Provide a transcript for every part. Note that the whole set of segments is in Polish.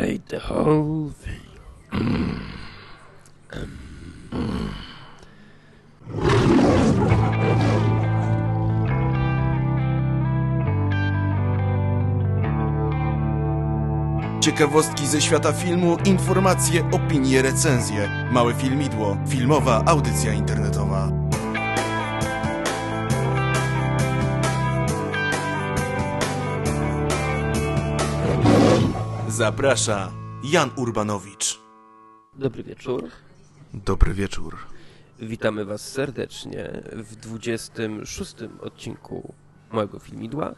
ate the whole thing. Ciekawostki ze świata filmu, informacje, opinie, recenzje. Małe filmidło, filmowa audycja internetowa. Zaprasza Jan Urbanowicz. Dobry wieczór. Dobry wieczór. Witamy Was serdecznie w 26 odcinku mojego filmidła.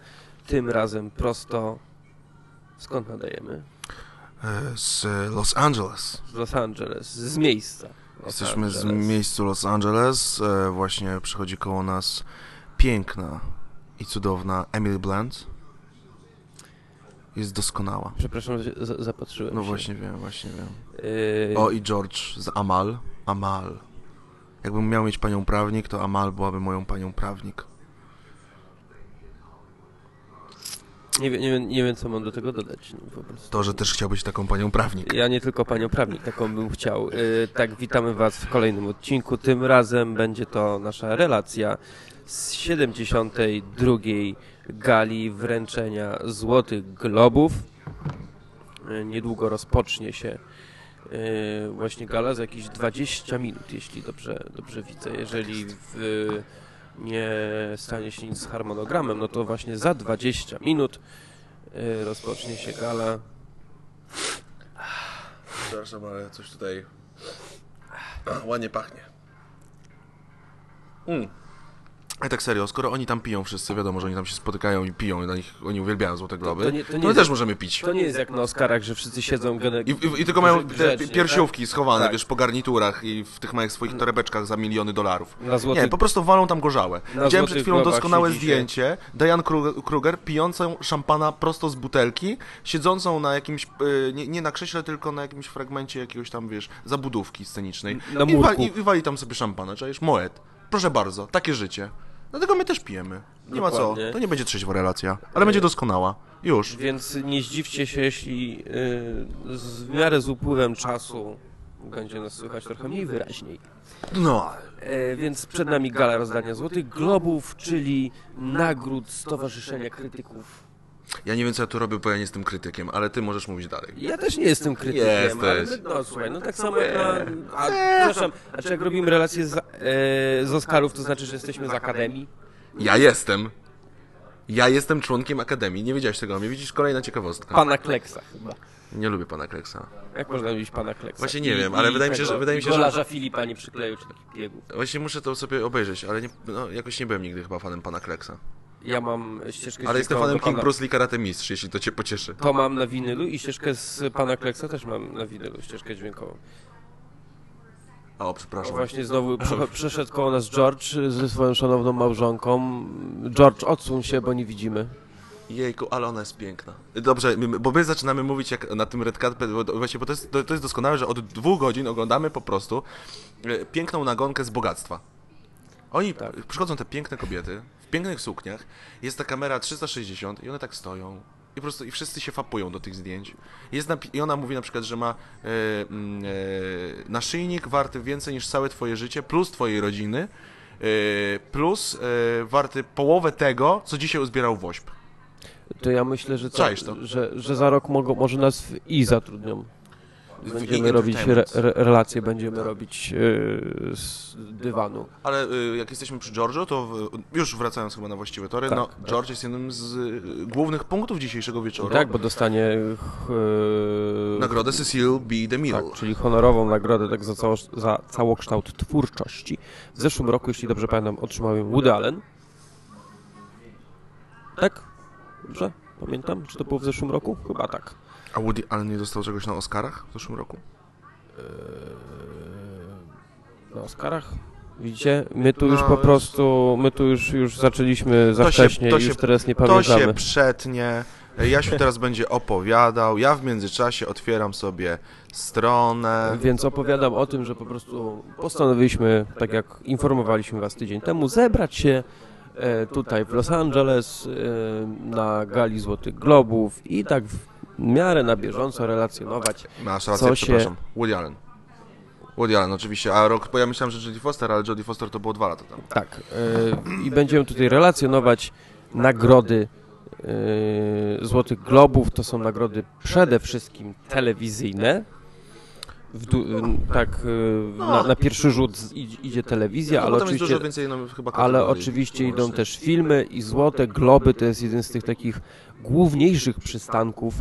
Tym razem prosto. Skąd nadajemy? E, Z Los Angeles. Z Los Angeles, z miejsca. Los Jesteśmy z Angeles. miejscu Los Angeles. E, Właśnie przychodzi koło nas piękna i cudowna Emily Blunt. Jest doskonała. Przepraszam, za- zapatrzyłem No się. właśnie wiem, właśnie wiem. Yy, O i George z Amal. Amal. Jakbym miał mieć panią prawnik, to Amal byłaby moją panią prawnik. nie, wiem, nie, wiem, nie wiem, co mam do tego dodać. No. To, że też chciałbyś taką panią prawnik. Ja nie tylko panią prawnik, taką bym chciał. Yy, tak, witamy Was w kolejnym odcinku. Tym razem będzie to nasza relacja z 72. gali wręczenia Złotych Globów. Yy, niedługo rozpocznie się yy, właśnie gala za jakieś 20 minut, jeśli dobrze, dobrze widzę. Jeżeli w, nie stanie się nic z harmonogramem, no to właśnie za 20 minut yy, rozpocznie się gala. Przepraszam, ale coś tutaj ładnie pachnie. Mm. A tak serio, skoro oni tam piją wszyscy, wiadomo, że oni tam się spotykają i piją, i na nich, oni uwielbiają Złote Globy, to to, nie- to nie my jest- też możemy pić. To nie jest jak na Oscarach, że wszyscy siedzą. I, i, I tylko mają te grzecznie, piersiówki schowane, Tak. wiesz, po garniturach i w tych małych swoich torebeczkach za miliony dolarów. Na złotych... Nie, po prostu walą tam gorzałe. Na Widziałem przed chwilą doskonałe zdjęcie Diane Kru- Kruger pijącą szampana prosto z butelki, siedzącą na jakimś, y, nie, nie na krześle, tylko na jakimś fragmencie jakiegoś tam, wiesz, zabudówki scenicznej. Na I, wa- murku. i, I wali tam sobie szampana, czujesz, moet. Proszę bardzo, takie życie. Dlatego my też pijemy. Nie ma co, Dokładnie. to nie będzie trzeźwa relacja, ale będzie doskonała. Już. Więc nie zdziwcie się, jeśli yy, z, w miarę z upływem czasu będzie nas słychać trochę mniej wyraźniej. No. E, więc przed nami gala rozdania Złotych Globów, czyli nagród Stowarzyszenia Krytyków. Ja nie wiem, co ja tu robię, bo ja nie jestem krytykiem, ale ty możesz mówić dalej. Ja też nie jestem krytykiem, Jesteś. ale no słuchaj, no tak samo jak na... A, przepraszam, a czy jak robimy relacje z, e, z Oscarów, to znaczy, że jesteśmy z Akademii? Ja jestem. Ja jestem członkiem Akademii. Nie wiedziałeś tego o mnie. Widzisz, kolejna ciekawostka. Pana Kleksa chyba. Nie lubię pana Kleksa. Jak można mówić pana Kleksa? Właśnie nie wiem, ale wydaje mi się, że- wydaje mi się, że- Filipa nie przykleił, czy taki biegł. Właśnie muszę to sobie obejrzeć, ale nie, no, jakoś nie byłem nigdy chyba fanem pana Kleksa. Ja mam ścieżkę Ale jestem fanem King pana- Bruce Lee Karate Mistrz, jeśli to cię pocieszy. To mam na winylu i ścieżkę z pana Kleksa też mam na winylu, ścieżkę dźwiękową. O, przepraszam. właśnie znowu prze- przeszedł koło nas George ze swoją szanowną małżonką. George, odsuń się, bo nie widzimy. Jejku, ale ona jest piękna. Dobrze, bo my zaczynamy mówić jak na tym Red Carpet, właśnie, bo to jest, to, to jest doskonałe, że od dwóch godzin oglądamy po prostu e, piękną nagonkę z bogactwa. Oni, Tak. przychodzą te piękne kobiety w pięknych sukniach, jest ta kamera 360 i one tak stoją. I po prostu i wszyscy się fapują do tych zdjęć. Jest napi- I ona mówi na przykład, że ma e, mm, e, naszyjnik warty więcej niż całe twoje życie, plus twojej rodziny, e, plus e, warty połowę tego, co dzisiaj uzbierał WOŚP. To ja myślę, że, to? że, że za rok mogą, może nas w I zatrudnią. Będziemy robić re, relacje, będziemy robić yy, z dywanu. Ale y, jak jesteśmy przy George'u, to w, już wracając chyba na właściwe tory, Tak, no, tak. George jest jednym z y, głównych punktów dzisiejszego wieczoru. Tak, bo dostanie yy, Nagrodę Cecil B. DeMille. Tak, czyli honorową nagrodę tak za, cało, za całokształt twórczości. W zeszłym roku, jeśli dobrze pamiętam, otrzymał ją Woody Allen. Tak? Dobrze? Pamiętam? Czy to było w zeszłym roku? Chyba tak. A Woody Allen nie dostał czegoś na Oscarach w zeszłym roku? Na Oscarach? Widzicie? My tu już No, po prostu, my tu już, już zaczęliśmy za To się- wcześnie to i już się- teraz nie To pamiętamy. się przetnie. Jasiu teraz będzie opowiadał. Ja w międzyczasie otwieram sobie stronę. Więc opowiadam o tym, że po prostu postanowiliśmy, tak jak informowaliśmy Was tydzień temu, zebrać się e, tutaj w Los Angeles e, na gali Złotych Globów i tak w miarę na bieżąco relacjonować. Masz rację, Co się- przepraszam. Woody Allen. Woody Allen, oczywiście. A rok, bo ja myślałem, że Jodie Foster, ale Jodie Foster to było dwa lata temu. Tak. y, I będziemy tutaj relacjonować nagrody y, Złotych Globów. To są nagrody przede wszystkim telewizyjne. Du- tak, y, na, na pierwszy rzut idzie, telewizja, No, ale oczywiście, no, ale oczywiście idą też filmy i Złote Globy to jest jeden z tych takich główniejszych przystanków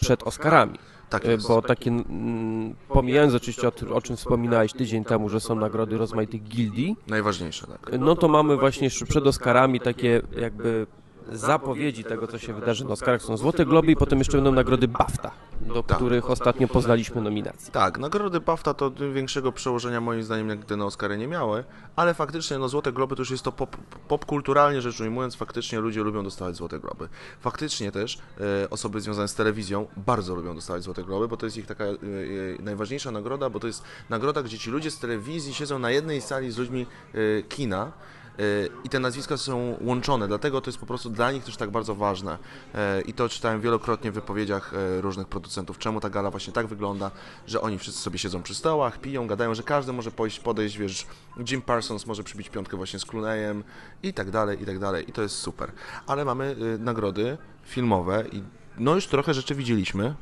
przed Oscarami. Tak E, jest. Bo takie, mm, pomijając oczywiście o, tym, o czym wspominałeś tydzień temu, że są nagrody rozmaitych gildii, Najważniejsze, tak. no to mamy właśnie jeszcze przed Oscarami takie jakby zapowiedzi tego, co się wydarzy na Oscarach. Są Złote Globy i potem jeszcze będą nagrody BAFTA, do Tak. których ostatnio poznaliśmy nominacje. Tak, nagrody BAFTA to większego przełożenia moim zdaniem jak te na Oscary nie miały, ale faktycznie no Złote Globy to już jest to pop, popkulturalnie rzecz ujmując, faktycznie ludzie lubią dostawać Złote Globy. Faktycznie też e, osoby związane z telewizją bardzo lubią dostawać Złote Globy, bo to jest ich taka e, e, najważniejsza nagroda, bo to jest nagroda, gdzie ci ludzie z telewizji siedzą na jednej sali z ludźmi e, kina, i te nazwiska są łączone, dlatego to jest po prostu dla nich też tak bardzo ważne. E, I to czytałem wielokrotnie w wypowiedziach e, różnych producentów, czemu ta gala właśnie tak wygląda, że oni wszyscy sobie siedzą przy stołach, piją, gadają, że każdy może pójść, podejść, wiesz, Jim Parsons może przybić piątkę właśnie z Clooneyem i tak dalej, i tak dalej. I to jest super. Ale mamy y, nagrody filmowe i no już trochę rzeczy widzieliśmy.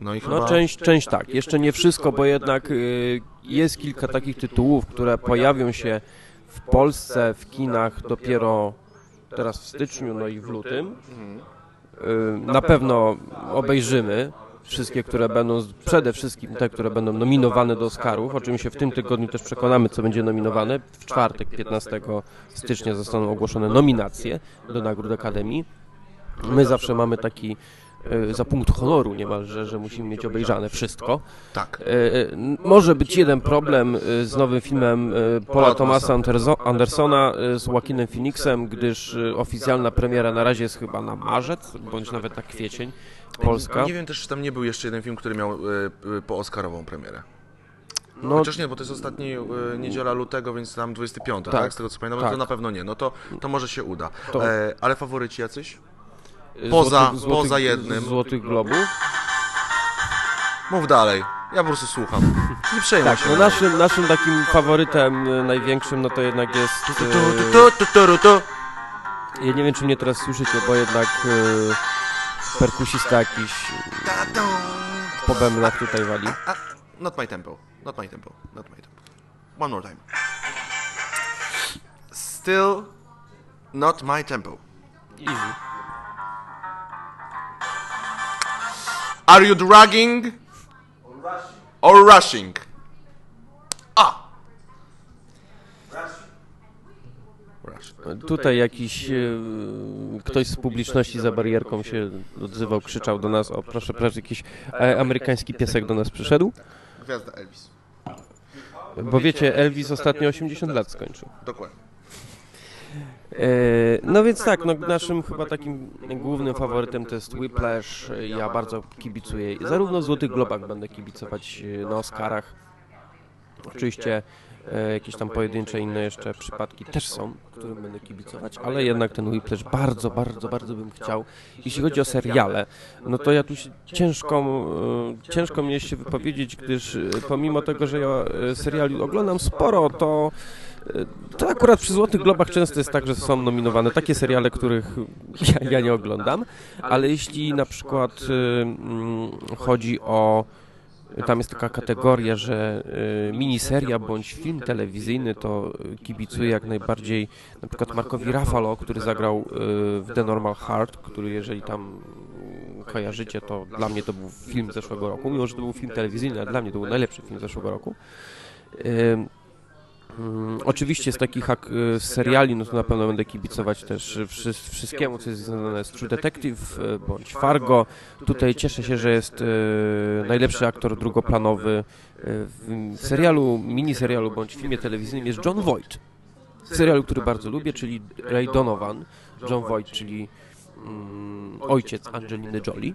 No i chyba... No część, część tak, jeszcze nie wszystko, bo jednak y, jest kilka takich tytułów, które pojawią się w Polsce w kinach dopiero teraz w styczniu, no i w lutym. Y, Na pewno obejrzymy wszystkie, które będą, przede wszystkim te, które będą nominowane do Oscarów, o czym się w tym tygodniu też przekonamy, co będzie nominowane. W czwartek, 15 stycznia zostaną ogłoszone nominacje do nagród Akademii. My zawsze mamy taki za punkt honoru niemalże, że musimy mieć obejrzane wszystko. Tak. E, e, Może być jeden problem e, z nowym filmem e, Paula Thomasa Anderso- Andersona e, z Joaquinem Phoenixem, gdyż e, oficjalna premiera na razie jest chyba na marzec, bądź nawet na kwiecień, Polska. Nie wiem też, czy tam nie był jeszcze jeden film, który miał po Oscarową premierę. No, Chociaż nie, bo to jest ostatni y, niedziela lutego, więc tam 25, tak? Tak. Z tego co pamiętam, Tak. to na pewno nie. No to, to może się uda. To- E, ale faworyci jacyś? Poza- złotych- poza złotych- jednym. Złotych Globów. Mów dalej. Ja po prostu słucham. Nie przejmuj Tak, się. no naszym, naszym takim faworytem e, największym, no to jednak jest... Ja nie wiem, czy mnie teraz słyszycie, bo jednak e, perkusista jakiś tu. po bębnach tutaj wali. Not my tempo. Not my tempo. Not my tempo. One more time. Still not my tempo. Easy. Are you dragging or rushing? A! Rushing. Tutaj jakiś e, ktoś z publiczności za barierką się odzywał, krzyczał do nas, o proszę, proszę, jakiś e, amerykański piesek do nas przyszedł, Gwiazda Elvis. bo wiecie, Elvis ostatnio 80 lat skończył. Dokładnie. E, no więc tak, no, naszym chyba takim głównym faworytem to jest Whiplash. Ja bardzo kibicuję. Zarówno w Złotych Globach będę kibicować e, na Oscarach. Oczywiście e, jakieś tam pojedyncze inne jeszcze przypadki też są, którym będę kibicować, ale jednak ten Whiplash bardzo, bardzo, bardzo bym chciał. Jeśli chodzi o seriale, no to ja tu się ciężko, ciężko mnie się wypowiedzieć, gdyż pomimo tego, że ja seriali oglądam sporo, to to akurat przy Złotych Globach często jest tak, że są nominowane takie seriale, których ja, ja nie oglądam, ale jeśli na przykład y, mm, chodzi o tam jest taka kategoria, że y, miniseria bądź film telewizyjny, to kibicuję jak najbardziej na przykład Markowi Ruffalo, który zagrał y, w The Normal Heart, który jeżeli tam kojarzycie, to dla mnie to był film zeszłego roku, mimo że to był film telewizyjny, ale dla mnie to był najlepszy film zeszłego roku. Mm, oczywiście z takich ak- y, seriali, no to na pewno będę kibicować też wszy- wszystkiemu, co jest związane z True Detective y, bądź Fargo. Tutaj cieszę się, że jest y, najlepszy aktor drugoplanowy w serialu, miniserialu bądź filmie telewizyjnym jest John Voight. Serialu, który bardzo lubię, czyli Ray Donovan. John Voight, czyli mm, ojciec Angeliny Jolie.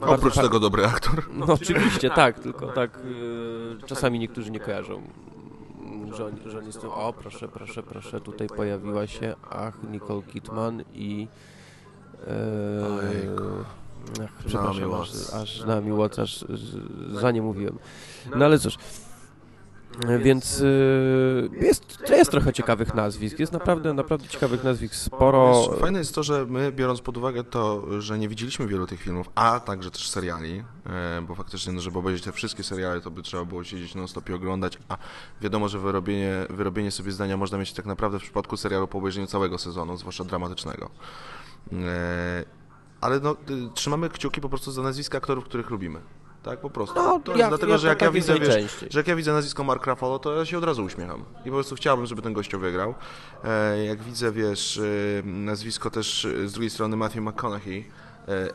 Bardzo Oprócz tego dobry aktor. no oczywiście, tak, tylko tak czasami niektórzy nie kojarzą, tym, o proszę, proszę, proszę, tutaj pojawiła się, ach, Nicole Kidman i e, ach, przepraszam, aż, aż Naomi Watts, aż za nie mówiłem. No ale cóż, więc y, jest, jest trochę ciekawych nazwisk, jest naprawdę, naprawdę ciekawych nazwisk sporo. Wiesz, Fajne jest to, że my, biorąc pod uwagę to, że nie widzieliśmy wielu tych filmów, a także też seriali, e, bo faktycznie, no, żeby obejrzeć te wszystkie seriale, to by trzeba było siedzieć non-stop i oglądać, a wiadomo, że wyrobienie, wyrobienie sobie zdania można mieć tak naprawdę w przypadku serialu po obejrzeniu całego sezonu, zwłaszcza dramatycznego. E, Ale no, y, trzymamy kciuki po prostu za nazwiska aktorów, których lubimy. Tak, po prostu. No, to jest dlatego, że jak tak ja widzę, wiesz, że jak ja widzę nazwisko Mark Ruffalo, to ja się od razu uśmiecham. I po prostu chciałbym, żeby ten gościu wygrał. E, jak widzę, wiesz, e, nazwisko też e, z drugiej strony Matthew McConaughey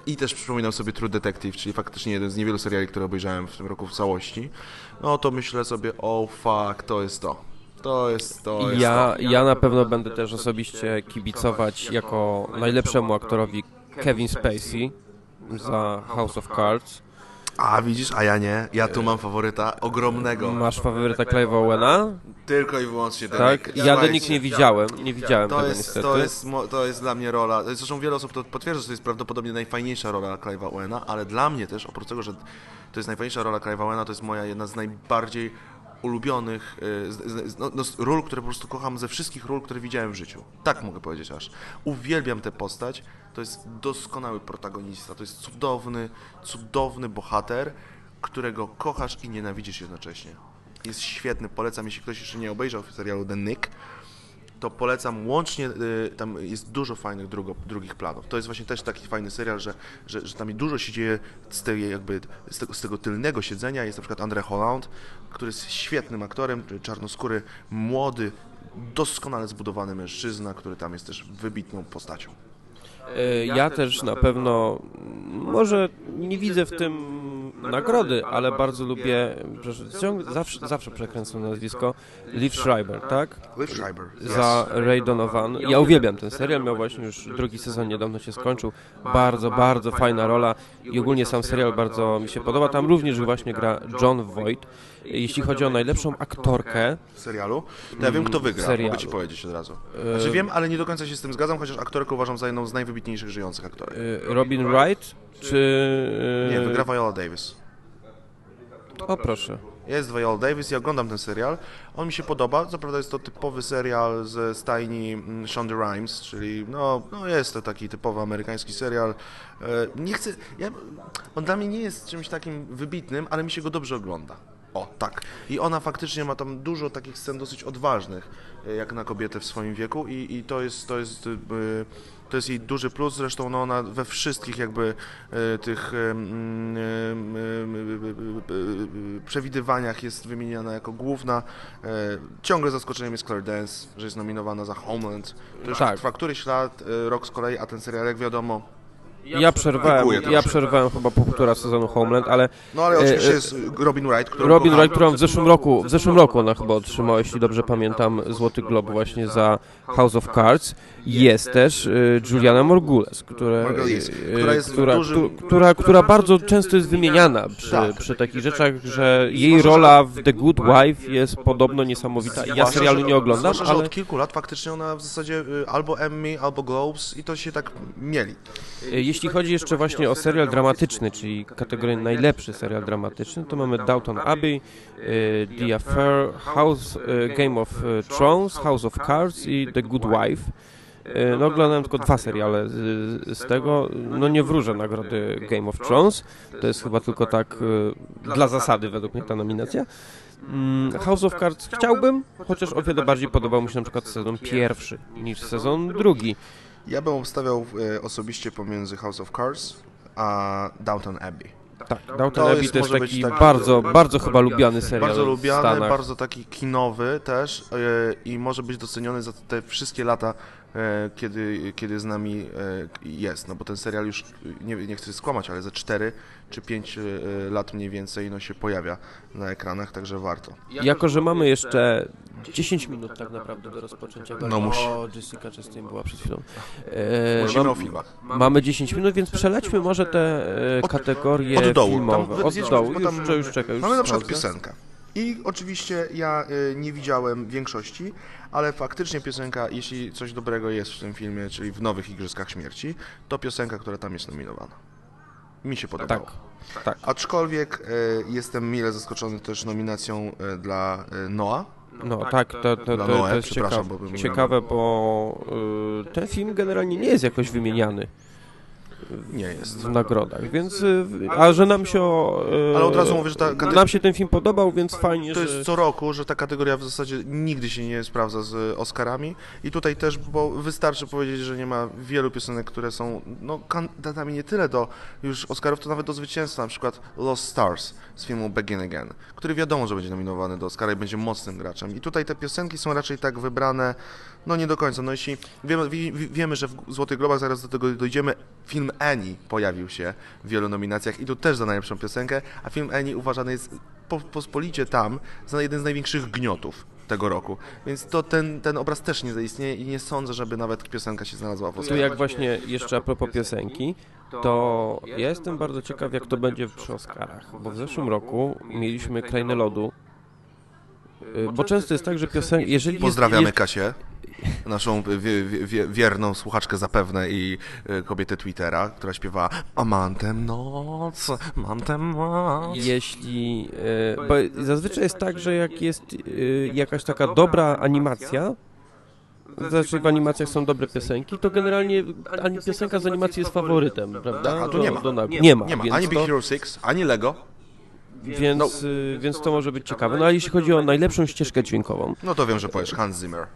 i też przypominam sobie True Detective, czyli faktycznie jeden z niewielu seriali, które obejrzałem w tym roku w całości, no to myślę sobie, oh fuck, to jest to. To jest to. Jest Ja, to. ja na pewno będę też osobiście kibicować jako najlepszemu aktorowi Kevin Spacey za House of Cards. A widzisz, a ja nie. Ja tu mam faworyta ogromnego. Masz faworyta Clive'a Owena? Tylko i wyłącznie ten. Tak? Ja do nich nie widziałem, nie widziałem To tego jest, niestety. to, jest, mo- to jest dla mnie rola. Zresztą wiele osób to potwierdza, że to jest prawdopodobnie najfajniejsza rola Clive'a Owena, ale dla mnie też, oprócz tego, że to jest najfajniejsza rola Clive'a Owena, to jest moja jedna z najbardziej ulubionych y, no, no, ról, które po prostu kocham ze wszystkich ról, które widziałem w życiu. Tak mogę powiedzieć aż. Uwielbiam tę postać. To jest doskonały protagonista. To jest cudowny, cudowny bohater, którego kochasz i nienawidzisz jednocześnie. Jest świetny. Polecam, jeśli ktoś jeszcze nie obejrzał serialu The Nick, to polecam łącznie, y, tam jest dużo fajnych drugo, drugich planów. To jest właśnie też taki fajny serial, że, że, że tam dużo się dzieje z, tej, jakby, z, tego, z tego tylnego siedzenia. Jest na przykład André Holland, który jest świetnym aktorem, czarnoskóry, młody, doskonale zbudowany mężczyzna, który tam jest też wybitną postacią. Y, Ja też na pewno, może nie widzę w tym nagrody, ale bardzo lubię, ciągle, zawsze, zawsze przekręcam nazwisko, Liv Schreiber, tak? Liv Schreiber. Za Ray Donovan. Ja uwielbiam ten serial, miał właśnie już drugi sezon, niedawno się skończył. Bardzo, bardzo fajna rola i ogólnie sam serial bardzo mi się podoba. Tam również właśnie gra John Voight. Jeśli chodzi o najlepszą aktorkę, w serialu, to ja wiem, kto wygra, serialu. mogę ci powiedzieć od razu. Znaczy wiem, ale nie do końca się z tym zgadzam, chociaż aktorkę uważam za jedną z najwybitniejszych żyjących aktorek. y, Robin Wright, czy... y, Nie, wygra Viola Davis. O proszę. Jest Viola Davis, ja oglądam ten serial. On mi się podoba. Co prawda jest to typowy serial ze stajni mm, Shonda Rhimes, czyli no, no jest to taki typowy amerykański serial. E, Nie chcę. Ja, on dla mnie nie jest czymś takim wybitnym, ale mi się go dobrze ogląda. O, tak. I ona faktycznie ma tam dużo takich scen dosyć odważnych, jak na kobietę w swoim wieku i, i to jest, to jest, e, to jest jej duży plus. Zresztą no, ona we wszystkich jakby e, tych przewidywaniach jest wymieniana jako główna. E, Ciągle zaskoczeniem jest Claire Dance, że jest nominowana za Homeland. To już Tak. trwa któryś lat, e, rok z kolei, a ten serial, jak wiadomo, Ja przerwałem, Dziękuję ja przerwałem chyba po półtora sezonu Homeland, ale no ale E, oczywiście e, jest Robin Wright, którą Robin kocham. Wright, którą w zeszłym roku, w zeszłym roku ona chyba otrzymała, jeśli dobrze pamiętam, Złoty Glob właśnie za House of Cards. Jest też y, Juliana Morgules, która, Margulies, y, która jest która, dużym- która, która bardzo często jest wymieniana przy, Tak. przy takich rzeczach, że jej rola w The Good Wife jest podobno niesamowita. Ja serialu nie oglądam, Zwłaszcza, że ale od kilku lat faktycznie ona w zasadzie y, albo Emmy, albo Globes i to się tak mieli. y, jeśli chodzi jeszcze właśnie o serial dramatyczny, czyli kategorię najlepszy serial dramatyczny, to mamy Downton Abbey, y, The Affair, House, y, Game of y, Thrones, House of Cards i The Good Wife. No oglądałem tylko dwa seriale z, z tego. No nie wróżę nagrody Game of Thrones. To jest chyba tylko tak dla zasady według mnie ta nominacja. Mm, House of Cards chciałbym, chociaż o wiele bardziej podobał mi się na przykład sezon pierwszy niż sezon drugi. Ja bym obstawiał y, osobiście pomiędzy House of Cards a Downton Abbey. Tak, Downton To Abbey jest- może być taki taki- bardzo, bardzo chyba lubiany serial Bardzo w lubiany, Stanach. bardzo taki kinowy też y, i może być doceniony za te wszystkie lata, kiedy, kiedy z nami y, jest. No bo ten serial już, nie, nie chcę skłamać, ale za 4 czy 5 lat mniej więcej no, się pojawia na ekranach, także warto. Jako, że mamy jeszcze 10 minut tak naprawdę do rozpoczęcia. No musi. O, Jessica Chastain była przed chwilą. E, Mówimy mam- o filmach. Mamy 10 minut, więc przelećmy może te e, Od- kategorie od dołu. filmowe. Tam od dołu, już, tam- już, już czekaj, już Mamy na przykład piosenkę. I oczywiście ja y, nie widziałem większości, ale faktycznie piosenka, jeśli coś dobrego jest w tym filmie, czyli w Nowych Igrzyskach Śmierci, to piosenka, która tam jest nominowana. Mi się podobało. Tak, tak. Aczkolwiek e, jestem mile zaskoczony też nominacją e, dla e, Noa. No tak, to, to, to, to Noe, jest przepraszam, ciekawe, bo bym- ciekawe, bo y, ten film generalnie nie jest jakoś wymieniany Nie jest. w nagrodach, więc, y, a że nam się, y, Ale od razu mówię, że ta kateg- nam się ten film podobał, więc fajnie, To że... jest co roku, że ta kategoria w zasadzie nigdy się nie sprawdza z Oscarami i tutaj też, bo wystarczy powiedzieć, że nie ma wielu piosenek, które są no, kandydatami nie tyle do już Oscarów, to nawet do zwycięstwa, na przykład Lost Stars z filmu Begin Again, który wiadomo, że będzie nominowany do Oscara i będzie mocnym graczem. I tutaj te piosenki są raczej tak wybrane, no nie do końca. No jeśli wiemy, wi- wi- wiemy że w Złotych Globach, zaraz do tego dojdziemy, film Annie pojawił się w wielu nominacjach i tu też za najlepszą piosenkę, a film Annie uważany jest po, pospolicie tam za jeden z największych gniotów tego roku. Więc to ten, ten obraz też nie zaistnieje i nie sądzę, żeby nawet piosenka się znalazła w Tu Oscarach. jak właśnie jeszcze a propos piosenki, to ja jestem bardzo ciekaw, jak to będzie przy Oscarach, bo w zeszłym roku mieliśmy Krainę Lodu, y, bo często jest tak, że piosenki, jeżeli jest, Pozdrawiamy jest, Kasię, naszą wie, wie, wie, wierną słuchaczkę zapewne i y, kobietę Twittera, która śpiewa Mam tę noc, mam tę moc. jeśli, y, bo zazwyczaj jest tak, że jak jest y, jakaś taka dobra animacja, znaczy w animacjach są dobre piosenki, to generalnie ani piosenka z animacji jest faworytem, prawda? Tak, a tu Do- nie ma. do nag- nie ma, Nie ma ani Big Hero 6, ani Lego. Więc, y, więc to może być ciekawe. No a jeśli chodzi o najlepszą ścieżkę dźwiękową, No to wiem, że powiesz Hans Zimmer.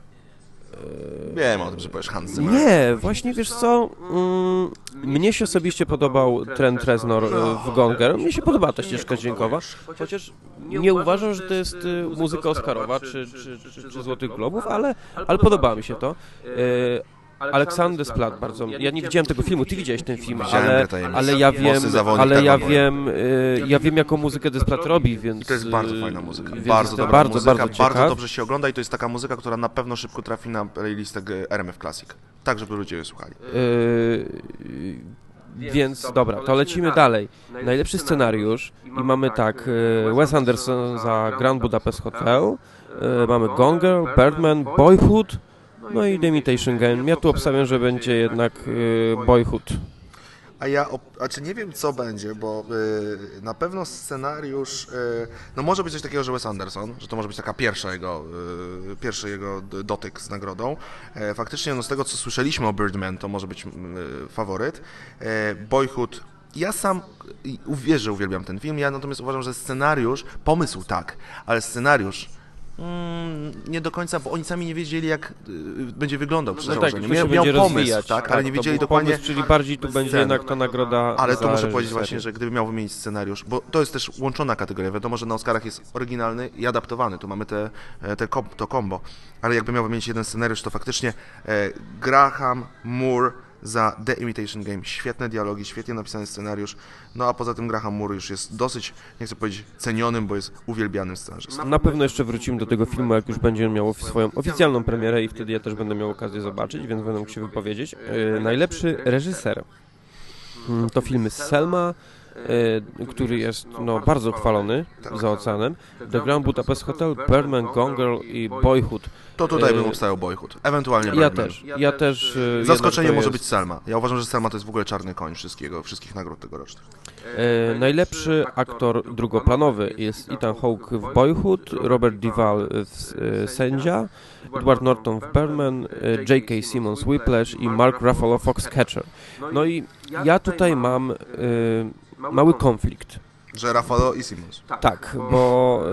Wiem o tym, że powiesz Hans Zimmer. Nie, właśnie wiesz co, mm, mnie się osobiście podobał Trent Reznor e, w Gonger, mnie się podoba ta ścieżka dźwiękowa, chociaż nie uważam, że to jest y, muzyka Oscarowa czy, czy, czy, czy Złotych Globów, ale, ale podoba mi się to. E, Aleksander Desplat bardzo, ja nie widziałem tego filmu, ty widziałeś ten film, ale, ale ja wiem, ale ja wiem, y, ja wiem jaką muzykę Desplat robi, więc... I to jest bardzo y, fajna muzyka. Bardzo dobra bardzo, muzyka, bardzo, bardzo dobrze się ogląda i to jest taka muzyka, która na pewno szybko trafi na playlistę RMF Classic. Tak, żeby ludzie je słuchali. Yy, więc dobra, to lecimy dalej. Najlepszy scenariusz i mamy tak, yy, Wes Anderson za Grand Budapest Hotel, mamy Gonger, Birdman, Boyhood, no i The Imitation Game. Ja tu obstawiam, że będzie jednak yy, Boyhood. A ja, op- znaczy nie wiem co będzie, bo y, na pewno scenariusz, y, no może być coś takiego, że Wes Anderson, że to może być taka pierwsza jego, y, pierwszy jego dotyk z nagrodą. E, faktycznie no z tego co słyszeliśmy o Birdman, to może być y, faworyt. E, Boyhood, ja sam i uwierzę, uwielbiam ten film, ja natomiast uważam, że scenariusz, pomysł tak, ale scenariusz Mm, nie do końca, bo oni sami nie wiedzieli, jak y, będzie wyglądał przy No tak, Miał, miał pomysł, rozwijać. tak, ale nie to wiedzieli dokładnie, Pomysł, czyli bardziej tu będzie jednak ta nagroda ale to muszę powiedzieć właśnie, że gdyby miał wymienić scenariusz, bo to jest też łączona kategoria. Wiadomo, że na Oscarach jest oryginalny i adaptowany. Tu mamy te, e, te to combo. Ale jakby miał wymienić jeden scenariusz, to faktycznie e, Graham Moore za The Imitation Game. Świetne dialogi, świetnie napisany scenariusz. No a poza tym Graham Moore już jest dosyć, nie chcę powiedzieć cenionym, bo jest uwielbianym scenarzystą. Na pewno jeszcze wrócimy do tego filmu, jak już będzie miał swoją oficjalną premierę i wtedy ja też będę miał okazję zobaczyć, więc będę mógł się wypowiedzieć. E, najlepszy reżyser Mm, to filmy Selma, który jest no, bardzo chwalony za oceanem, The Grand Budapest Hotel, Birdman, Gone Girl i Boyhood. To tutaj e, bym obstawiał Boyhood. Ewentualnie Ja Birdman. też, ja też. e, Zaskoczenie jednak to może być Selma. Ja uważam, że Selma to jest w ogóle czarny koń wszystkiego, wszystkich nagród tegorocznych. E, najlepszy aktor drugoplanowy jest Ethan Hawke w Boyhood, Robert Duvall w e, Sędzia, Edward Norton w Birdman, e, J.K. Simmons Whiplash i Mark Ruffalo Foxcatcher. No i ja tutaj mam e, mały konflikt. Że Rafalo i Simmons. Tak, bo,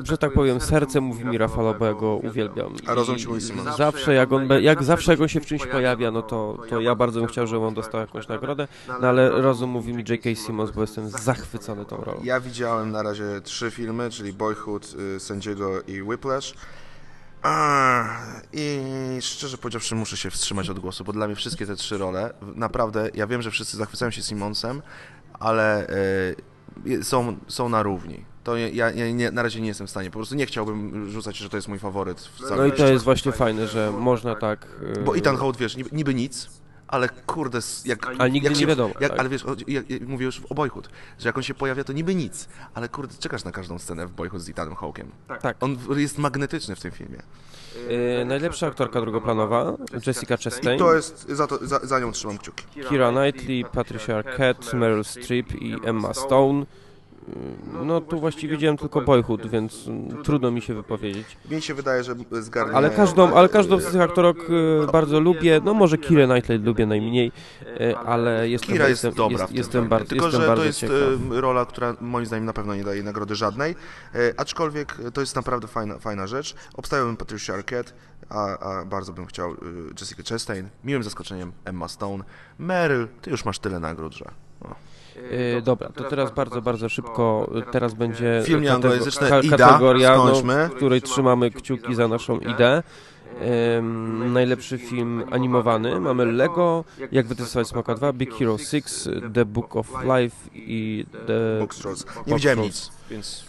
e, że tak powiem, serce mówi mi Rafalo, bo ja go uwielbiam. A rozum ci mówi Simmons. Zawsze jak on, be- jak zawsze jak on się w czymś pojawia, no to, to ja bardzo bym chciał, żeby on dostał jakąś nagrodę, no ale rozum mówi mi J.K. Simmons, bo jestem zachwycony tą rolą. Ja widziałem na razie trzy filmy, czyli Boyhood, y, Sędziego i Whiplash. I szczerze powiedziawszy muszę się wstrzymać od głosu, bo dla mnie wszystkie te trzy role, naprawdę, ja wiem, że wszyscy zachwycają się Simmonsem, ale y, są, są na równi. To ja, ja, nie, na razie nie jestem w stanie, po prostu nie chciałbym rzucać, że to jest mój faworyt. W No i to jest właśnie fajne, że można tak... e, Bo Ethan Hawke, wiesz, niby, niby nic, ale kurde, jak... Ale nigdy jak nie się, wiadomo, Jak, tak. Ale wiesz, jak, jak mówię już o Boyhood, że jak on się pojawia, to niby nic, ale kurde, czekasz na każdą scenę w Boyhood z Ethanem Hawke'em. Tak. On w- jest magnetyczny w tym filmie. E, najlepsza aktorka drugoplanowa, Jessica Chastain, I to jest, za, to, za, za nią trzymam kciuki. Kira Knightley, Patricia Arquette, Meryl Streep i Emma Stone. E, No tu właściwie widziałem tylko Boyhood, więc trudno mi się wypowiedzieć. Mi się wydaje, że zgarnia... Ale każdą, ale każdą z tych aktorek e, bardzo lubię. No może Kirę Knightley lubię najmniej, e, ale jestem, Kira jest jestem, dobra jest, w tym jestem, filmie. bardzo, Tylko, jestem że bardzo to jest ciekaw. e, rola, która moim zdaniem na pewno nie daje nagrody żadnej, e, aczkolwiek to jest naprawdę fajna, fajna rzecz. Obstawiałbym Patricia Arquette, a, a bardzo bym chciał Jessica Chastain, miłym zaskoczeniem Emma Stone. Meryl, ty już masz tyle nagród, że... O. E, dobra, to teraz bardzo, bardzo szybko. e, Teraz będzie Film katego- nieanglojęzyczny ka- Ida, kategoria, no, skończmy. w której trzymamy kciuki za naszą ideę. Em, najlepszy film animowany. Mamy Lego, Jak wytestować Smoka 2, Big Hero 6, The Book of Life i The... Box Trolls. Nie widziałem nic, więc...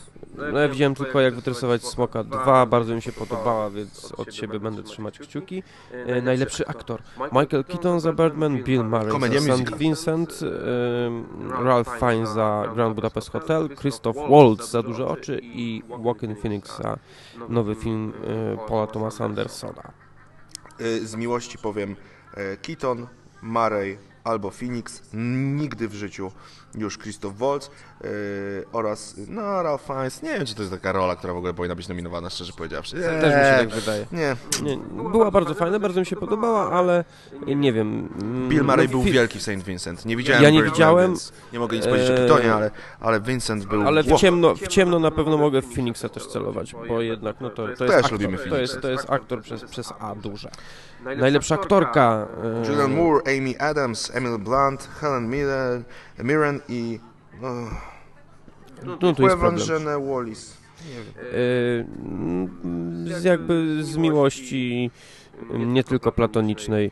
No ja widziałem tylko Jak wytresować Smoka 2, bardzo mi się podobała, więc od siebie będę trzymać kciuki. E, najlepszy aktor. Michael Keaton za Birdman, Bill Murray Komedia za St. Vincent, em, Ralph Fiennes za Grand Budapest Hotel, Christoph Waltz za Duże Oczy i Joaquin Phoenix za nowy film e, Paula Thomasa Andersona. Y, Z miłości powiem e, Keaton, Murray albo Phoenix, nigdy w życiu już Christoph Waltz e, oraz no Ralph Fiennes. Nie wiem, czy to jest taka rola, która w ogóle powinna być nominowana, szczerze powiedziawszy. Też mi się tak wydaje. Nie, Nie, była bardzo fajna, bardzo mi się podobała, ale nie wiem. mm, Bill Murray no, był fi- wielki w St. Vincent. Nie widziałem Ja nie widziałem. więc Nie mogę nic powiedzieć o Eee, Keatonie, ale, ale Vincent był... Ale w ciemno, w ciemno na pewno mogę w Phoenixa też celować, bo jednak no to, to jest Też aktor, lubimy to Phoenixa. jest, to jest aktor przez, przez A duże. Najlepsza aktorka. e, Julian Moore, Amy Adams, Emily Blunt, Helen Mirren, Mirren i... Uh, No tu jest problem. Wallis. Z jakby z miłości nie tylko platonicznej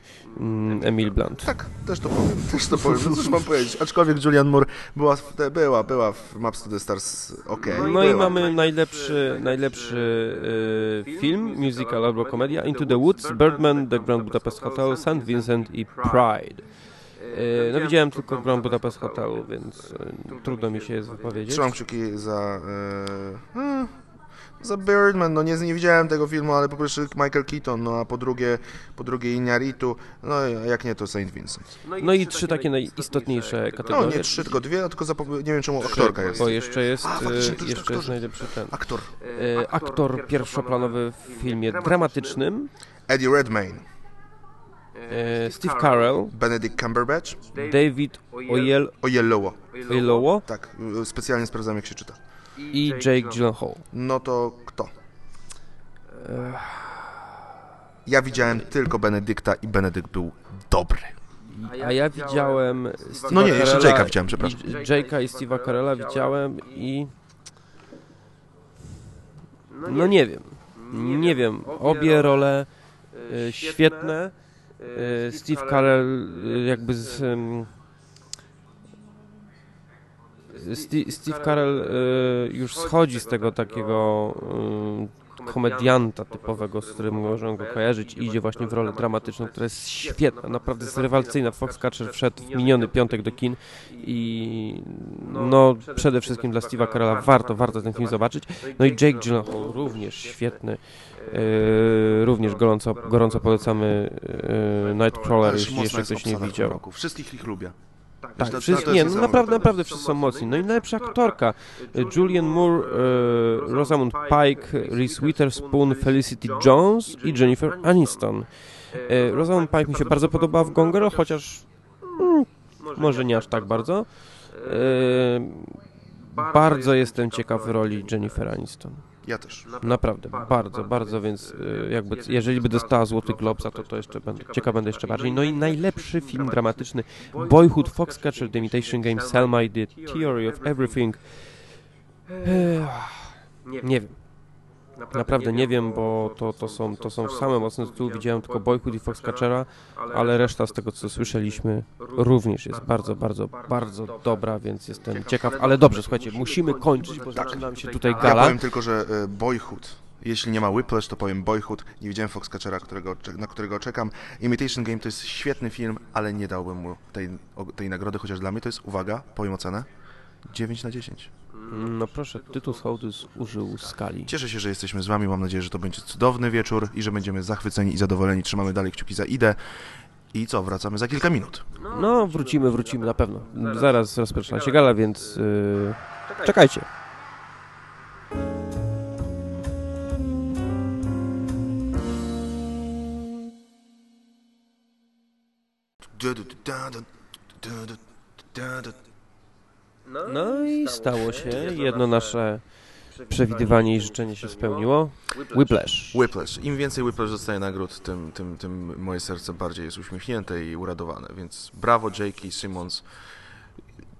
Emil Blunt. Tak, też to powiem, też to powiem, no cóż mam powiedzieć. Aczkolwiek Julian Moore była, w, te- była, była w Maps to the Stars, okej. No i była. mamy najlepszy, najlepszy e, film, musical albo komedia Into the Woods, Birdman, The Grand Budapest Hotel, St. Vincent i Pride. E, No widziałem tylko Grand Budapest Hotel, więc e, trudno mi się jest wypowiedzieć. Trzymam kciuki za... E, e, za Birdman, no nie, nie widziałem tego filmu, ale po pierwsze Michael Keaton, no a po drugie, po drugie Iñárritu, no jak nie to St. Vincent. No i trzy takie najistotniejsze No kategorie. nie trzy, tylko dwie, a tylko zapo- nie wiem czemu Trzy, aktorka jest. Bo jeszcze jest, A, faktycznie, jeszcze jest najlepszy ten. Aktor. E, Aktor pierwszoplanowy w filmie dramatycznym, Eddie Redmayne, Steve Carell, Benedict Cumberbatch, David Oyelowo Oyelowo. Oyelowo Tak, y, specjalnie sprawdzam jak się czyta. i Jake Gyllenhaal. No to kto? Ja widziałem tylko Benedykta i Benedykt był dobry. A ja widziałem Steve'a No nie, jeszcze Jake'a widziałem, przepraszam. Jake'a i Steve'a Carella widziałem i... No nie wiem. Nie wiem. Obie role e, świetne. E, Steve Carell e, jakby z... Steve Carell e, już schodzi z tego takiego e, komedianta typowego, z którym możemy go kojarzyć i idzie właśnie w rolę dramatyczną, która jest świetna, naprawdę jest rewelacyjna. Foxcatcher wszedł w miniony piątek do kin i no przede wszystkim dla Steve'a Carella warto, warto ten film zobaczyć. No i Jake Gyllenhaal również świetny. E, również gorąco, gorąco polecamy e, Nightcrawler, jeśli jeszcze ktoś nie widział. Wszystkich ich lubię. Tak, to- wszyscy, nie, no naprawdę, naprawdę wszyscy są mocni. No i najlepsza aktorka. Julian Moore, e, Rosamund Pike, Reese Witherspoon, Felicity Jones i Jennifer Aniston. E, Rosamund Pike mi się bardzo podobała w Gone Girl, chociaż mm, może nie aż tak bardzo. E, bardzo jestem ciekaw roli Jennifer Aniston. Ja też. Naprawdę, bardzo, bardzo, więc e, jakby, jeżeli by dostała Złoty Globsa, to to jeszcze będę, ciekaw będę jeszcze bardziej. No i najlepszy film dramatyczny Boyhood, Foxcatcher, The Imitation Game, Selma i The Theory of Everything. Ech, Nie wiem. Naprawdę nie wiem, bo to, to, są, to są same mocne tytuły. Widziałem tylko Boyhood i Foxcatchera, ale reszta z tego, co słyszeliśmy, również jest bardzo, bardzo, bardzo dobra, więc jestem ciekaw. Ale dobrze, słuchajcie, musimy kończyć, bo zaczyna nam się tutaj Ja gala. powiem tylko, że e, Boyhood Jeśli nie ma Whiplash, to powiem Boyhood. Nie widziałem Foxcatchera, którego, na którego czekam. Imitation Game to jest świetny film, ale nie dałbym mu tej, tej nagrody, chociaż dla mnie to jest, uwaga, powiem ocenę, 9 na 10. No proszę, Tytus Hołdys użył skali. Cieszę się, że jesteśmy z Wami. Mam nadzieję, że to będzie cudowny wieczór i że będziemy zachwyceni i zadowoleni. Trzymamy dalej kciuki za Idę. I co, wracamy za kilka minut. No, wrócimy, wrócimy na pewno. Zaraz rozpoczyna się gala, więc yy, czekajcie. No i stało się. Jedno nasze przewidywanie i życzenie się spełniło. Whiplash. Whiplash. Im więcej Whiplash dostaje nagród, tym, tym, tym moje serce bardziej jest uśmiechnięte i uradowane. Więc brawo J.K. Simmons.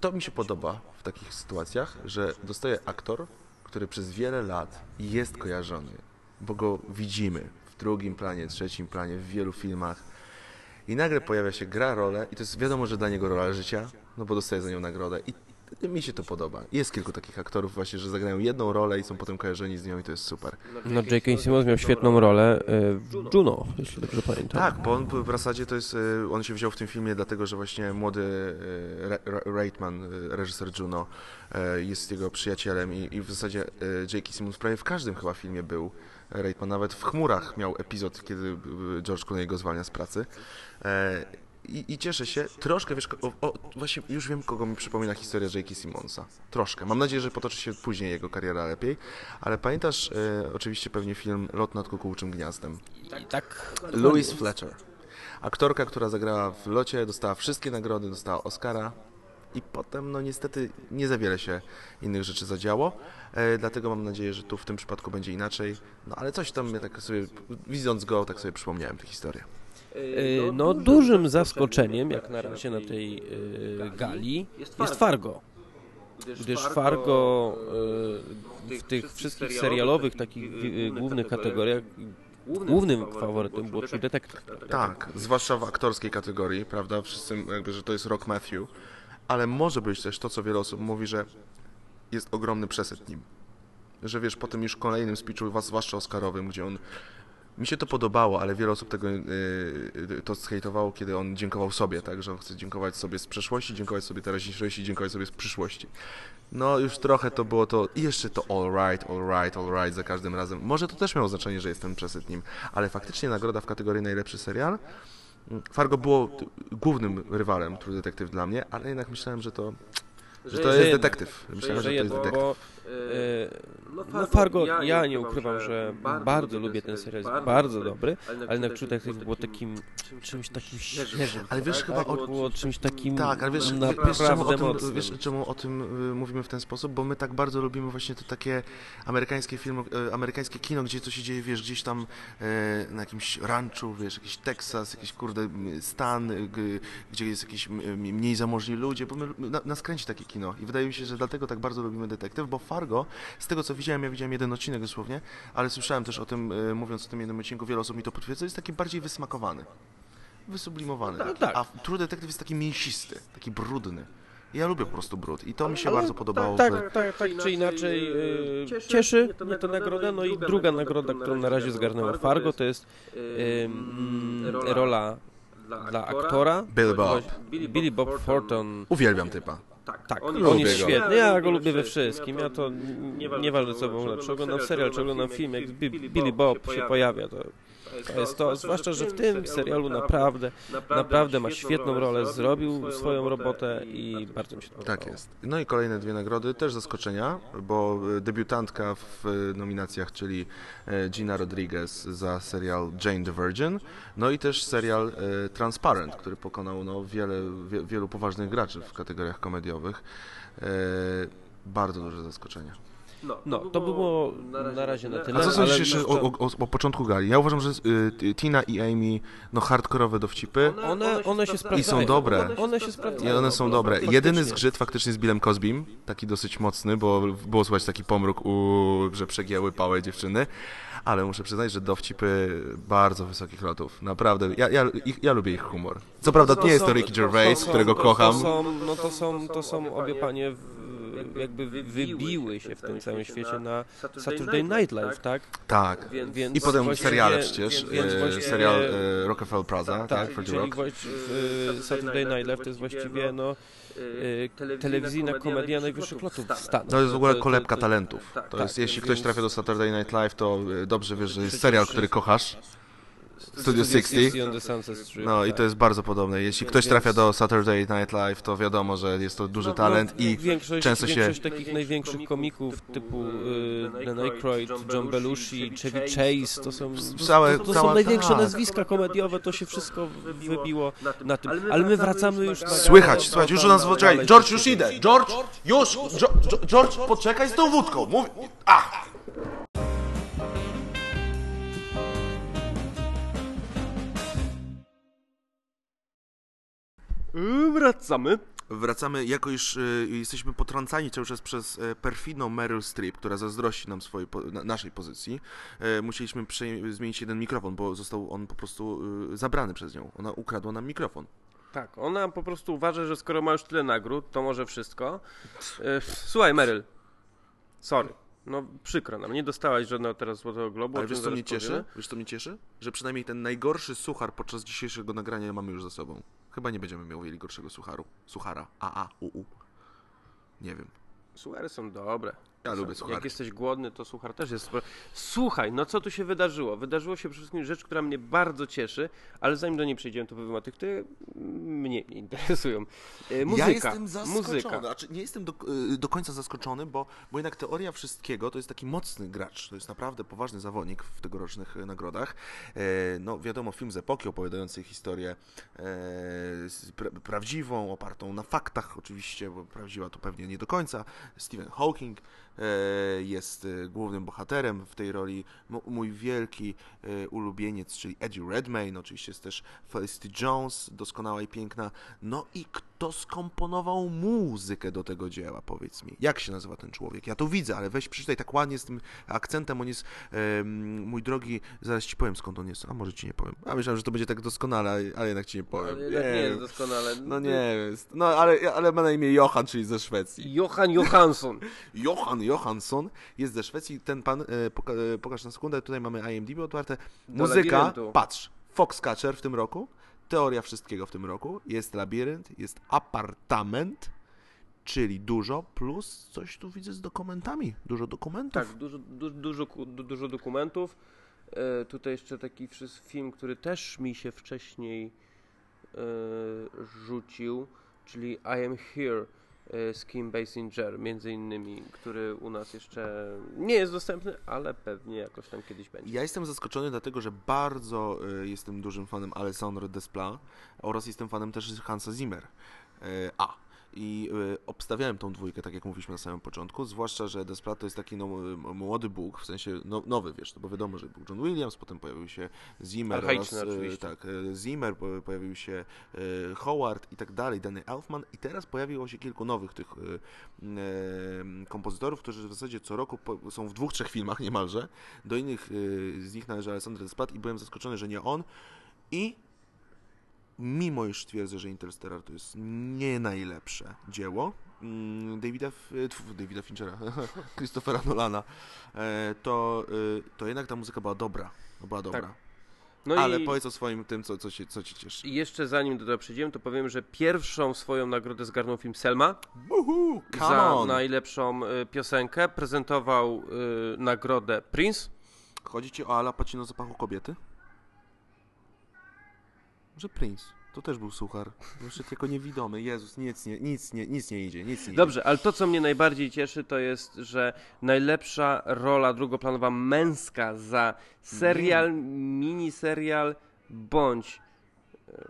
To mi się podoba w takich sytuacjach, że dostaje aktor, który przez wiele lat jest kojarzony, bo go widzimy w drugim planie, trzecim planie, w wielu filmach. I nagle pojawia się, gra rolę i to jest wiadomo, że dla niego rola życia, no bo dostaje za nią nagrodę. I mi się to podoba. Jest kilku takich aktorów właśnie, że zagrają jedną rolę i są potem kojarzeni z nią i to jest super. No, J.K. Simmons miał świetną rolę yy, w Juno, jeśli dobrze pamiętam. Tak, bo on w zasadzie to jest, y, on się wziął w tym filmie dlatego, że właśnie młody Ra- Reitman, reżyser Juno, jest jego przyjacielem i, i w zasadzie J.K. Simmons prawie w każdym chyba filmie był. Reitman nawet w Chmurach miał epizod, kiedy George Clooney go zwalnia z pracy. I, I cieszę się, troszkę, wiesz, o, o, właśnie już wiem, kogo mi przypomina historia J.K. Simmonsa. Troszkę. Mam nadzieję, że potoczy się później jego kariera lepiej. Ale pamiętasz e, oczywiście pewnie film Lot nad kukułczym gniazdem? I tak. Louise Fletcher. Aktorka, która zagrała w locie, dostała wszystkie nagrody, dostała Oscara i potem, no niestety, nie za wiele się innych rzeczy zadziało. E, dlatego mam nadzieję, że tu w tym przypadku będzie inaczej. No ale coś tam, ja tak sobie, widząc go, tak sobie przypomniałem tę historię. Yy, No, dużym zaskoczeniem, jak na razie na tej yy, gali, jest Fargo. Gdyż Fargo w tych wszystkich serialowych, takich głównych kategoriach, głównym faworytem było True Detective. Tak, zwłaszcza w aktorskiej kategorii, prawda? Wszyscy jakby, że to jest Rock Matthew, ale może być też to, co wiele osób mówi, że jest ogromny przesyt nim. Że wiesz, po tym już kolejnym speechu, was- zwłaszcza Oscarowym, gdzie on mi się to podobało, ale wiele osób tego yy, to zhejtowało, kiedy on dziękował sobie, tak, że on chce dziękować sobie z przeszłości, dziękować sobie teraźniejszości, dziękować sobie z przyszłości. No już trochę to było to, i jeszcze to all right, all right, all right za każdym razem. Może to też miało znaczenie, że jestem przesyt nim, ale faktycznie nagroda w kategorii najlepszy serial Fargo było głównym rywalem True Detective dla mnie, ale jednak myślałem, że to, że to że jest jednak- detektyw. Myślałem, że to jest detektyw. bo yy, no Fargo, ja nie ukrywam, że bardzo lubię ten serial, jest bardzo dobry, ale jednak True Detective było takim czymś takim świeżym. Ale wiesz, tak? chyba o- było czymś takim Tak, ale wiesz, wiesz, czemu o tym, wiesz czemu o tym y, mówimy w ten sposób? Bo my tak bardzo lubimy właśnie to takie amerykańskie filmy, y, amerykańskie kino, gdzie to się dzieje, wiesz, gdzieś tam y, na jakimś ranchu, wiesz, jakiś Teksas, jakiś kurde stan, gdzie jest jakiś mniej zamożni ludzie, bo my, na, nas kręci takie kino i wydaje mi się, że dlatego tak bardzo lubimy detektyw, bo Fargo, z tego co widziałem, ja widziałem jeden odcinek dosłownie, ale słyszałem też o tym, y, mówiąc o tym jednym odcinku, wiele osób mi to potwierdza, jest taki bardziej wysmakowany wysublimowany. No taki. tak. A True Detective jest taki mięsisty, taki brudny. Ja lubię po prostu brud i to mi się Ale bardzo podobało. Tak, tak, tak, tak czy inaczej yy, cieszy mnie to nagroda. No i druga nagroda, którą na razie zgarnęła Fargo, to jest ym, rola dla aktora. Billy Bob. Billy Bob Thornton. Uwielbiam typa. Tak, on on jest świetny. świetny. Ja go lubię we wszystkim. Ja to nieważne co było lepsze. Oglądam serial, czy oglądam film, jak Bi- Billy Bob się pojawia, to to jest to. Zwłaszcza, że w tym serialu naprawdę, naprawdę ma świetną rolę, zrobił swoją robotę i bardzo mi się to podobało. Tak jest. No i kolejne dwie nagrody, też zaskoczenia, bo e, debiutantka w e, nominacjach, czyli e, Gina Rodriguez za serial Jane the Virgin, no i też serial Transparent, który pokonał no, wiele, wie, wielu poważnych graczy w kategoriach komediowych. Bardzo duże zaskoczenie. No, to było na razie na tyle. A co sądzisz jeszcze o, jeszcze- o, o, o początku gali? Ja uważam, że y, Tina i Amy, no hardkorowe dowcipy One, one się sprawdzają. i są dobre. One się I sprawdzają. one są dobre. Faktycznie. Jedyny zgrzyt faktycznie z Billem Cosbym, taki dosyć mocny, bo było słychać taki pomruk, u, że przegięły pałe dziewczyny, ale muszę przyznać, że dowcipy bardzo wysokich lotów. Naprawdę, ja, ja, ich, ja lubię ich humor. Co prawda nie jest to Ricky Gervais, są- którego to- kocham. To są, no to są, to są obie panie w, jakby wybiły się w tym całym świecie na Saturday Night Live, tak? Tak. Więc, więc I potem seriale przecież. Więc e, serial e, Rockefeller Plaza, tak? tak, Freddie czyli Saturday Night Live to jest właściwie no, e, telewizyjna komedia najwyższych lotów w Stanach. To jest w ogóle kolebka talentów. tak, To tak, jest, jeśli ktoś trafia do Saturday Night Live, to e, dobrze wiesz, że jest serial, który kochasz. Studio 60. on the Sunset Strip. No i tak. to jest bardzo podobne. Jeśli Więc- ktoś trafia do Saturday Night Live, to wiadomo, że jest to duży talent i No, większość, często się- większość takich największych komików typu Dan Aykroyd, John Belushi, Chevy Chase, to są, Całe- to, są największe tak. nazwiska komediowe, to się wszystko wybiło na tym. Ale my wracamy już na... Słychać, słuchać, już u nas dalej. George, już idę. George, już! George, poczekaj z tą wódką. Mów... A! Wracamy. Wracamy, jako już y, jesteśmy potrącani cały czas przez y, perfidną Meryl Streep, która zazdrości nam swojej, po, na, naszej pozycji. Y, musieliśmy zmienić jeden mikrofon, bo został on po prostu y, zabrany przez nią. Ona ukradła nam mikrofon. Tak, ona po prostu uważa, że skoro ma już tyle nagród, to może wszystko. E, Słuchaj, Meryl. Sorry. No przykro nam, nie dostałaś żadnego teraz Złotego Globu. Ale wiesz co mnie cieszy? Wiesz co mnie cieszy? Że przynajmniej ten najgorszy suchar podczas dzisiejszego nagrania mamy już za sobą. Chyba nie będziemy mieli gorszego sucharu. Suchara. A, a, u, u. Nie wiem. Suchary są dobre. Ja lubię. Jak jesteś głodny, to suchar też jest. Słuchaj, no co tu się wydarzyło? Wydarzyło się przede wszystkim rzecz, która mnie bardzo cieszy, ale zanim do niej przejdziemy, to powiem o tych, które mnie nie interesują. E, Muzyka. Ja jestem zaskoczony. Muzyka. Znaczy, nie jestem do, y, do końca zaskoczony, bo, bo jednak teoria wszystkiego to jest taki mocny gracz. To jest naprawdę poważny zawodnik w tegorocznych y, nagrodach. E, no wiadomo, film z epoki opowiadający historię e, prawdziwą, opartą na faktach oczywiście, bo prawdziwa to pewnie nie do końca. Stephen Hawking e, jest e, głównym bohaterem w tej roli. Mój wielki e, ulubieniec, czyli Eddie Redmayne, oczywiście jest też Felicity Jones, doskonała i piękna. No i kto skomponował muzykę do tego dzieła, powiedz mi. Jak się nazywa ten człowiek? Ja to widzę, ale weź przeczytaj tak ładnie z tym akcentem, on jest, em, mój drogi, zaraz ci powiem skąd on jest, a może ci nie powiem. A myślałem, że to będzie tak doskonale, ale- jednak ci nie powiem. Ale jednak nie jest doskonale. No nie jest. No ale, ale ma na imię Johan, czyli ze Szwecji. Johan Johansson. Johan Johansson jest ze Szwecji. Ten pan, e, poka- e, pokaż na sekundę, tutaj mamy IMDb otwarte. Muzyka, patrz, Foxcatcher w tym roku, Teoria Wszystkiego w tym roku, jest Labirynt, jest Apartament, czyli dużo, plus coś tu widzę z dokumentami, dużo dokumentów. Tak, dużo, du, dużo, du, dużo dokumentów. E, tutaj jeszcze taki film, który też mi się wcześniej e, rzucił, czyli I Am Here z Kim Basinger, między innymi, który u nas jeszcze nie jest dostępny, ale pewnie jakoś tam kiedyś będzie. Ja jestem zaskoczony dlatego, że bardzo y, jestem dużym fanem Alessandro Desplat oraz jestem fanem też Hansa Zimmer. Y, a, i y, obstawiałem tą dwójkę, tak jak mówiliśmy na samym początku, zwłaszcza, że Desplat to jest taki no, młody Bóg, w sensie no, nowy, wiesz, no bo wiadomo, że był John Williams, potem pojawił się Zimmer oraz, oczywiście. tak, y, Zimmer, po- pojawił się Howard i tak dalej, Danny Elfman i teraz pojawiło się kilku nowych tych kompozytorów, którzy w zasadzie co roku są w dwóch, trzech filmach niemalże. Do innych z nich należy Alessandro Desplat i byłem zaskoczony, że nie on. I mimo iż twierdzę, że Interstellar to jest nie najlepsze dzieło mm, Davida, F- y, tfu, Davida Finchera, Christophera Nolana, e, to, y, to jednak ta muzyka była dobra. Była dobra. No Ale i, powiedz o swoim tym, co, co, cię, co cię cieszy. i jeszcze zanim do tego przejdziemy, to powiem, że pierwszą swoją nagrodę zgarnął film Selma. Uhu, za on! najlepszą y, piosenkę. Prezentował y, nagrodę Prince. Chodzi ci o Ala Pacino zapachu kobiety? Że Prince. To też był suchar. Wyszedł jako niewidomy. Jezus, nic nie, nic nie, nic nie idzie, nic nie idzie. Dobrze, ale to, co mnie najbardziej cieszy, to jest, że najlepsza rola drugoplanowa męska za serial, miniserial bądź e,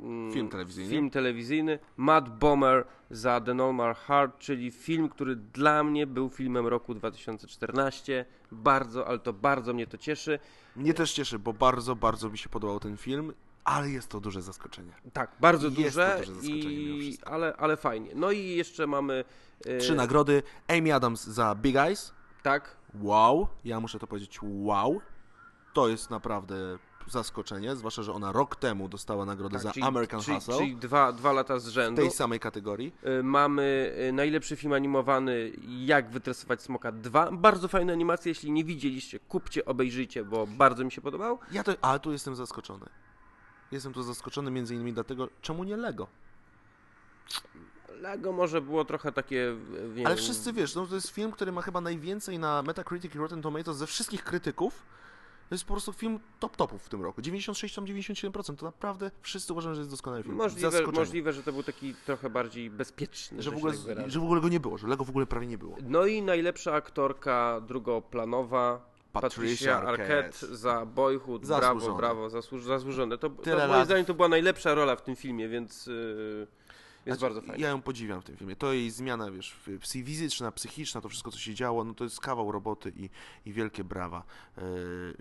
mm, Film telewizyjny. film telewizyjny Matt Bomer za The Normal Heart, czyli film, który dla mnie był filmem roku 2014. Bardzo, ale to bardzo mnie to cieszy. Mnie też cieszy, bo bardzo, bardzo mi się podobał ten film, ale jest to duże zaskoczenie. Tak, bardzo Jest to duże, duże zaskoczenie i, ale, ale fajnie. No i jeszcze mamy... e, Trzy nagrody. Amy Adams za Big Eyes. Tak, Wow. Ja muszę to powiedzieć wow. To jest naprawdę zaskoczenie, zwłaszcza, że ona rok temu dostała nagrodę za Tak, czyli, American czyli, Hustle czyli dwa, dwa lata z w rzędu. tej samej kategorii. Y, Mamy y, najlepszy film animowany Jak wytresować smoka 2. Bardzo fajna animacja, jeśli nie widzieliście, kupcie, obejrzyjcie, bo bardzo mi się podobał. Ja to, ale tu jestem zaskoczony. Jestem tu zaskoczony między innymi dlatego, czemu nie Lego? Lego może było trochę takie... y, Nie Ale wiem, wszyscy wiesz, no to jest film, który ma chyba najwięcej na Metacritic i Rotten Tomatoes ze wszystkich krytyków. To jest po prostu film top topów w tym roku. 96 tam 97%. To naprawdę wszyscy uważają, że jest doskonały film. Możliwe, możliwe, że to był taki trochę bardziej bezpieczny. Że w, ogóle, tak że w ogóle go nie było, że Lego w ogóle prawie nie było. No i najlepsza aktorka drugoplanowa Patricia Arquette. Za Boyhood. Zasłużone. Brawo, brawo, zasłuż, zasłużone. To, to moim lat. zdaniem to była najlepsza rola w tym filmie, więc yy, jest Znaczy, bardzo fajnie. Ja ją podziwiam w tym filmie. To jej zmiana, wiesz, fizyczna, psychiczna, to wszystko, co się działo, no to jest kawał roboty i, i wielkie brawa. Yy,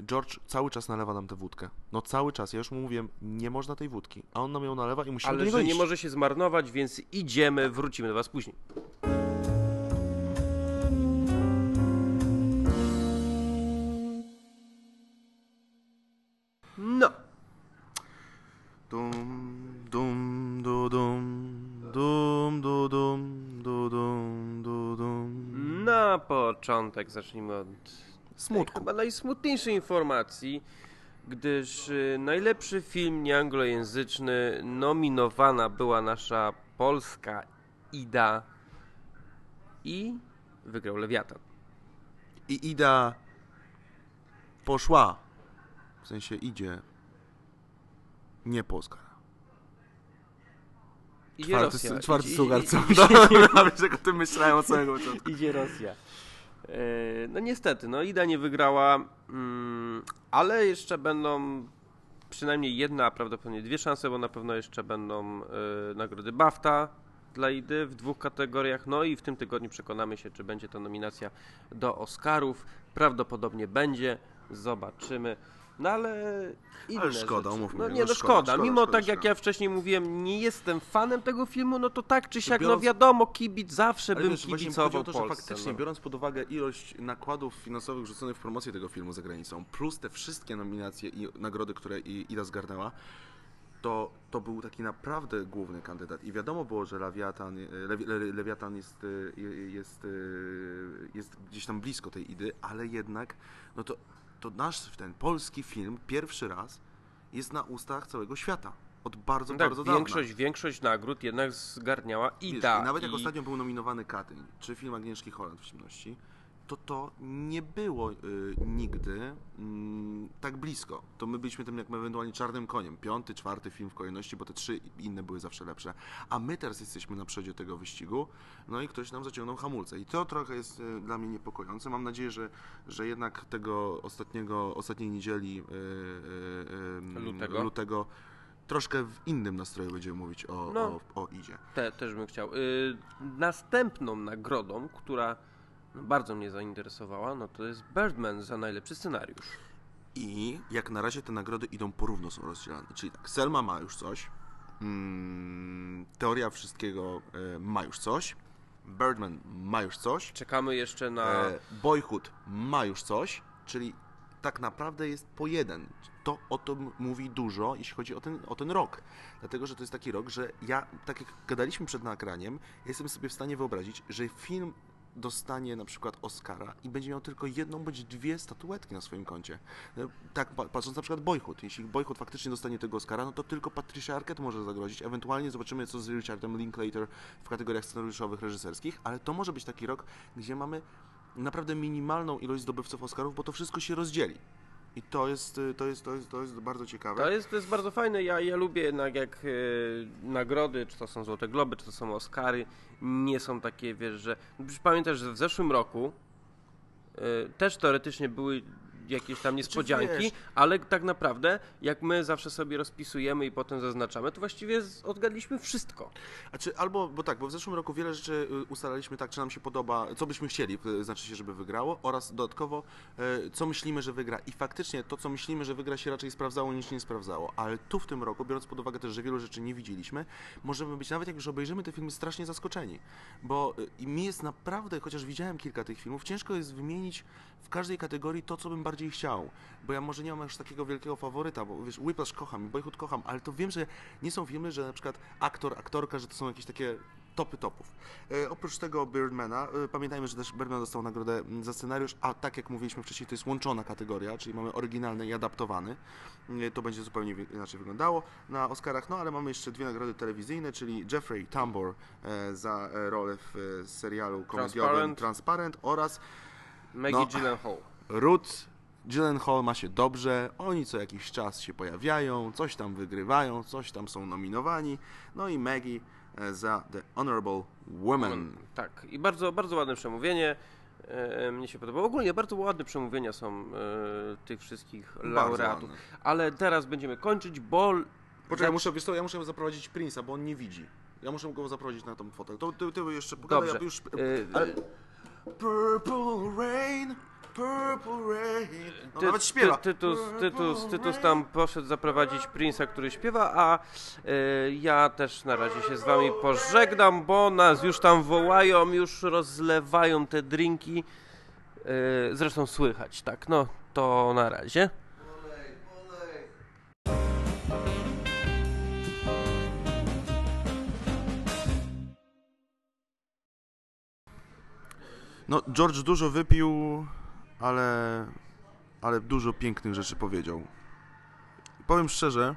George cały czas nalewa nam tę wódkę. No cały czas. Ja już mu mówiłem, nie można tej wódki. A on nam ją nalewa i musimy do Ale niego że nie iść. może się zmarnować, więc idziemy, wrócimy do Was później. Początek zacznijmy od Smutku. chyba najsmutniejszej informacji, gdyż y, najlepszy film nieanglojęzyczny nominowana była nasza polska Ida i wygrał Lewiatan. I Ida poszła. W sensie idzie. Nie Polska. Idzie Czwarty, Rosja. czwarty Idzie- sugar, co? i- Nawet jak o tym myślałem od samego początku. Idzie Rosja. E, No niestety, no Ida nie wygrała, mm, ale jeszcze będą przynajmniej jedna, a prawdopodobnie dwie szanse, bo na pewno jeszcze będą e, nagrody BAFTA dla Idy w dwóch kategoriach. No i w tym tygodniu przekonamy się, czy będzie to nominacja do Oscarów. Prawdopodobnie będzie, zobaczymy. No ale inne Ale szkoda, rzeczy. umówmy No nie, no no szkoda, szkoda. szkoda, Mimo szkoda, tak jak ja wcześniej mówiłem, nie jestem fanem tego filmu, no to tak czy siak, no biorąc- wiadomo, kibic zawsze Ale bym wiesz, kibicował to, że Polsce. faktycznie, no. biorąc pod uwagę ilość nakładów finansowych rzuconych w promocję tego filmu za granicą, plus te wszystkie nominacje i nagrody, które Ida zgarnęła, to, to był taki naprawdę główny kandydat. I wiadomo było, że Lewiatan, Lewi, Le, Lewiatan jest, e, jest, e, jest gdzieś tam blisko tej Idy, ale jednak no to, to nasz ten polski film pierwszy raz jest na ustach całego świata. Od bardzo, No tak, bardzo dawna. większość, większość nagród jednak zgarniała Wiesz, Ida. I nawet jak i- ostatnio był nominowany Katyń, czy film Agnieszki Holland w ciemności, to to nie było y, nigdy mm, tak blisko. To my byliśmy tym jak ewentualnie czarnym koniem. Piąty, czwarty film w kolejności, bo te trzy inne były zawsze lepsze. A my teraz jesteśmy na przodzie tego wyścigu, no i ktoś nam zaciągnął hamulce. I to trochę jest y, dla mnie niepokojące. Mam nadzieję, że, że jednak tego ostatniego, ostatniej niedzieli y, y, y, Lutego. lutego troszkę w innym nastroju będziemy mówić o, No. o, o Idzie. Te, też bym chciał. Y, następną nagrodą, która bardzo mnie zainteresowała, no to jest Birdman za najlepszy scenariusz. I jak na razie te nagrody idą porówno, są rozdzielane. Czyli tak, Selma ma już coś, mm, Teoria Wszystkiego e, ma już coś, Birdman ma już coś, Czekamy jeszcze na... e, Boyhood ma już coś, czyli tak naprawdę jest po jeden. To o tym mówi dużo, jeśli chodzi o ten, o ten rok. Dlatego, że to jest taki rok, że ja, tak jak gadaliśmy przed nagraniem, jestem sobie w stanie wyobrazić, że film dostanie na przykład Oscara i będzie miał tylko jedną bądź dwie statuetki na swoim koncie. No, Tak pa- patrząc na przykład Boyhood. Jeśli Boyhood faktycznie dostanie tego Oscara, no to tylko Patricia Arquette może zagrozić. Ewentualnie zobaczymy co z Richardem Linklater w kategoriach scenariuszowych, reżyserskich, ale to może być taki rok, gdzie mamy naprawdę minimalną ilość zdobywców Oscarów, bo to wszystko się rozdzieli. I to jest, y, to jest, to jest, to jest bardzo ciekawe. To jest, to jest bardzo fajne. Ja, ja lubię jednak jak e, nagrody, czy to są Złote Globy, czy to są Oscary, nie są takie, wiesz, że... Pamiętasz, że w zeszłym roku e, też teoretycznie były jakieś tam niespodzianki, wiesz- ale tak naprawdę jak my zawsze sobie rozpisujemy i potem zaznaczamy, to właściwie odgadliśmy wszystko. Znaczy, albo, bo tak, bo w zeszłym roku wiele rzeczy y, ustalaliśmy tak, czy nam się podoba, co byśmy chcieli, y, znaczy się, żeby wygrało, oraz dodatkowo, y, co myślimy, że wygra. I faktycznie to, co myślimy, że wygra, się raczej sprawdzało, niż nie sprawdzało. Ale tu w tym roku, biorąc pod uwagę też, że wielu rzeczy nie widzieliśmy, możemy być, nawet jak już obejrzymy te filmy, strasznie zaskoczeni. Bo mi jest naprawdę, chociaż widziałem kilka tych filmów, ciężko jest wymienić w każdej kategorii to, co bym bardziej chciał, bo ja może nie mam aż takiego wielkiego faworyta, bo wiesz, Whiplash kocham i Boyhood kocham, ale to wiem, że nie są filmy, że na przykład aktor, aktorka, że to są jakieś takie topy topów. E, oprócz tego Birdmana, e, pamiętajmy, że też Birdman dostał nagrodę mm, za scenariusz, a tak jak mówiliśmy wcześniej, to jest łączona kategoria, czyli mamy oryginalny i adaptowany. E, to będzie zupełnie inaczej wyglądało na Oscarach, no ale mamy jeszcze dwie nagrody telewizyjne, czyli Jeffrey Tambor e, za e, rolę w e, serialu komediowym Transparent. Transparent oraz Maggie No. Gyllenhaal. Ruth Gyllenhaal ma się dobrze, oni co jakiś czas się pojawiają, coś tam wygrywają, coś tam są nominowani, no i Maggie e, za The Honorable Woman. Tak, i bardzo, bardzo ładne przemówienie. E, mnie się podobało. Ogólnie bardzo ładne przemówienia są e, tych wszystkich laureatów. Ale teraz będziemy kończyć, bo. Poczekaj, muszę, wiesz co, ja muszę zaprowadzić Prince'a, bo on nie widzi. Ja muszę go zaprowadzić na tą fotel. To ty, ty jeszcze pogadaj, Dobrze. ja już... E, Ale... Purple Rain, Purple Rain... No, Ty, nawet śpiewa. Ty, tytus, tytus, tytus tam poszedł zaprowadzić Prince'a, który śpiewa, a e, ja też na razie się z wami pożegnam, bo nas już tam wołają, już rozlewają te drinki. E, zresztą słychać, tak, no to na razie. No, George dużo wypił, ale, ale dużo pięknych rzeczy powiedział. Powiem szczerze,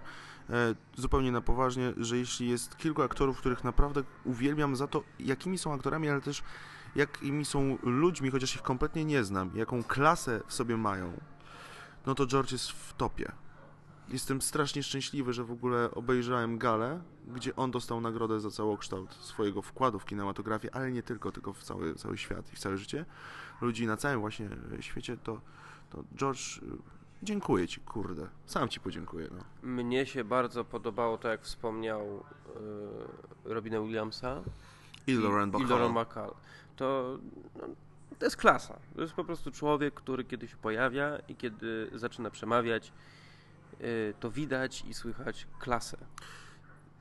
e, zupełnie na poważnie, że jeśli jest kilku aktorów, których naprawdę uwielbiam za to, jakimi są aktorami, ale też jakimi są ludźmi, chociaż ich kompletnie nie znam, jaką klasę w sobie mają, no to George jest w topie. Jestem strasznie szczęśliwy, że w ogóle obejrzałem galę, gdzie on dostał nagrodę za całokształt swojego wkładu w kinematografię, ale nie tylko, tylko w cały, cały świat i w całe życie ludzi na całym właśnie świecie, to, to George, y, dziękuję Ci, kurde. Sam Ci podziękuję, no. Mnie się bardzo podobało to, jak wspomniał e, Robina Williamsa I Lauren i. Lauren Bacall. To, no, to jest klasa. To jest po prostu człowiek, który kiedy się pojawia i kiedy zaczyna przemawiać, to widać i słychać klasę.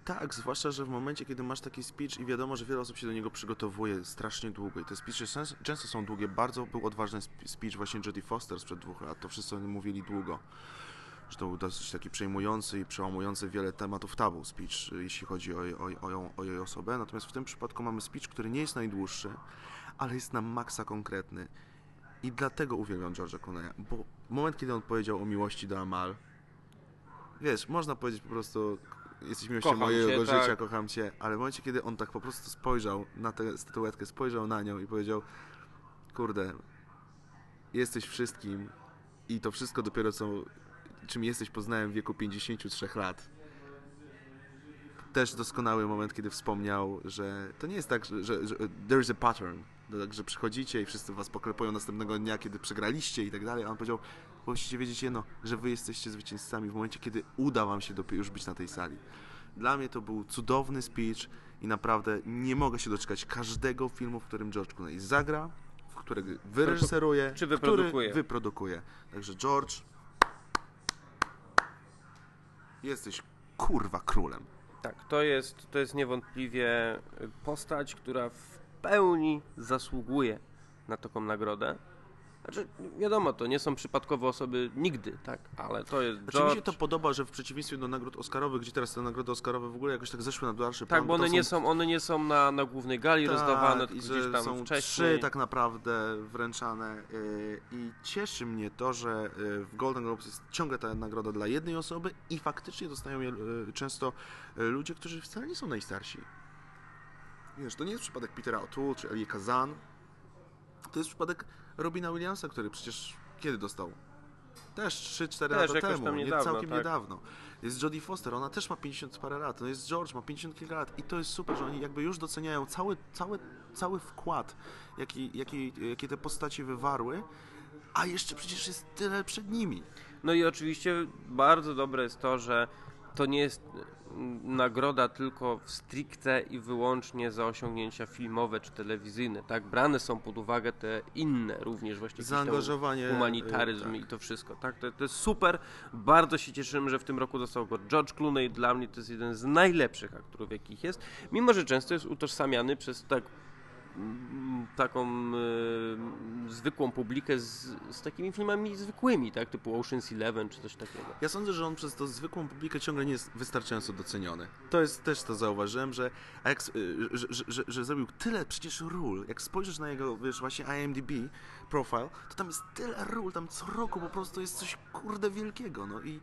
Tak, zwłaszcza, że w momencie, kiedy masz taki speech i wiadomo, że wiele osób się do niego przygotowuje strasznie długo i te speeche sens- często są długie. Bardzo był odważny sp- speech właśnie Jodie Foster sprzed dwóch lat. To wszyscy o mówili długo. Że to był dosyć taki przejmujący i przełamujący wiele tematów tabu speech, y, jeśli chodzi o, o, o, o jej osobę. Natomiast w tym przypadku mamy speech, który nie jest najdłuższy, ale jest na maksa konkretny. I dlatego uwielbiam George'a Clooney'a, bo moment, kiedy on powiedział o miłości do Amal, wiesz, można powiedzieć po prostu jesteś miłością Kocham mojego cię, życia, tak. kocham cię, ale w momencie, kiedy on tak po prostu spojrzał na tę statuetkę, spojrzał na nią i powiedział, kurde, jesteś wszystkim i to wszystko dopiero co, czym jesteś poznałem w wieku 53 lat. Też doskonały moment, kiedy wspomniał, że to nie jest tak, że, że, że there is a pattern, to tak, że przychodzicie i wszyscy was poklepują następnego dnia, kiedy przegraliście i tak dalej, a on powiedział, musicie wiedzieć jedno, że wy jesteście zwycięzcami w momencie, kiedy uda wam się już być na tej sali. Dla mnie to był cudowny speech i naprawdę nie mogę się doczekać każdego filmu, w którym George Clooney zagra, w którego wyreżyseruje, Czy który wyprodukuje. wyprodukuje. Także George, jesteś kurwa królem. Tak, to jest, to jest niewątpliwie postać, która w pełni zasługuje na taką nagrodę. Znaczy, wiadomo, to nie są przypadkowe osoby nigdy, tak, ale to jest Znaczy George. mi się to podoba, że w przeciwieństwie do nagród Oscarowych, gdzie teraz te nagrody Oscarowe w ogóle jakoś tak zeszły na dalszy plan. Tak, bo one nie są, one nie są na, na głównej gali rozdawane, Tak, i tylko gdzieś tam są wcześniej. trzy tak naprawdę wręczane yy, i cieszy mnie to, że yy, w Golden Globes jest ciągle ta nagroda dla jednej osoby i faktycznie dostają je yy, często ludzie, którzy wcale nie są najstarsi. Wiesz, to nie jest przypadek Petera O'Toole czy Elie Kazan. To jest przypadek Robina Williamsa, który przecież kiedy dostał? Też 3-4 Też lata temu, nie niedawno, całkiem tak. niedawno. Jest Jodie Foster, ona też ma 50 parę lat, no jest George, ma 50 kilka lat i to jest super, że oni jakby już doceniają cały, cały, cały wkład, jaki, jaki, jaki te postaci wywarły, a jeszcze przecież jest tyle przed nimi. No i oczywiście bardzo dobre jest to, że to nie jest nagroda tylko w stricte i wyłącznie za osiągnięcia filmowe czy telewizyjne, tak? Brane są pod uwagę te inne również właśnie Zaangażowanie, humanitaryzm y, i to wszystko, tak? To, to jest super. Bardzo się cieszymy, że w tym roku dostał go George Clooney. Dla mnie to jest jeden z najlepszych aktorów, jakich jest, mimo że często jest utożsamiany przez tak taką y, zwykłą publikę z, z takimi filmami zwykłymi, tak? Typu Ocean's Eleven czy coś takiego. Ja sądzę, że on przez tą zwykłą publikę ciągle nie jest wystarczająco doceniony. To jest też to zauważyłem, że, jak, y, że, że, że, że zrobił tyle przecież ról. Jak spojrzysz na jego, wiesz, właśnie IMDb profile, to tam jest tyle ról, tam co roku po prostu jest coś kurde wielkiego, no i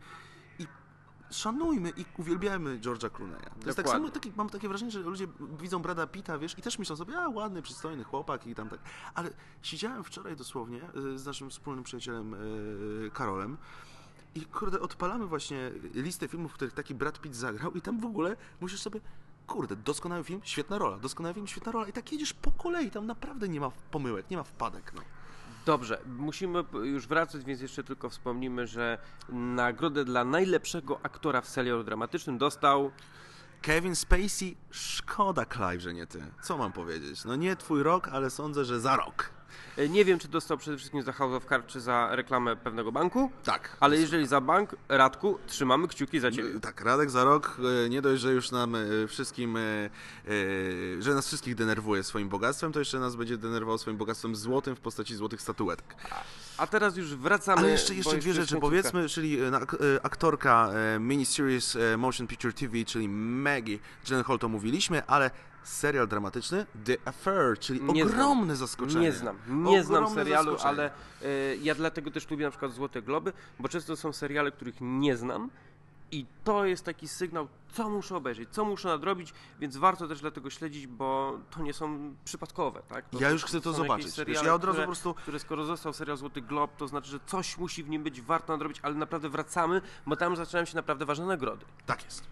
szanujmy i uwielbiamy George'a Clooney'a. To jest tak samo, taki, mam takie wrażenie, że ludzie widzą Brada Pitta, wiesz, i też myślą sobie, a ładny, przystojny chłopak i tam tak. Ale siedziałem wczoraj dosłownie y, z naszym wspólnym przyjacielem y, Karolem i kurde, odpalamy właśnie listę filmów, w których taki Brad Pitt zagrał i tam w ogóle musisz sobie, kurde, doskonały film, świetna rola, doskonały film, świetna rola i tak jedziesz po kolei, tam naprawdę nie ma pomyłek, nie ma wpadek, no. Dobrze, musimy już wracać, więc jeszcze tylko wspomnimy, że nagrodę dla najlepszego aktora w serialu dramatycznym dostał Kevin Spacey, szkoda Clive, że nie ty. Co mam powiedzieć? No nie twój rok, ale sądzę, że za rok. E, Nie wiem, czy dostał przede wszystkim za House of Cards, czy za reklamę pewnego banku, Tak. ale jeżeli za bank, Radku, trzymamy kciuki za ciebie. Tak, Radek za rok e, nie dość, że już nam e, wszystkim, e, e, że nas wszystkich denerwuje swoim bogactwem, to jeszcze nas będzie denerwował swoim bogactwem złotym w postaci złotych statuetek. A teraz już wracamy. Ale jeszcze, jeszcze dwie rzeczy powiedzmy, czyli e, e, aktorka e, miniseries e, Motion Picture TV, czyli Maggie Gyllenhaal to mówiliśmy, ale serial dramatyczny The Affair, czyli Nie znam. ogromne zaskoczenie. Nie znam, nie znam Ogromne serialu, zaskoczenie. ale e, ja dlatego też lubię na przykład Złote Globy, bo często są seriale, których nie znam i to jest taki sygnał, co muszę obejrzeć, co muszę nadrobić, więc warto też dlatego śledzić, bo to nie są przypadkowe, tak? To Ja już chcę to zobaczyć. jakieś Wiesz, seriale, ja od razu które, po prostu- które skoro został serial Złoty Glob, to znaczy, że coś musi w nim być, warto nadrobić, ale naprawdę wracamy, bo tam zaczynają się naprawdę ważne nagrody. Tak jest.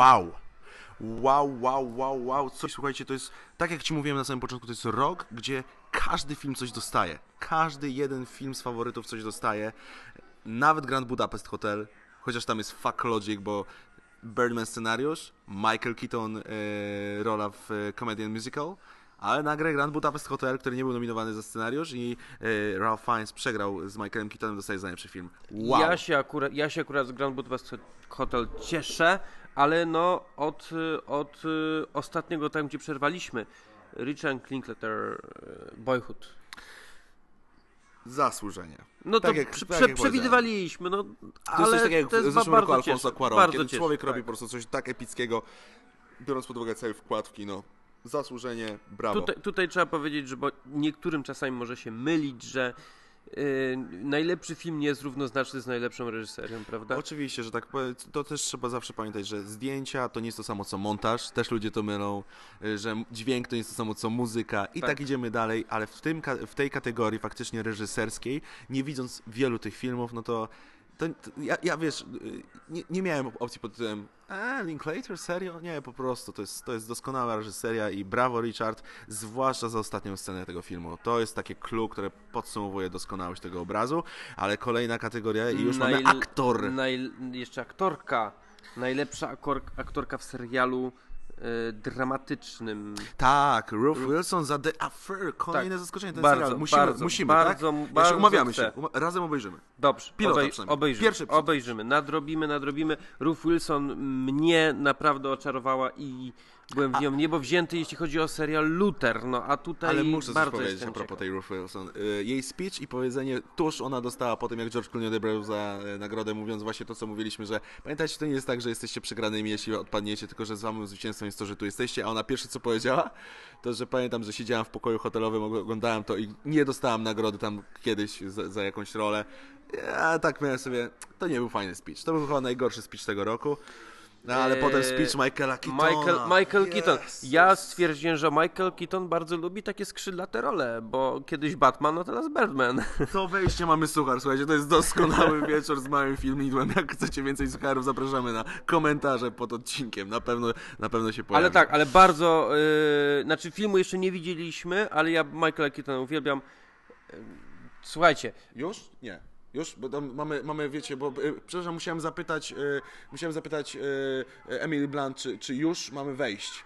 Wow. Wow, wow, wow, wow. Słuchajcie, to jest, tak jak Ci mówiłem na samym początku, to jest rok, gdzie każdy film coś dostaje. Każdy jeden film z faworytów coś dostaje. Nawet Grand Budapest Hotel, chociaż tam jest fuck logic, bo Birdman scenariusz, Michael Keaton e, rola w e, Comedian Musical, ale nagle Grand Budapest Hotel, który nie był nominowany za scenariusz i e, Ralph Fiennes przegrał z Michaelem Keatonem, dostaje za najlepszy film. Wow. Ja, się akurat, ja się akurat z Grand Budapest Hotel cieszę, ale no od, od y, ostatniego tam, gdzie przerwaliśmy, Richard Linklater y, Boyhood. Zasłużenie. No to Tak jak- prze, tak jak przewidywaliśmy, no To ale jest coś takiego jak to w jest zeszłym ba- roku Alfonso Cuarón, kiedy cieszy, człowiek tak. robi po prostu coś tak epickiego, biorąc pod uwagę cały wkład w kino. Zasłużenie, brawo. Tutaj, tutaj trzeba powiedzieć, że bo niektórym czasami może się mylić, że y, najlepszy film nie jest równoznaczny z najlepszą reżyserią, prawda? Oczywiście, że tak to też trzeba zawsze pamiętać, że zdjęcia to nie jest to samo co montaż, też ludzie to mylą, y, że dźwięk to nie jest to samo co muzyka i tak, Tak. idziemy dalej, ale w, tym, w tej kategorii faktycznie reżyserskiej, nie widząc wielu tych filmów, no to, to, to ja, ja wiesz, y, nie, nie miałem opcji pod tytułem a, Linklater, serio? Nie, po prostu, to jest, to jest doskonała reżyseria i brawo Richard, zwłaszcza za ostatnią scenę tego filmu. To jest takie clue, które podsumowuje doskonałość tego obrazu, ale kolejna kategoria i już mamy Najl- aktor. Najl- jeszcze aktorka. Najlepsza aktorka w serialu dramatycznym. Tak, Ruth Wilson za The Affair. Kolejne Tak. zaskoczenie. Ten Bardzo, serial. Musimy, bardzo, musimy, bardzo, tak? bardzo Jeszcze umawiamy chcę. się. Razem obejrzymy. Dobrze, Pilota obej- obejrzymy, Pierwszy obejrzymy, nadrobimy, nadrobimy. Ruth Wilson mnie naprawdę oczarowała i byłem w nią niebo wzięty, jeśli chodzi o serial Luther, no a tutaj Ale muszę coś bardzo powiedzieć jestem a propos tej Ruth Wilson. Y, Jej speech i powiedzenie tuż ona dostała po tym, jak George Clooney odebrał za y, nagrodę, mówiąc właśnie to, co mówiliśmy, że pamiętajcie, to nie jest tak, że jesteście przegranymi, jeśli odpadniecie, tylko że z wami zwycięstwem jest to, że tu jesteście, a ona pierwsze, co powiedziała, to, że pamiętam, że siedziałam w pokoju hotelowym, oglądałem to i nie dostałam nagrody tam kiedyś za, za jakąś rolę. Ja tak miałem sobie, to nie był fajny speech. To był chyba najgorszy speech tego roku. No ale Eee, potem speech Michaela Keatona. Michael, Michael Keaton. Jezus. Ja stwierdziłem, że Michael Keaton bardzo lubi takie skrzydlate role, bo kiedyś Batman, no teraz Birdman. To wejście mamy suchar, słuchajcie, to jest doskonały wieczór z małym filmidłem. Jak chcecie więcej sucharów, zapraszamy na komentarze pod odcinkiem. Na pewno, na pewno się pojawi. Ale tak, ale bardzo. Yy, znaczy, filmu jeszcze nie widzieliśmy, ale ja Michaela Keatona uwielbiam. Yy, Słuchajcie, Już? Nie. Już? Bo tam mamy, mamy wiecie, bo y, przepraszam, musiałem zapytać, y, musiałem zapytać y, Emily Blunt, czy, czy już mamy wejść.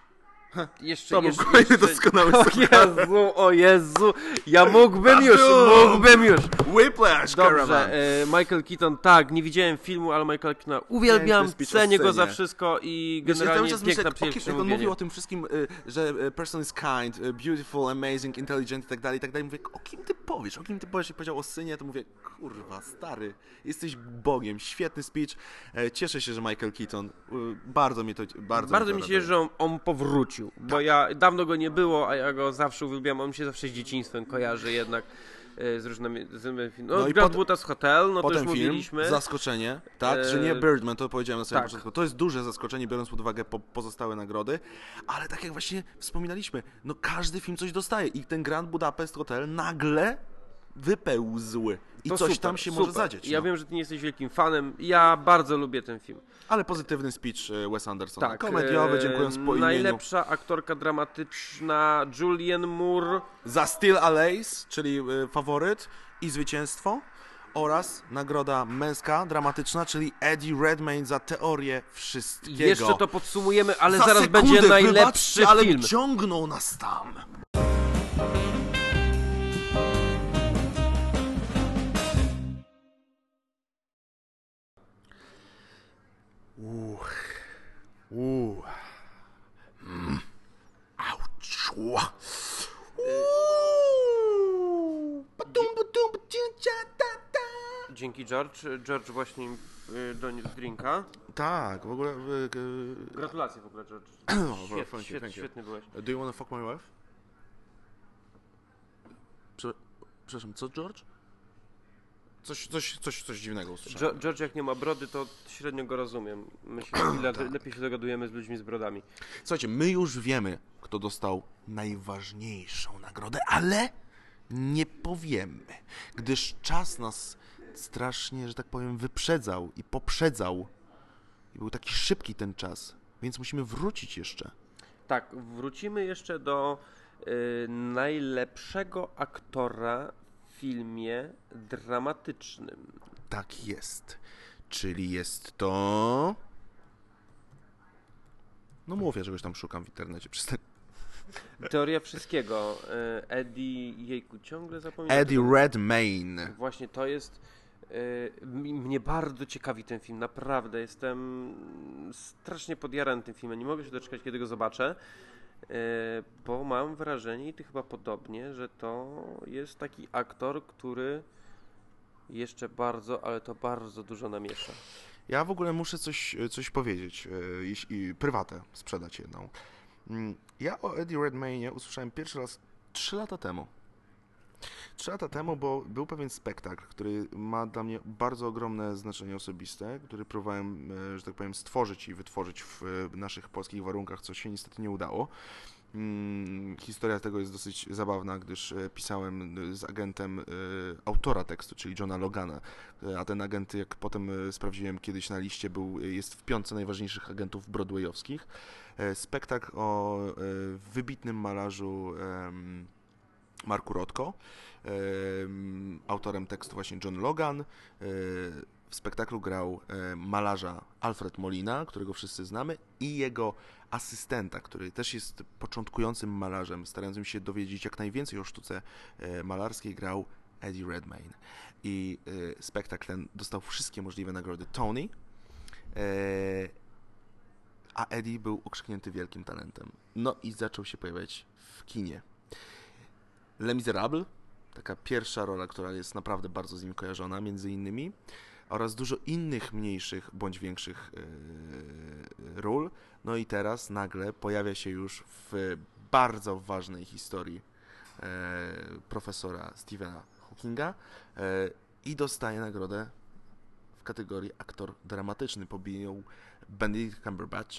Jeszcze, To był jeszcze, kolejny jeszcze... doskonały O. Jezu, o Jezu, ja mógłbym już, mógłbym już. Whiplash. Dobrze, e, Michael Keaton, tak, nie widziałem filmu, ale Michael Keaton uwielbiam, cenię go za wszystko i Wiesz, ja generalnie czas piękna kim, jak on mówił o tym wszystkim, y, że y, person is kind, y, beautiful, amazing, intelligent i tak dalej, i tak dalej. Mówię, o kim ty powiesz? O kim ty powiesz? Jak powiedział o synie, to mówię, kurwa, stary, jesteś Bogiem, świetny speech. E, Cieszę się, że Michael Keaton, bardzo mnie to, bardzo, Bardzo mi się że on, on powrócił, bo ja dawno go nie było, a ja go zawsze uwielbiam. On mi się zawsze z dzieciństwem kojarzy jednak e, z różnymi z różnymi. No, No i Grand Budapest Hotel, no to już Potem film, mówiliśmy. zaskoczenie, tak, że nie E, Birdman, to powiedziałem na samym tak. początku. To jest duże zaskoczenie, biorąc pod uwagę po, pozostałe nagrody, ale tak jak właśnie wspominaliśmy, no każdy film coś dostaje i ten Grand Budapest Hotel nagle wypełzł i To coś super, tam się super. może zadzieć. Ja no. wiem, że ty nie jesteś wielkim fanem. Ja bardzo lubię ten film. Ale pozytywny speech e, Wes Andersona, Tak. komediowy, e, dziękując po imieniu. Najlepsza aktorka dramatyczna Julianne Moore. Za Still Alice, czyli e, faworyt i zwycięstwo oraz nagroda męska, dramatyczna, czyli Eddie Redmayne za teorię wszystkiego. Jeszcze to podsumujemy, ale Za zaraz sekundę, będzie najlepszy wybaczcie, ale film. ciągnął nas tam. Uch. Uch. Mm. Auć. Dzięki George. George właśnie y, doniósł drinka. Tak, w ogóle... y, y, Gratulacje w ogóle George. Oh, Świet, thank you, świet, thank you. świetny byłeś. Do you wanna fuck my wife? Prze- Przepraszam, co George? Coś, coś, coś, coś dziwnego usłyszałem. George jak nie ma brody, to średnio go rozumiem. Myślę, ile Tak. lepiej się dogadujemy z ludźmi z brodami. Słuchajcie, my już wiemy, kto dostał najważniejszą nagrodę, ale nie powiemy, gdyż czas nas strasznie, że tak powiem, wyprzedzał i poprzedzał. I był taki szybki ten czas, więc musimy wrócić jeszcze. Tak, wrócimy jeszcze do y, najlepszego aktora filmie dramatycznym. Tak jest. Czyli jest to. No mówię, że czegoś tam szukam w internecie. Przez ten... Teoria wszystkiego. Y, Eddie, jejku, ciągle zapominam. Eddie Redmayne. Właśnie to jest. mi- Mnie bardzo ciekawi ten film, naprawdę. Jestem strasznie podjarany tym filmem. Nie mogę się doczekać, kiedy go zobaczę, bo mam wrażenie, i ty chyba podobnie, że to jest taki aktor, który jeszcze bardzo, ale to bardzo dużo namiesza. Ja w ogóle muszę coś, coś powiedzieć, e, jeśli prywatę sprzedać jedną. Mm, Ja o Eddie Redmayne usłyszałem pierwszy raz 3 lata temu. 3 lata temu, bo był pewien spektakl, który ma dla mnie bardzo ogromne znaczenie osobiste, który próbowałem, e, że tak powiem, stworzyć i wytworzyć w naszych polskich warunkach, co się niestety nie udało. Mm, Historia tego jest dosyć zabawna, gdyż e, pisałem e, z agentem autora tekstu, czyli Johna Logana, a ten agent, jak potem sprawdziłem kiedyś na liście, był, jest w piątce najważniejszych agentów broadwayowskich. Spektakl o wybitnym malarzu Marku Rotko, em, autorem tekstu właśnie John Logan. E, W spektaklu grał e, malarza Alfred Molina, którego wszyscy znamy, i jego asystenta, który też jest początkującym malarzem, starającym się dowiedzieć jak najwięcej o sztuce e, malarskiej, grał Eddie Redmayne. I spektakl ten dostał wszystkie możliwe nagrody Tony, a Eddie był okrzyknięty wielkim talentem. No i zaczął się pojawiać w kinie. Les Miserables, taka pierwsza rola, która jest naprawdę bardzo z nim kojarzona, między innymi, oraz dużo innych mniejszych bądź większych e, ról. No i teraz nagle pojawia się już w bardzo ważnej historii e, profesora Stephena Hawkinga e, i dostaje nagrodę w kategorii aktor dramatyczny. Pobił Benedict Cumberbatch,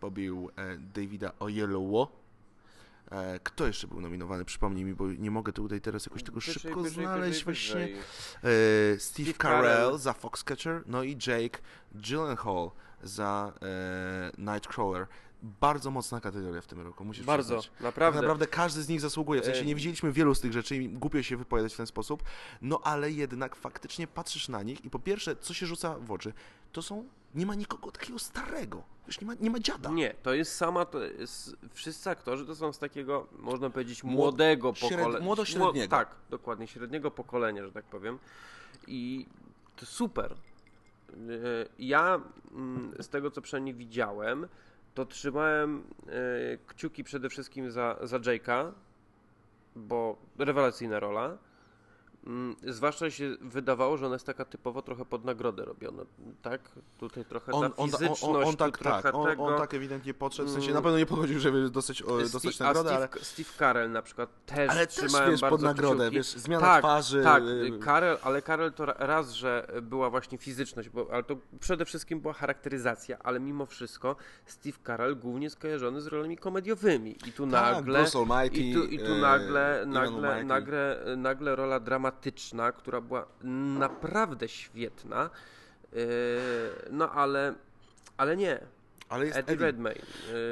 pobił Davida Oyelowo. E, Kto jeszcze był nominowany? Przypomnij mi, bo nie mogę tutaj teraz jakoś tego Wyżej, szybko wyżej, znaleźć wyżej, właśnie. E, Steve, Steve Carell, Carell. za Foxcatcher, no i Jake Gyllenhaal za e, Nightcrawler. Bardzo mocna kategoria w tym roku, musisz Bardzo, przyznać. naprawdę. Tak naprawdę każdy z nich zasługuje. W sensie nie widzieliśmy wielu z tych rzeczy i głupio się wypowiadać w ten sposób, no ale jednak faktycznie patrzysz na nich i po pierwsze, co się rzuca w oczy, to są, nie ma nikogo takiego starego. Wiesz, nie ma, nie ma dziada. Nie, to jest sama, to jest, wszyscy aktorzy to są z takiego, można powiedzieć, Młod- młodego śred- pokolenia. młodo-średniego. Tak, dokładnie, średniego pokolenia, że tak powiem. I to super. Yy, Ja mm, z tego, co przynajmniej widziałem, to trzymałem yy, kciuki przede wszystkim za, za Jake'a, bo rewelacyjna rola. Mm, Zwłaszcza się wydawało, że ona jest taka typowo trochę pod nagrodę robiona, tak? Tutaj trochę On, ta on, on, fizyczność, on, on tu tak, tak, on, tego. on tak ewidentnie podszedł, w sensie Mm. na pewno nie podchodził, żeby dostać, o, dostać Steve- nagrodę, a ale, Steve, Steve Carell na przykład też ale też, trzymałem wiesz, bardzo pod nagrodę, kciuki. wiesz, zmiana tak, twarzy. Tak, y, Karel, ale Karel to ra- raz, że była właśnie fizyczność, bo, ale to przede wszystkim była charakteryzacja, ale mimo wszystko Steve Carell głównie skojarzony z rolami komediowymi i tu Tak, nagle Bruce Almighty, i tu, i tu e, nagle, Ivan nagle, nagle, nagle rola dramatyczna, która była naprawdę świetna, yy, no ale, ale nie. ale jest Eddie Eddie. Redmayne.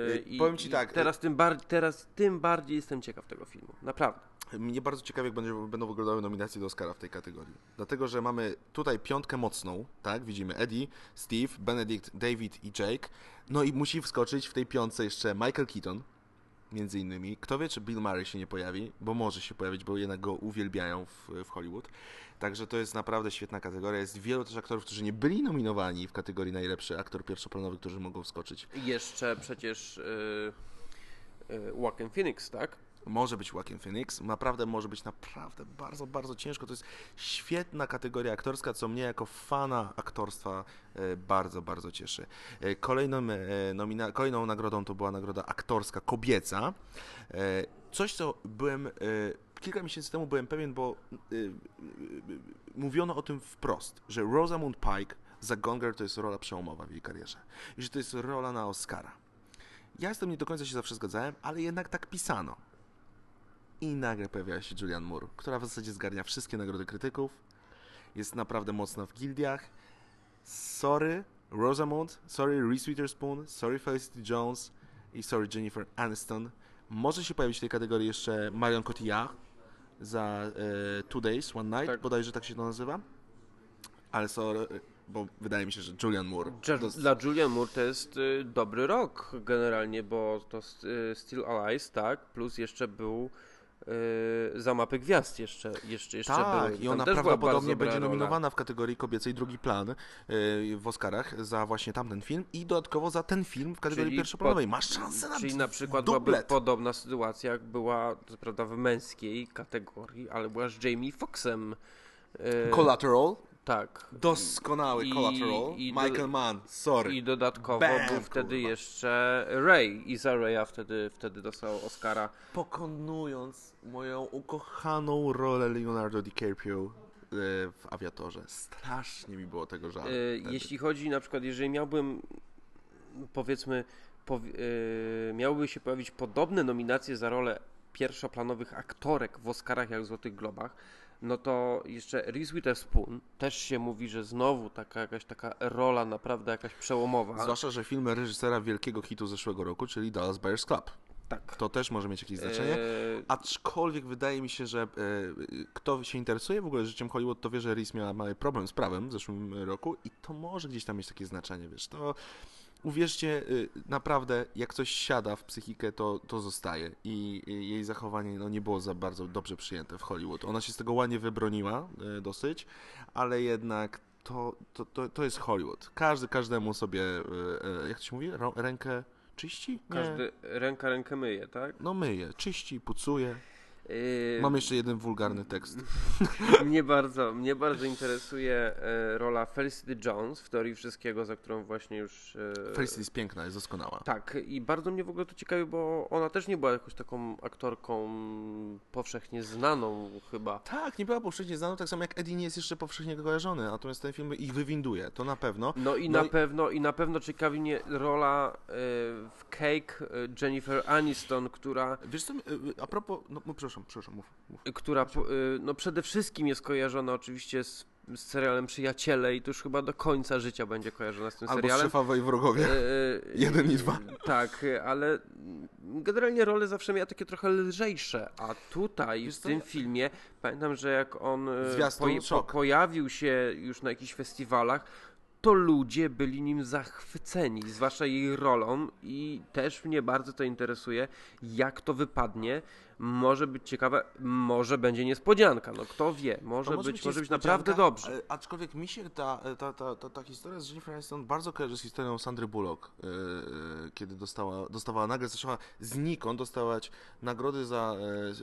Yy, Yy, powiem ci tak, Teraz tym, bar- teraz tym bardziej jestem ciekaw tego filmu. Naprawdę. Mnie bardzo ciekawi, jak będzie, będą wyglądały nominacje do Oscara w tej kategorii. Dlatego, że mamy tutaj piątkę mocną, tak? Widzimy Eddie, Steve, Benedict, David i Jake. No i musi wskoczyć w tej piątce jeszcze Michael Keaton, między innymi. Kto wie, czy Bill Murray się nie pojawi, bo może się pojawić, bo jednak go uwielbiają w, w Hollywood. Także to jest naprawdę świetna kategoria. Jest wielu też aktorów, którzy nie byli nominowani w kategorii najlepszy aktor pierwszoplanowy, którzy mogą wskoczyć. Jeszcze przecież yy, yy, Joaquin Phoenix, tak? Może być Joaquin Phoenix, naprawdę może być naprawdę bardzo, bardzo ciężko. To jest świetna kategoria aktorska, co mnie jako fana aktorstwa e, bardzo, bardzo cieszy. E, Kolejną, e, nomina- kolejną nagrodą to była nagroda aktorska kobieca. Coś, co byłem kilka miesięcy temu byłem pewien, bo mówiono o tym wprost, że Rosamund Pike za Gone Girl to jest rola przełomowa w jej karierze i że to jest rola na Oscara. Ja z tym nie do końca się zawsze zgadzałem, ale jednak tak pisano. I nagle pojawia się Julianne Moore, która w zasadzie zgarnia wszystkie nagrody krytyków. Jest naprawdę mocna w gildiach. Sorry Rosamund, sorry Reese Witherspoon, sorry Felicity Jones i sorry Jennifer Aniston. Może się pojawić w tej kategorii jeszcze Marion Cotillard za e, Two Days, One Night, Tak. bodajże tak się to nazywa. Ale sorry, bo wydaje mi się, że Julianne Moore. Dla Julian Moore to jest y, dobry rok generalnie, bo to y, Still Alive, tak? Plus jeszcze był y, za mapy gwiazd jeszcze, jeszcze, jeszcze tak, były. i ona prawdopodobnie będzie rola. nominowana w kategorii kobiecej drugi plan yy, w Oscarach za właśnie tamten film i dodatkowo za ten film w kategorii Czyli pierwszoplanowej. Masz szansę na Czyli na przykład byłaby podobna sytuacja, jak była co prawda w męskiej kategorii, ale była z Jamie Foxxem. y, Collateral. Tak. Doskonały I- Collateral. i Michael Mann, sorry. I dodatkowo Bam, był wtedy kurwa. jeszcze Ray. Iza Raya wtedy, wtedy dostał Oscara. Pokonując moją ukochaną rolę Leonardo DiCaprio yy, w Awiatorze. Strasznie mi było tego żal. Y. Jeśli chodzi na przykład, jeżeli miałbym powiedzmy, powi- y, miałyby się pojawić podobne nominacje za rolę pierwszoplanowych aktorek w Oscarach jak w Złotych Globach, no to jeszcze Reese Witherspoon też się mówi, że znowu taka jakaś taka rola naprawdę jakaś przełomowa. Zwłaszcza, że film reżysera wielkiego hitu zeszłego roku, czyli Dallas Buyers Club. tak. To też może mieć jakieś znaczenie. E, Aczkolwiek wydaje mi się, że e, kto się interesuje w ogóle życiem Hollywood, to wie, że Reese miała mały problem z prawem w zeszłym roku i to może gdzieś tam mieć takie znaczenie, wiesz. To uwierzcie, y, naprawdę, jak coś siada w psychikę, to, to zostaje i i jej zachowanie no, nie było za bardzo dobrze przyjęte w Hollywood. Ona się z tego ładnie wybroniła y, dosyć, ale jednak to, to, to, to jest Hollywood. Każdy każdemu sobie, y, y, jak to się mówi, rękę czyści? Nie. każdy ręka rękę myje, tak? No myje, czyści, pucuje. Y, Mam jeszcze jeden wulgarny tekst. mnie, bardzo, mnie bardzo interesuje e, rola Felicity Jones w teorii wszystkiego, za którą właśnie już... e, Felicity jest piękna, jest doskonała. Tak, i bardzo mnie w ogóle to ciekawi, bo ona też nie była jakąś taką aktorką powszechnie znaną chyba. Tak, nie była powszechnie znana, tak samo jak Eddie nie jest jeszcze powszechnie kojarzony, natomiast ten film ich wywinduje, to na pewno. No i No na pewno i na pewno ciekawi mnie rola e, w Cake Jennifer Aniston, która Wiesz co, a propos, no, no przepraszam, przepraszam, mów, mów. która po- y, no przede wszystkim jest kojarzona oczywiście z, z serialem Przyjaciele i to już chyba do końca życia będzie kojarzona z tym Albo serialem. szefowej wrogowie. E, e, Jeden i dwa. Tak, ale generalnie role zawsze miała takie trochę lżejsze, a tutaj Wiesz w tym filmie pamiętam, że jak on Zwiastun, po, szok. pojawił się już na jakichś festiwalach, to ludzie byli nim zachwyceni, zwłaszcza jej rolą i też mnie bardzo to interesuje, jak to wypadnie. Może być ciekawe, może będzie niespodzianka, no kto wie, może, To być, może być naprawdę dobrze. ale- Aczkolwiek mi się ta, ta, ta, ta, ta historia z Jennifer Aniston bardzo kojarzy z historią Sandry Bullock, yy, kiedy dostała, dostawała nagle, zaczęła znikąd dostawać nagrody za,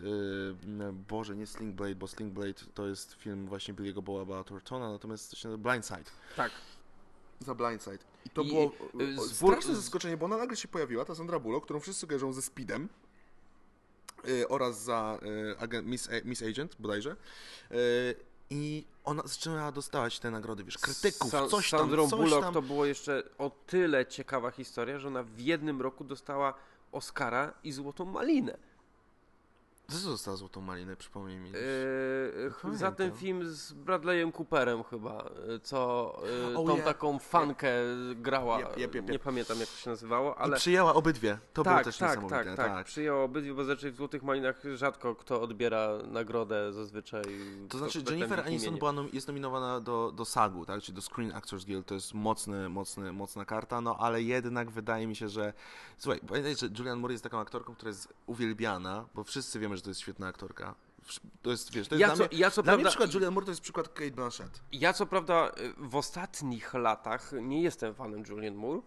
yy, Boże, nie Sling Blade, bo Sling Blade to jest film właśnie Billy'ego Boaba Thorntona, natomiast Blindside. Tak. Za Blindside. I to I, było y, z- straszne zaskoczenie, bo ona nagle się pojawiła, ta Sandra Bullock, którą wszyscy kojarzą ze Speedem y, oraz za y, agent, Miss, Miss Agent bodajże. Y, I ona zaczęła dostawać te nagrody, wiesz, krytyków, Sa- coś tam, coś Bullock tam. to było jeszcze o tyle ciekawa historia, że ona w jednym roku dostała Oscara i Złotą Malinę. Co to została Złotą Malinę, przypomnij mi. Yy, za ten film z Bradleyem Cooperem chyba, yy, co yy, Oh, tą yeah. taką fankę grała, yep, yep. nie pamiętam jak to się nazywało, I ale przyjęła obydwie, to było tak, też tak, niesamowite. tak, tak, przyjęło obydwie, bo zazwyczaj w Złotych Malinach rzadko kto odbiera nagrodę zazwyczaj. To znaczy Jennifer Aniston była nom- jest nominowana do, do SAG-u, tak? czyli do Screen Actors Guild, to jest mocny, mocny, mocna karta, no ale jednak wydaje mi się, że... Słuchaj, pamiętaj, że Julianne Moore jest taką aktorką, która jest uwielbiana, bo wszyscy wiemy, że to jest świetna aktorka. To jest, wiesz, to jest Ja dla co- mnie... ja co dla mnie prawda- przykład Julianne Moore to jest przykład Kate Blanchett. Ja co prawda y, w ostatnich latach nie jestem fanem Julianne Moore,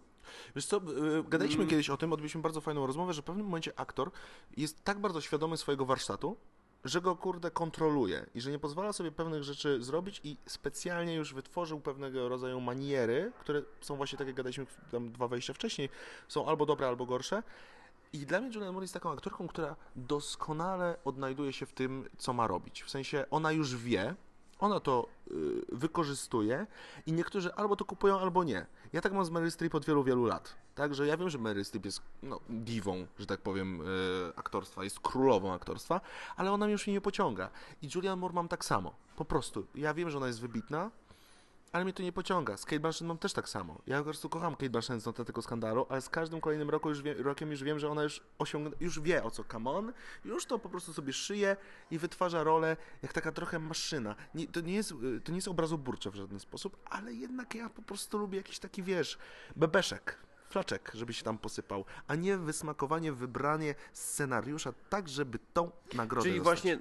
Wiesz co, y, gadaliśmy kiedyś o tym, odbyliśmy bardzo fajną rozmowę, że w pewnym momencie aktor jest tak bardzo świadomy swojego warsztatu, że go kurde kontroluje i że nie pozwala sobie pewnych rzeczy zrobić i specjalnie już wytworzył pewnego rodzaju maniery, które są właśnie tak jak gadaliśmy tam dwa wejścia wcześniej, są albo dobre, albo gorsze. I dla mnie Julianne Moore jest taką aktorką, która doskonale odnajduje się w tym, co ma robić. W sensie ona już wie, ona to y, wykorzystuje i niektórzy albo to kupują, albo nie. Ja tak mam z Meryl Streep od wielu, wielu lat. Także ja wiem, że Meryl Streep jest no, diwą, że tak powiem, y, aktorstwa, jest królową aktorstwa, ale ona mnie już nie pociąga. I Julianne Moore mam tak samo. Po prostu. Ja wiem, że ona jest wybitna, ale mnie to nie pociąga. Z Kate Blanchett mam też tak samo. Ja po prostu kocham Kate Blanchett z noty tego skandalu, ale z każdym kolejnym roku już wie, rokiem już wiem, że ona już osiągnie, już wie o co come on, już to po prostu sobie szyje i wytwarza rolę jak taka trochę maszyna. Nie, to, nie jest, y, to nie jest obrazoburcze w żaden sposób, ale jednak ja po prostu lubię jakiś taki, wiesz, bebeszek. Flaczek, żeby się tam posypał, a nie wysmakowanie, wybranie scenariusza tak, żeby tą nagrodę Czyli dostać. właśnie,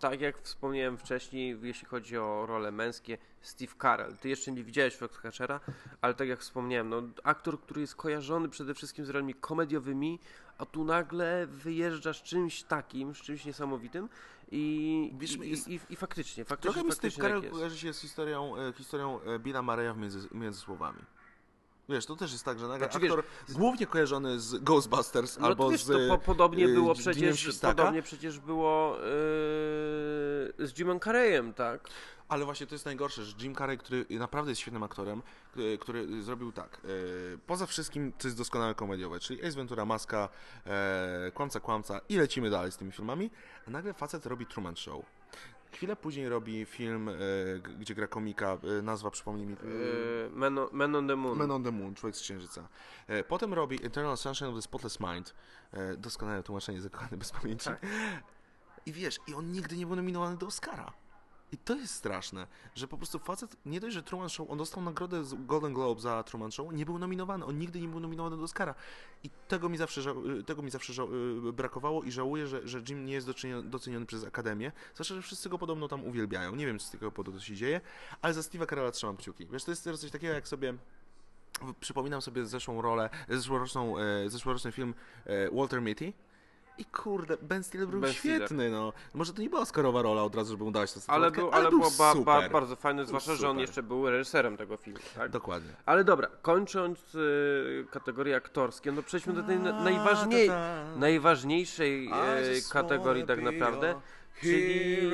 tak jak wspomniałem wcześniej, jeśli chodzi o role męskie, Steve Carell. Ty jeszcze nie widziałeś Foxcatchera, ale tak jak wspomniałem, no, aktor, który jest kojarzony przede wszystkim z rolami komediowymi, a tu nagle wyjeżdża z czymś takim, z czymś niesamowitym i, Wiesz, i, jest- i, i, faktycznie, faktycznie, Trochę mi Steve tak Carell kojarzy się z historią, e, historią e, Billa Murraya w między, między słowami. Wiesz, to też jest tak, że nagle Znaczy, wiesz, aktor głównie kojarzony z Ghostbusters No albo wiesz, z to po, podobnie e, było przecież, podobnie przecież było yy, z Jimem Carreyem, tak? Ale właśnie to jest najgorsze, że Jim Carrey, który naprawdę jest świetnym aktorem, który, który zrobił tak, e, poza wszystkim, co jest doskonałe komediowe, czyli Ace Ventura, Maska, e, Kłamca, Kłamca i lecimy dalej z tymi filmami, a nagle facet robi Truman Show. Chwilę później robi film, g- gdzie gra komika, e, nazwa przypomnij mi. Man, on, Man on the Moon. Man on the Moon, Człowiek z Księżyca. E, Potem robi Eternal Sunshine of the Spotless Mind. Doskonałe tłumaczenie zakochany bez pamięci. Tak. I wiesz, i on nigdy nie był nominowany do Oscara. I to jest straszne, że po prostu facet, nie dość, że Truman Show, on dostał nagrodę z Golden Globe za Truman Show, nie był nominowany, on nigdy nie był nominowany do Oscara. I tego mi zawsze, ża- tego mi zawsze ża- brakowało i żałuję, że, że Jim nie jest doceniony, przez Akademię, zwłaszcza, że wszyscy go podobno tam uwielbiają. Nie wiem, z tego powodu to się dzieje, ale za Steve'a Carella trzymam kciuki. Wiesz, to jest teraz coś takiego, jak sobie przypominam sobie zeszłą rolę, zeszłoroczną, e, zeszłoroczny film e, Walter Mitty. I kurde, Ben Stiller był Ben Stiller. świetny, no. Może to nie była Oscarowa rola od razu, żeby mu dać tę Ale, był, ale było ba, bardzo fajne, zwłaszcza, że on jeszcze był reżyserem tego filmu, tak? Dokładnie. Ale dobra, kończąc y, kategorie aktorskie, no przejdźmy do tej na, najważniej, najważniejszej e, kategorii tak naprawdę, czyli,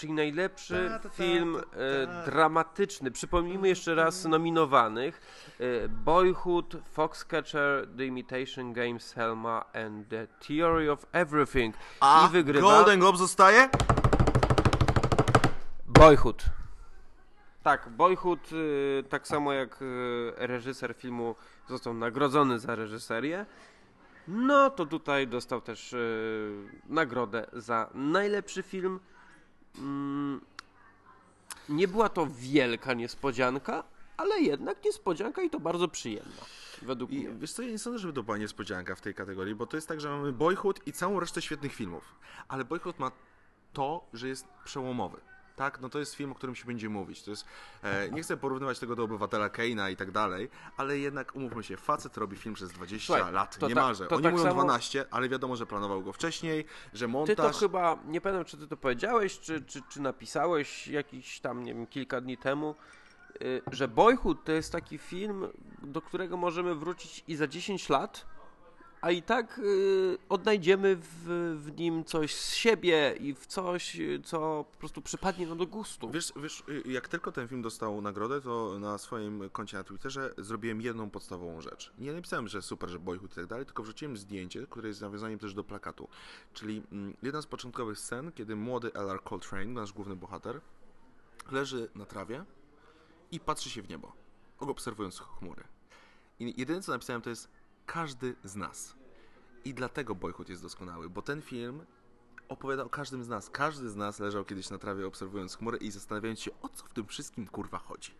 czyli najlepszy film e, dramatyczny. Przypomnijmy jeszcze raz nominowanych. E, Boyhood, Foxcatcher, The Imitation Game, Selma and The Theory of Everything. A I wygrywa Golden Globe zostaje? Boyhood. Tak, Boyhood, y, tak samo jak reżyser filmu został nagrodzony za reżyserię, no to tutaj dostał też y, nagrodę za najlepszy film. Mm, nie była to wielka niespodzianka, ale jednak niespodzianka i to bardzo przyjemna, według I mnie. wiesz co, ja nie sądzę, żeby to była niespodzianka w tej kategorii, bo to jest tak, że mamy Boyhood i całą resztę świetnych filmów. Ale Boyhood ma to, że jest przełomowy. Tak, no to jest film, o którym się będzie mówić. To jest, e, nie chcę porównywać tego do Obywatela Keina i tak dalej, ale jednak umówmy się, facet robi film przez 20 Słuchaj, lat, to nie marze. to Oni tak mówią samo- 12, ale wiadomo, że planował go wcześniej, że Ty montaż... to chyba, nie pamiętam czy ty to powiedziałeś, czy, czy, czy napisałeś jakiś tam, nie wiem, kilka dni temu, y, że Boyhood to jest taki film, do którego możemy wrócić i za 10 lat, a i tak y, odnajdziemy w, w nim coś z siebie i w coś, y, co po prostu przypadnie nam do gustu. Wiesz, wiesz, y, jak tylko ten film dostał nagrodę, to na swoim koncie na Twitterze zrobiłem jedną podstawową rzecz. Nie napisałem, że super, że Boyhood i tak dalej, tylko wrzuciłem zdjęcie, które jest nawiązaniem też do plakatu. Czyli mm, jedna z początkowych scen, kiedy młody L.R. Coltrane, nasz główny bohater, leży na trawie i patrzy się w niebo, obserwując chmury. I jedyne co napisałem to jest każdy z nas. I dlatego Boyhood jest doskonały, bo ten film opowiada o każdym z nas. Każdy z nas leżał kiedyś na trawie obserwując chmury i zastanawiając się, o co w tym wszystkim kurwa chodzi.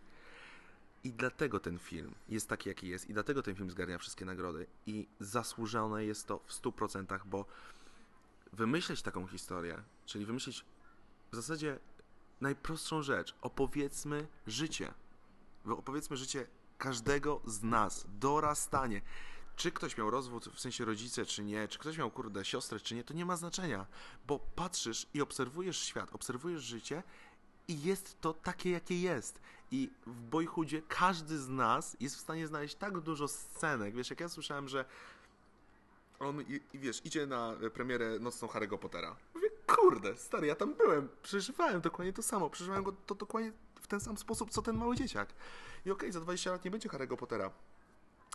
I dlatego ten film jest taki, jaki jest, i dlatego ten film zgarnia wszystkie nagrody. I zasłużone jest to w 100%, bo wymyśleć taką historię, czyli wymyślić w zasadzie najprostszą rzecz, opowiedzmy życie. Opowiedzmy życie każdego z nas, dorastanie. Czy ktoś miał rozwód, w sensie rodzice, czy nie, czy ktoś miał, kurde, siostrę, czy nie, to nie ma znaczenia, bo patrzysz i obserwujesz świat, obserwujesz życie i jest to takie, jakie jest. I w Boyhoodzie każdy z nas jest w stanie znaleźć tak dużo scenek. Wiesz, jak ja słyszałem, że on, i, i wiesz, idzie na premierę nocną Harry'ego Pottera. Mówię, kurde, stary, ja tam byłem, przeżywałem dokładnie to samo, przeżywałem go to dokładnie w ten sam sposób, co ten mały dzieciak. I okej, za 20 lat nie będzie Harry'ego Pottera,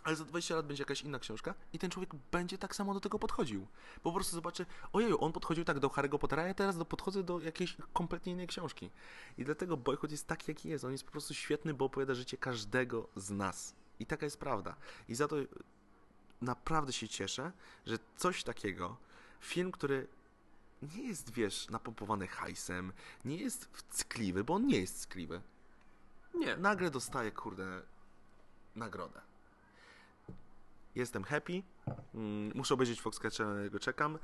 ale za 20 lat będzie jakaś inna książka i ten człowiek będzie tak samo do tego podchodził. Po prostu zobaczy, ojeju, on podchodził tak do Harry'ego Pottera, a ja teraz do, podchodzę do jakiejś kompletnie innej książki. I dlatego Boyhood jest taki, jaki jest. On jest po prostu świetny, bo opowiada życie każdego z nas. I taka jest prawda. I za to naprawdę się cieszę, że coś takiego, film, który nie jest, wiesz, napompowany hajsem, nie jest ckliwy, bo on nie jest ckliwy. Nie. Nagle dostaje, kurde, nagrodę. Jestem happy. Mm, Muszę obejrzeć Foxcatchera, na niego czekam.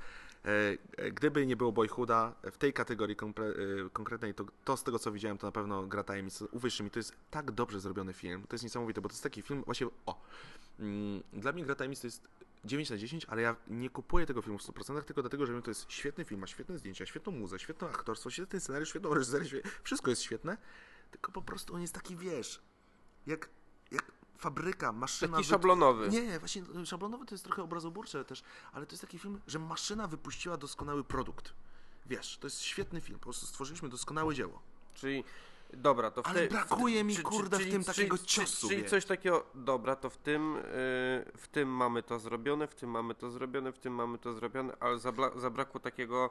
E, e, Gdyby nie było Boyhooda w tej kategorii e, konkretnej, to, to z tego co widziałem, to na pewno gra tajemnic. Uwierz mi, to jest tak dobrze zrobiony film. To jest niesamowite, bo to jest taki film, właśnie, o, mm, dla mnie gra tajemnic to jest 9 na 10, ale ja nie kupuję tego filmu w 100%, tylko dlatego, że to jest świetny film, ma świetne zdjęcia, świetną muzę, świetne aktorstwo, świetny scenariusz, świetną reżyserię, wszystko jest świetne, tylko po prostu on jest taki, wiesz, jak, jak fabryka, maszyna... Taki wy- szablonowy. Nie, właśnie y, szablonowy to jest trochę obrazoburcze też, ale to jest taki film, że maszyna wypuściła doskonały produkt. Wiesz, to jest świetny film, po prostu stworzyliśmy doskonałe dzieło. Czyli dobra, to w Ale tej- brakuje mi, czy- kurde, w czyli- tym czyli- takiego czyli- ciosu, Czyli coś takiego, dobra, to w tym, y, w tym mamy to zrobione, w tym mamy to zrobione, w tym mamy to zrobione, ale zabla- zabrakło takiego,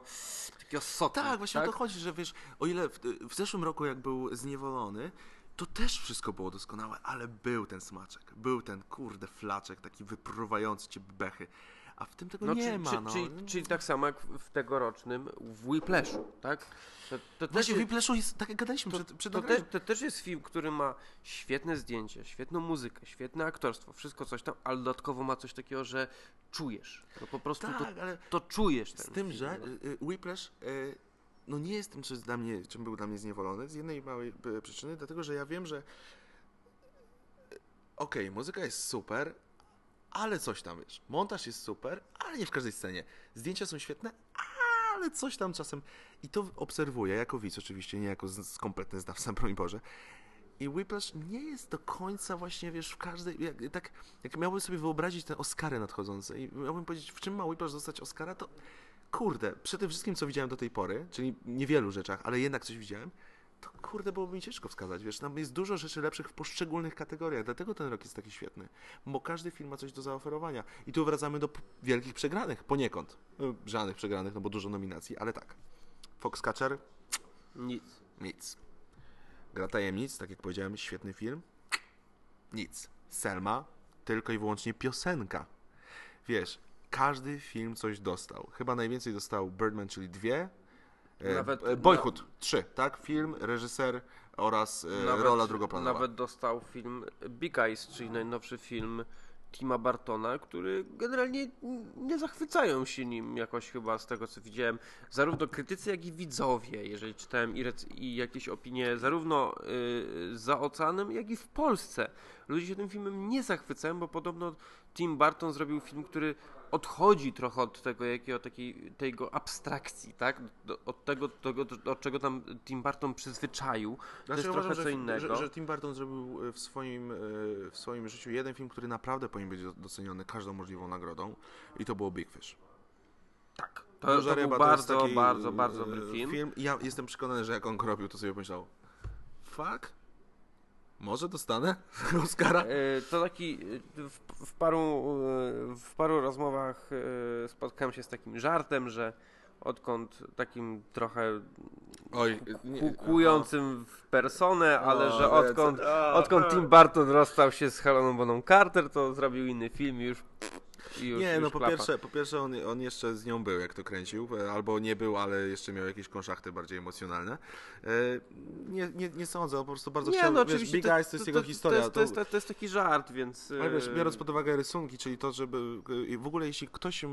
takiego soku. Tak, właśnie o to chodzi, że wiesz, o ile w, w zeszłym roku jak był zniewolony, to też wszystko było doskonałe, ale był ten smaczek, był ten kurde flaczek, taki wypruwający cię bechy, a w tym tego No, nie czy, ma, czy, no. czyli, czyli tak samo jak w tegorocznym w Whiplashu, tak? To, to, też Właśnie w jest, Whiplashu jest, tak jak gadaliśmy to, przed, przed to, te, to też jest film, który ma świetne zdjęcie, świetną muzykę, świetne aktorstwo, wszystko coś tam, ale dodatkowo ma coś takiego, że czujesz. No po prostu to, Tak, ale to czujesz Z tym, film, że no. Whiplash y, no nie jest tym, jest dla mnie, czym był dla mnie zniewolony, z jednej małej y, przyczyny, dlatego że ja wiem, że y, okej, muzyka jest super, ale coś tam, wiesz, montaż jest super, ale nie w każdej scenie. Zdjęcia są świetne, ale coś tam czasem... I to obserwuję, jako widz oczywiście, nie jako z, z kompletny znawca, broń Boże. I Whiplash nie jest do końca właśnie, wiesz, w każdej... Jak, tak, jak miałbym sobie wyobrazić te Oscary nadchodzące i miałbym powiedzieć, w czym ma Whiplash dostać Oscara, to kurde, przy tym wszystkim, co widziałem do tej pory, czyli niewielu rzeczach, ale jednak coś widziałem, to kurde, byłoby mi ciężko wskazać, wiesz, tam jest dużo rzeczy lepszych w poszczególnych kategoriach, dlatego ten rok jest taki świetny, bo każdy film ma coś do zaoferowania. I tu wracamy do wielkich przegranych, poniekąd. No, Żadnych przegranych, no bo dużo nominacji, ale tak. Foxcatcher, Nic. nic. Gra tajemnic, tak jak powiedziałem, świetny film. Nic. Selma, tylko i wyłącznie piosenka. Wiesz, każdy film coś dostał. Chyba najwięcej dostał Birdman, czyli dwie. E, Nawet- e, Boyhood 3, tak? Film, reżyser oraz e, rola drugoplanowa. Nawet dostał film Big Eyes, czyli najnowszy film Tima Bartona, który generalnie nie zachwycają się nim jakoś chyba z tego co widziałem. Zarówno krytycy, jak i widzowie, jeżeli czytałem i, i jakieś opinie zarówno y, za oceanem, jak i w Polsce. Ludzie się tym filmem nie zachwycają, bo podobno Tim Burton zrobił film, który odchodzi trochę od tego, jakiego takiej, tego abstrakcji, tak? Do, od tego, tego, do czego tam Tim Burton przyzwyczaił. to Znaczy, jest uważam, trochę co że, innego. Że, że Tim Burton zrobił e, w swoim, e, w swoim życiu jeden film, który naprawdę powinien być do- doceniony każdą możliwą nagrodą i to było Big Fish. Tak. To, Duża to był ryba bardzo, jest taki, bardzo, e, bardzo dobry film. I ja jestem przekonany, że jak on go robił, to sobie pomyślał fuck, może dostanę Oscara? E, To taki, e, w, w, paru, e, w paru rozmowach spotkałem się z takim żartem, że odkąd takim trochę Oj, kukującym w personę, ale O, że odkąd, odkąd Tim Burton rozstał się z Heleną Bonham Carter, to zrobił inny film i już, i już Nie, no po klapa. pierwsze, po pierwsze on, on jeszcze z nią był, jak to kręcił, e, albo nie był, ale jeszcze miał jakieś konszachty bardziej emocjonalne. E, Nie, nie, nie sądzę, on po prostu bardzo Nie, chciał, no wiesz, oczywiście Big Eyes to jest jego historia. To jest, to, jest, to jest taki żart, więc... Ale wiesz, e, biorąc pod uwagę rysunki, czyli to, żeby w ogóle jeśli ktoś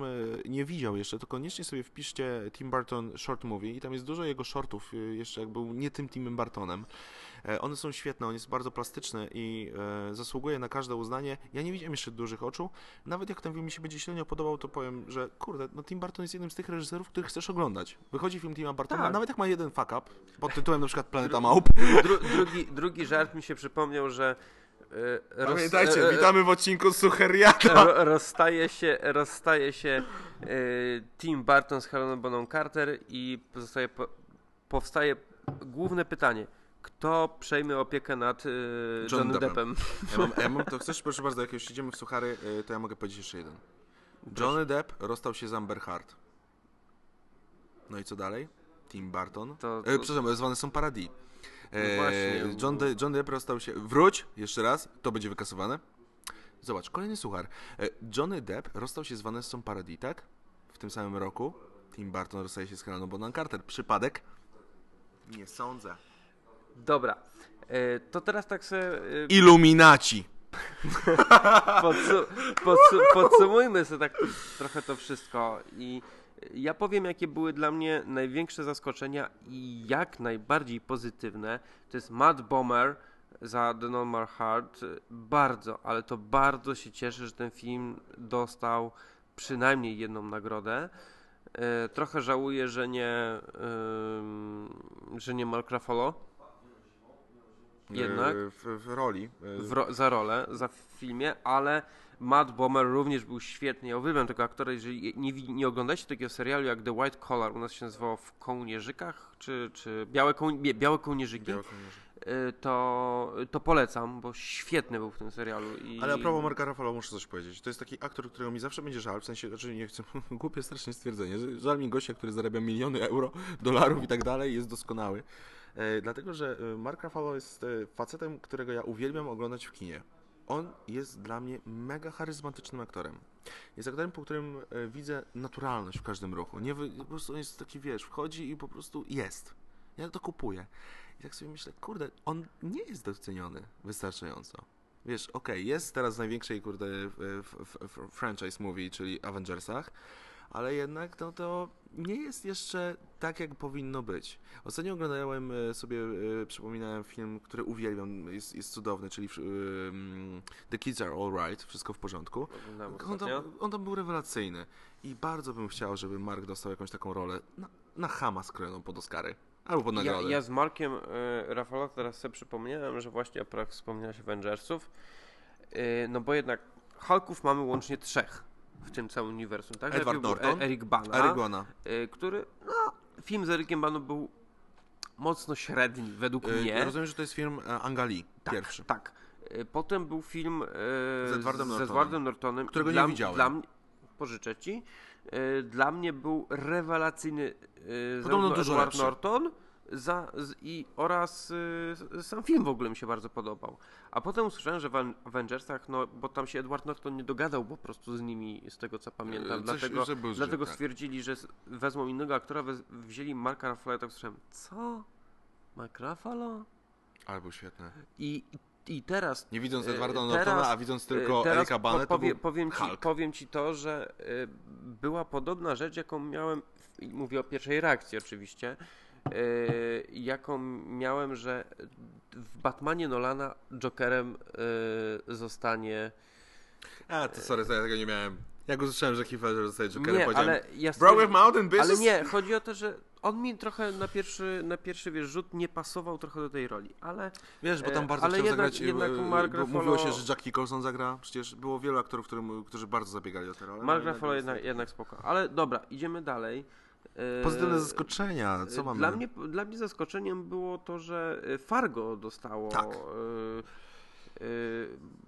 nie widział jeszcze, to koniecznie sobie wpiszcie Tim Burton short movie i tam jest dużo jego shortów, jeszcze jak był nie tym Timem Burtonem. E, One są świetne, on jest bardzo plastyczny i e, zasługuje na każde uznanie. Ja nie widziałem jeszcze dużych oczu. Nawet jak ten film mi się będzie średnio podobał, to powiem, że kurde, no Tim Burton jest jednym z tych reżyserów, których chcesz oglądać. Wychodzi film Tima Burtona, Tak. nawet jak ma jeden fuck up, pod tytułem na przykład Planeta Małp. Dru, drugi, drugi żart mi się przypomniał, że e, roz- Pamiętajcie, witamy w odcinku Sucheriata. ro, rozstaje się, rozstaje się Tim Burton z Heleną Bonham Carter i pozostaje, po, powstaje główne pytanie. Kto przejmie opiekę nad e, Johnnym Deppem? Ja mam, ja mam, to chcesz, proszę bardzo, jak już idziemy w suchary, y, to ja mogę powiedzieć jeszcze jeden. Johnny Depp rozstał się z Amber Heard. No i co dalej? Tim Burton. To- E, to- przepraszam, zwane są Paradis. E, No właśnie. John, De, John Depp rozstał się... Wróć, jeszcze raz, to będzie wykasowane. Zobacz, kolejny suchar. E, Johnny Depp rozstał się z Vanessą Paradis, tak? W tym samym roku. Tim Burton rozstaje się z Heleną Bonham Carter. Przypadek? Nie sądzę. Dobra. E, to teraz tak sobie e, Illuminaci! podsu podsu podsumujmy sobie tak trochę to wszystko i ja powiem, jakie były dla mnie największe zaskoczenia i jak najbardziej pozytywne. To jest Matt Bomer za The Normal Heart. Bardzo, ale to bardzo się cieszę, że ten film dostał przynajmniej jedną nagrodę. E, trochę żałuję, że nie, że nie Mark Ruffalo. Jednak E, W, w roli. e, w ro- za rolę, za filmie, ale Matt Bomer również był świetny. Ja uwielbiam tego aktora. Jeżeli nie, nie oglądacie takiego serialu jak The White Collar, u nas się nazywało w kołnierzykach, czy, czy Białe, koł, nie, Białe Kołnierzyki, Białe kołnierze. y, to, to polecam, bo świetny był w tym serialu. I... Ale a propos Marka Ruffalo muszę coś powiedzieć. To jest taki aktor, którego mi zawsze będzie żal, w sensie, znaczy nie chcę, głupie strasznie stwierdzenie, żal mi gościa, który zarabia miliony euro, dolarów i tak dalej, jest doskonały. E, dlatego, że e, Mark Ruffalo jest e, facetem, którego ja uwielbiam oglądać w kinie. On jest dla mnie mega charyzmatycznym aktorem. Jest aktorem, po którym widzę naturalność w każdym ruchu. Nie, po prostu on jest taki, wiesz, wchodzi i po prostu jest. Ja to kupuję. I tak sobie myślę, kurde, on nie jest doceniony wystarczająco. Wiesz, okej, jest teraz w największej, kurde, w, w, w, franchise movie, czyli Avengersach, ale jednak no to nie jest jeszcze tak, jak powinno być. Ostatnio oglądałem e, sobie, e, przypominałem film, który uwielbiam, jest, jest cudowny, czyli mm, The Kids Are Alright, wszystko w porządku. On tam, on tam był rewelacyjny i bardzo bym chciał, żeby Mark dostał jakąś taką rolę na, na Hama skrojoną pod Oscary. Albo pod Ja, nagrodę. ja z Markiem y, Rafała teraz sobie przypomniałem, że właśnie a propos wspomniałeś Avengersów, y, no bo jednak Hulków mamy łącznie trzech w tym całym uniwersum, tak? Edward Najpierw Norton, E- Eric Bana, Eric Bana. y, który, no, film z Ericiem Baną był mocno średni według E, mnie. Rozumiem, że to jest film e, Angali, tak, pierwszy. Tak. Y, Potem był film y, Z Edwardem z Nortonem. Edwardem Nortonem. Którego nie widziałem. Dla mnie, pożyczę ci. Y, Dla mnie był rewelacyjny y, Podobno dużo Edward lepszy. Norton, za, z, i oraz y, sam film w ogóle mi się bardzo podobał. A potem usłyszałem, że w Avengersach, no bo tam się Edward Norton nie dogadał po prostu z nimi, z tego co pamiętam. E, coś, dlatego że był zgrzyt, dlatego stwierdzili, że wezmą innego aktora, wez, wzięli Marka Ruffalo, tak słyszałem, co? Mark Ruffalo? Ale był świetny. I, I teraz Nie widząc E, Edwarda teraz- Nortona, a widząc tylko E, Erika Bane, to powie, powiem, ci, powiem ci to, że e, była podobna rzecz, jaką miałem, w- i mówię o pierwszej reakcji oczywiście, e, jaką miałem, że w Batmanie Nolana Jokerem e, zostanie... A, to sorry, sorry, ja tego nie miałem. Jak usłyszałem, że Heath Ledger zostaje Jokerem, Nie, ale ja Brokeback Mountain, bitches? Ale nie, chodzi o to, że on mi trochę na pierwszy, na pierwszy wiesz, rzut nie pasował trochę do tej roli, ale Wiesz, bo tam E, bardzo chciał jednak- zagrać, jednak e, Mark bo Ruffalo- mówiło się, że Jack Nicholson zagra, przecież było wielu aktorów, którzy bardzo zabiegali o tę rolę. Mark no, Ruffalo jednak, jednak spoko. Ale dobra, idziemy dalej. E, Pozytywne zaskoczenia, co mamy? Dla mnie, dla mnie zaskoczeniem było to, że e, Fargo dostało. Tak. e, e,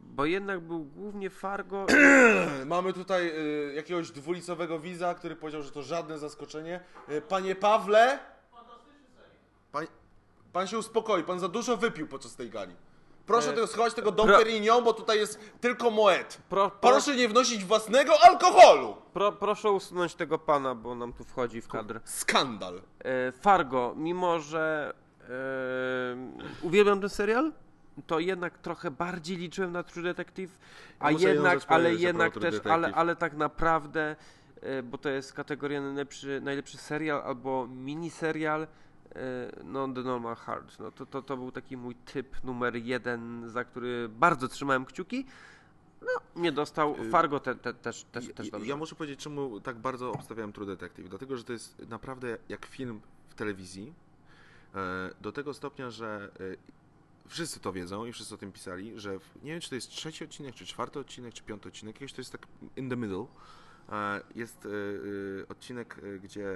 bo jednak był głównie Fargo. Mamy tutaj jakiegoś dwulicowego widza, który powiedział, że to żadne zaskoczenie. Panie Pawle! Pan, pan się uspokoi, pan za dużo wypił podczas tej gali. Proszę E, tego schować tego Dom pro- Perignon, bo tutaj jest tylko Moet. Pro, pro, Proszę nie wnosić własnego alkoholu! pro, proszę usunąć tego pana, bo nam tu wchodzi w kadr. Skandal. E, Fargo, mimo że e, uwielbiam ten serial, to jednak trochę bardziej liczyłem na True Detective, a muszę jednak, ale powiedzieć a jednak propos True też, ale, Detective. ale tak naprawdę, e, bo to jest kategoria najlepszy, najlepszy serial albo miniserial, no The Normal Heart. No to, to, to był taki mój typ numer jeden, za który bardzo trzymałem kciuki. No, nie dostał. Fargo te, te, też, też, też Ja, dobrze. ja muszę powiedzieć, czemu tak bardzo obstawiałem True Detective. Dlatego, że to jest naprawdę jak film w telewizji. e, Do tego stopnia, że e, wszyscy to wiedzą i wszyscy o tym pisali, że nie wiem, czy to jest trzeci odcinek, czy czwarty odcinek, czy piąty odcinek, jakiś to jest tak in the middle. E, Jest odcinek, gdzie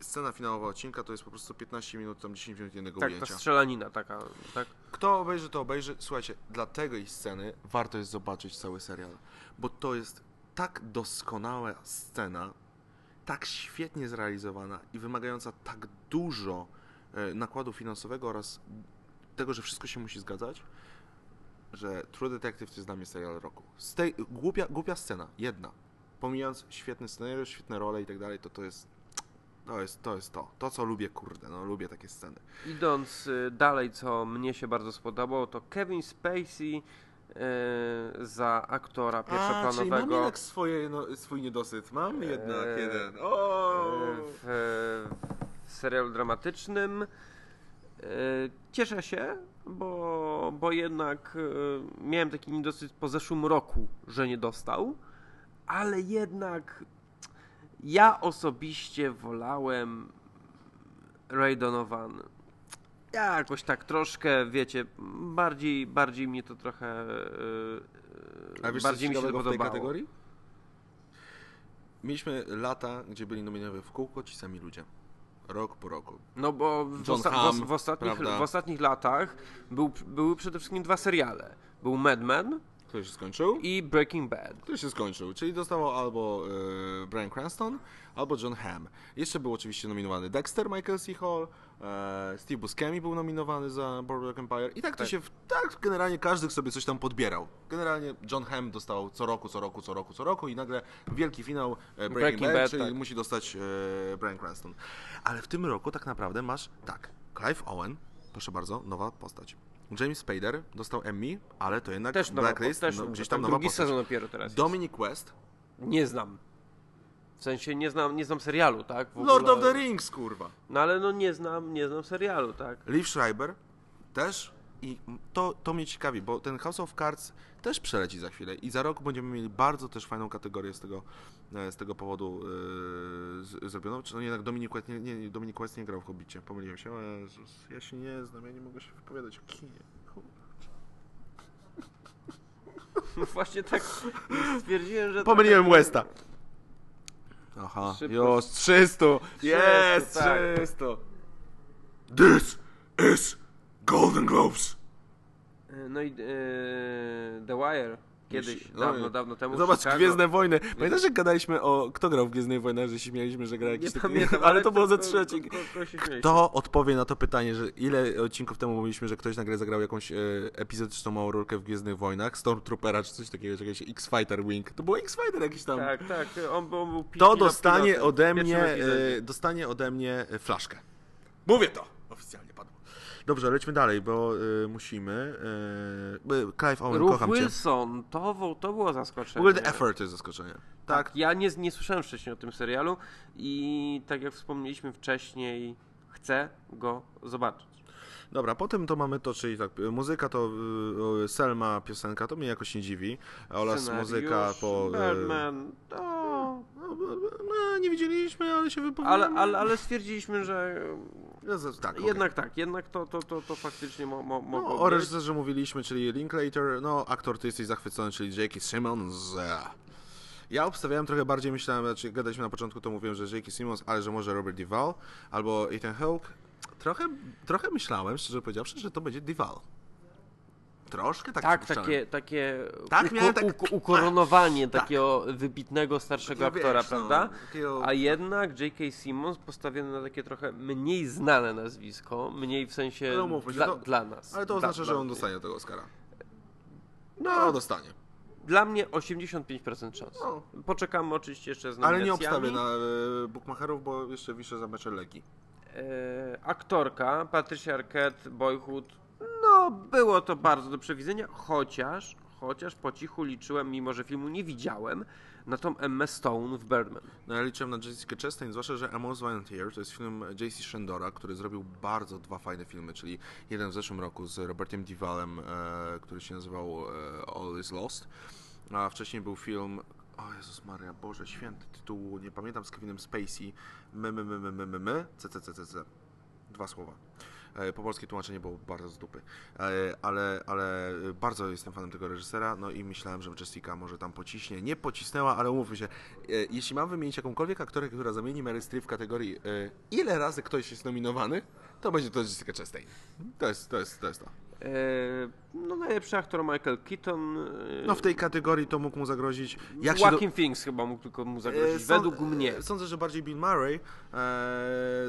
scena finałowa odcinka to jest po prostu 15 minut, tam 10 minut jednego tak, ta ujęcia. strzelanina taka, tak? Kto obejrzy, to obejrzy. Słuchajcie, dla tej sceny warto jest zobaczyć cały serial, bo to jest tak doskonała scena, tak świetnie zrealizowana i wymagająca tak dużo e, nakładu finansowego oraz tego, że wszystko się musi zgadzać, że True Detective to jest dla mnie serial roku. Z tej głupia, głupia scena, jedna, pomijając świetny scenariusz, świetne role i tak dalej, to to jest to jest to, jest to. To, co lubię, kurde, no lubię takie sceny. Idąc y, dalej, co mnie się bardzo spodobało, to Kevin Spacey y, za aktora A, czyli mam pierwszoplanowego jednak swoje, no, swój niedosyt. Mam jednak Eee, jeden. O! w, w serialu dramatycznym. Cieszę się, bo, bo jednak miałem taki niedosyt po zeszłym roku, że nie dostał, ale jednak ja osobiście wolałem Ray Donovan. Ja jakoś tak troszkę, wiecie, bardziej, bardziej mnie to trochę. Yy, A wiesz, bardziej mi się ciekawego w tej podobało. kategorii? Mieliśmy lata, gdzie byli nominowani w kółko ci sami ludzie. Rok po roku. No bo w, osta- Hamm, w, ostatnich, w ostatnich latach był, były przede wszystkim dwa seriale. Był Mad Men Który się skończył? i Breaking Bad. Który się skończył, czyli dostawał albo e, Brian Cranston, albo John Hamm. Jeszcze był oczywiście nominowany Dexter, Michael C. Hall, e, Steve Buscemi był nominowany za Boardwalk Empire i tak to Tak. się, w, tak generalnie każdy sobie coś tam podbierał. Generalnie John Hamm dostał co roku, co roku, co roku, co roku i nagle wielki finał e, Breaking, Breaking Bad, Bad, czyli tak. musi dostać e, Brian Cranston. Ale w tym roku tak naprawdę masz, tak, Clive Owen, proszę bardzo, nowa postać. James Spader dostał Emmy, ale to jednak Też nowa, Blacklist, też, no, gdzieś tak tam nowa drugi postać. sezon dopiero teraz jest. Dominic West, Nie znam. W sensie nie znam, nie znam serialu, tak? W Lord ogóle- of the Rings, kurwa. No ale no nie znam, nie znam serialu, tak? Liv Schreiber też i to, to mnie ciekawi, bo ten House of Cards też przeleci za chwilę i za rok będziemy mieli bardzo też fajną kategorię z tego, e, z tego powodu z, zrobioną. Czy no jednak Dominic West nie, nie, Dominic West nie grał w Hobbicie, pomyliłem się. O Jezus, ja się nie znam, ja nie mogę się wypowiadać o kinie. No właśnie tak stwierdziłem, że... Pomyliłem trochę- Westa. Aha, już 300, jest tak. 300. This is Golden Globes. No i e, The Wire. Kiedyś, No, dawno, dawno temu. Zobacz, Chicago. Gwiezdne Wojny. Pamiętasz, jak gadaliśmy o... Kto grał w Gwiezdnych Wojnach, że się śmialiśmy, że gra jakiś Nie pamiętam, ale to było ze trzeci. ko-. Kto odpowie na to pytanie, że ile odcinków temu mówiliśmy, że ktoś nagle zagrał jakąś e, epizodyczną małą rolkę w Gwiezdnych Wojnach, Stormtroopera czy coś takiego, czy jakiś X-Fighter Wing. To był X-Fighter jakiś tam. Tak, tak, on on był To pilot- dostanie ode mnie, e, dostanie ode mnie e, flaszkę. Mówię to! Oficjalnie padło. Dobrze, lećmy dalej, bo e, musimy. E, Clive Owen, Ruth kocham cię. Wilson, to, było- to było zaskoczenie. ogóle The Effort to jest zaskoczenie. Tak, Ja nie, nie słyszałem wcześniej o tym serialu i tak jak wspomnieliśmy wcześniej, chcę go zobaczyć. Dobra, potem to mamy to, czyli tak, y, muzyka to y, Selma, piosenka, to mnie jakoś nie dziwi, oraz muzyka po... y, Birdman, to... No, no, nie widzieliśmy, ale się wypowiadamy. Ale, ale, ale stwierdziliśmy, że No, tak, jednak tak, jednak to, to, to, to faktycznie mo, mo, No, mogło o reżyserze mówiliśmy, czyli Linklater, no aktor ty jesteś zachwycony, czyli J.K. Simmons. Ja obstawiałem trochę bardziej, myślałem, znaczy gadaliśmy na początku, to mówiłem, że J.K. Simmons, ale że może Robert Duvall albo Ethan Hawke. Trochę, trochę myślałem, szczerze powiedziawszy, że to będzie Duvall. Troszkę tak Tak, takie, takie Tak, uko, miałem tak- uko, ukoronowanie Tak. takiego wybitnego starszego Takiego, aktora, wiesz, no, prawda? takiego- A jednak J.K. Simmons postawiony na takie trochę mniej znane nazwisko, mniej w sensie się, dla, to- dla nas. Ale to oznacza, dla że on dostanie tego Oscara. No, No, dostanie. Dla mnie 85% szans. No. Poczekamy oczywiście jeszcze z Ale nie obstawię na e, Bookmacherów, bo jeszcze wiszę za mecze leki. E, aktorka Patricia Arquette, Boyhood, no było to bardzo do przewidzenia, chociaż, chociaż po cichu liczyłem, mimo że filmu nie widziałem, na tą Emma Stone w Birdman. No ja liczyłem na Jessica Chastain, zwłaszcza, że A Most Violent Year to jest film J.C. Shandora, który zrobił bardzo dwa fajne filmy, czyli jeden w zeszłym roku z Robertem Duvallem, e, który się nazywał e, All Is Lost, a wcześniej był film o Jezus Maria, Boże Święty, tytułu, nie pamiętam, z Kevinem Spacey, my, my, my, my, my, my, my, c, c, c, c, c. Dwa słowa. E, Po polskie tłumaczenie było bardzo z dupy. E, Ale, ale bardzo jestem fanem tego reżysera, no i myślałem, że Jessica może tam pociśnie. Nie pocisnęła, ale umówmy się, e, jeśli mam wymienić jakąkolwiek aktorkę, która zamieni Mary Streep w kategorii ile razy ktoś jest nominowany, to będzie to Jessica Chastain. To jest to. Jest, to, jest to. No najlepszy aktor Michael Keaton. e, No w tej kategorii to mógł mu zagrozić. Jak się do... Joaquin Phoenix chyba mógł tylko mu zagrozić, E, sąd- według mnie. e, Sądzę, że bardziej Bill Murray, e,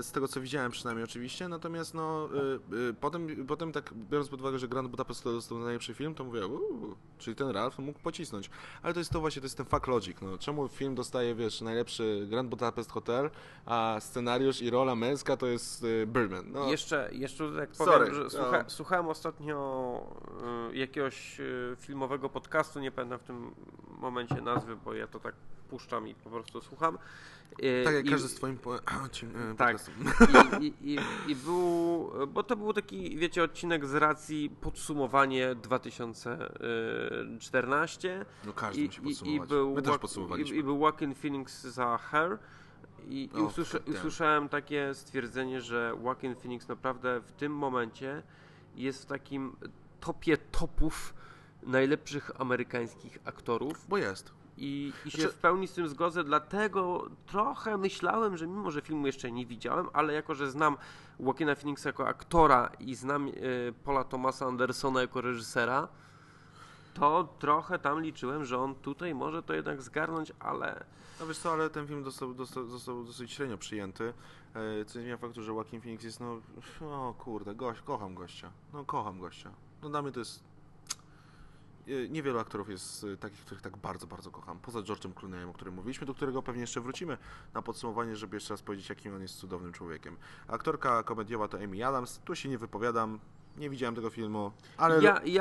z tego co widziałem przynajmniej oczywiście, natomiast no, e, e, potem, potem tak biorąc pod uwagę, że Grand Budapest to dostał najlepszy film, to mówię, uuu, czyli ten Ralph mógł pocisnąć. Ale to jest to właśnie, to jest ten fuck logic, no. Czemu film dostaje, wiesz, najlepszy Grand Budapest Hotel, a scenariusz i rola męska to jest e, Birdman. No, Jeszcze, jeszcze tak Sorry, powiem, że no. słucha, słuchałem ostatnio jakiegoś y, filmowego podcastu, nie pamiętam w tym momencie nazwy, bo ja to tak puszczam i po prostu słucham. Y, tak jak i- każdy z twoim po, Tak. I, i, i, był, bo to był taki, wiecie, odcinek z racji podsumowanie 2014. No każdy musi I, i, podsumować. był, My też podsumowaliśmy. I, był Joaquin Phoenix za Her. I, i usłysza, damn. usłyszałem takie stwierdzenie, że Joaquin Phoenix naprawdę w tym momencie jest w takim topie topów najlepszych amerykańskich aktorów. Bo jest. I, i się Znaczy- w pełni z tym zgodzę, dlatego trochę myślałem, że mimo, że filmu jeszcze nie widziałem, ale jako, że znam Joaquina Phoenixa jako aktora i znam e, Paula Thomasa Andersona jako reżysera, to trochę tam liczyłem, że on tutaj może to jednak zgarnąć, ale No wiesz co, ale ten film został, dostał, został dosyć średnio przyjęty, e, co nie zmienia faktu, że Joaquin Phoenix jest, no, o kurde, gość, kocham gościa, no kocham gościa. No dla mnie to jest, e, niewielu aktorów jest e, takich, których tak bardzo, bardzo kocham, poza George'em Clooneyem, o którym mówiliśmy, do którego pewnie jeszcze wrócimy na podsumowanie, żeby jeszcze raz powiedzieć, jakim on jest cudownym człowiekiem. Aktorka komediowa to Amy Adams, tu się nie wypowiadam, nie widziałem tego filmu, ale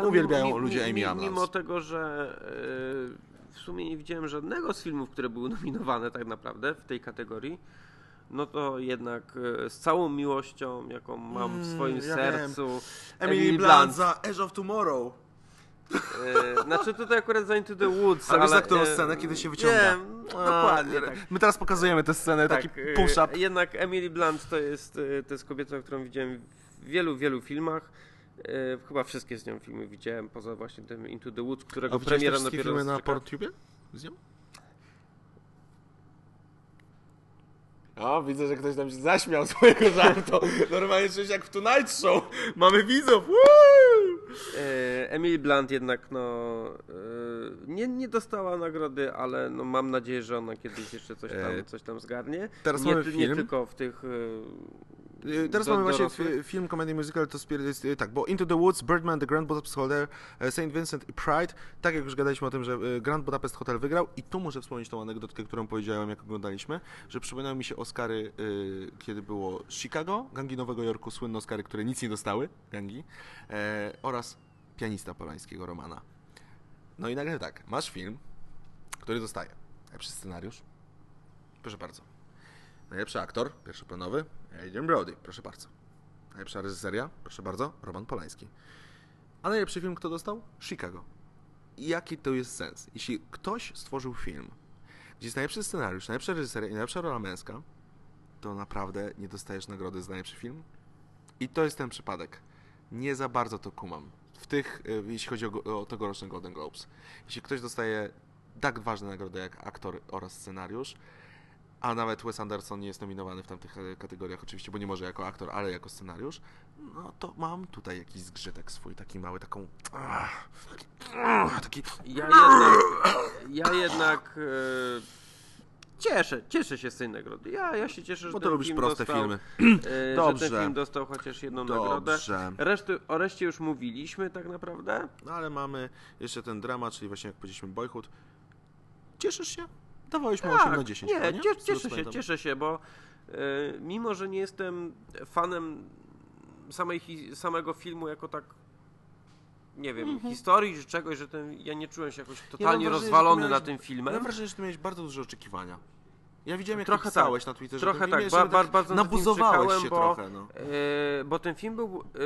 uwielbiają mimo- ludzie Amy Adams. Mimo tego, że e, w sumie nie widziałem żadnego z filmów, które były nominowane tak naprawdę w tej kategorii, no to jednak e, z całą miłością, jaką mam w swoim Mm, ja sercu, Emily Blunt za Edge of Tomorrow. E, znaczy tutaj akurat za Into the Woods, Ale wiesz ale... którą e, scenę, kiedy się wyciąga? Wiem, dokładnie A, tak. My teraz pokazujemy tę scenę, Tak, taki push-up. Jednak Emily Blunt to jest, to jest kobieta, którą widziałem w wielu, wielu filmach. Chyba wszystkie z nią filmy widziałem, poza właśnie tym Into the Woods, którego A premiera dopiero filmy na czeka. PornTubie z nią? O, widzę, że ktoś tam się zaśmiał swojego żartu. Normalnie coś jak w Tonight Show. Mamy widzów. E, Emily Blunt jednak, no, nie, nie dostała nagrody, ale no mam nadzieję, że ona kiedyś jeszcze coś tam, E, coś tam zgarnie. teraz nie, mamy ty- nie film. tylko w tych... Y, Teraz do- mamy właśnie film comedy musical, to spier- jest, y, tak, bo Into the Woods, Birdman, The Grand Budapest Hotel, e, St. Vincent i Pride, tak jak już gadaliśmy o tym, że y, Grand Budapest Hotel wygrał i tu muszę wspomnieć tą anegdotkę, którą powiedziałem, jak oglądaliśmy, że przypominają mi się Oscary, y, kiedy było Chicago, gangi Nowego Jorku, słynne Oscary, które nic nie dostały, gangi, e, oraz pianista polańskiego Romana. No i nagle tak, masz film, który dostaje najlepszy scenariusz, proszę bardzo, Najlepszy aktor, pierwszoplanowy, Adrian Brody, proszę bardzo. Najlepsza reżyseria, proszę bardzo, Roman Polański. A najlepszy film kto dostał? Chicago. I jaki to jest sens? Jeśli ktoś stworzył film, gdzie jest najlepszy scenariusz, najlepsza reżyseria i najlepsza rola męska, to naprawdę nie dostajesz nagrody za najlepszy film? I to jest ten przypadek. Nie za bardzo to kumam. W tych, y, jeśli chodzi o, o tegoroczny Golden Globes. Jeśli ktoś dostaje tak ważne nagrody jak aktor oraz scenariusz, a nawet Wes Anderson nie jest nominowany w tamtych e, kategoriach, oczywiście, bo nie może jako aktor, ale jako scenariusz, no to mam tutaj jakiś zgrzytek swój, taki mały, taką... Taki... Ja jednak, ja jednak e, cieszę, cieszę się z tej nagrody. Ja, ja się cieszę, że Bo ty ten lubisz film proste dostał, filmy. że Dobrze. ten film dostał chociaż jedną nagrodę. Dobrze. Reszty, o reszcie już mówiliśmy tak naprawdę. No ale mamy jeszcze ten dramat, czyli właśnie jak powiedzieliśmy Boyhood. Cieszysz się? Dawałeś mu 8 na 10 Tak, nie, co cieszę się, cieszę się, bo e, mimo, że nie jestem fanem samej, samego filmu jako tak nie wiem, historii czy czegoś, że ten, ja nie czułem się jakoś totalnie ty rozwalony miałeś- na tym Ja filmem. mam wrażenie, że ty miałeś bardzo duże oczekiwania. Ja widziałem, jak Trochę pisałeś tak. na Twitterze. Trochę tak, film, ba, ba, bardzo na tym nabuzowałeś się bo, trochę, no. e, bo ten film był e,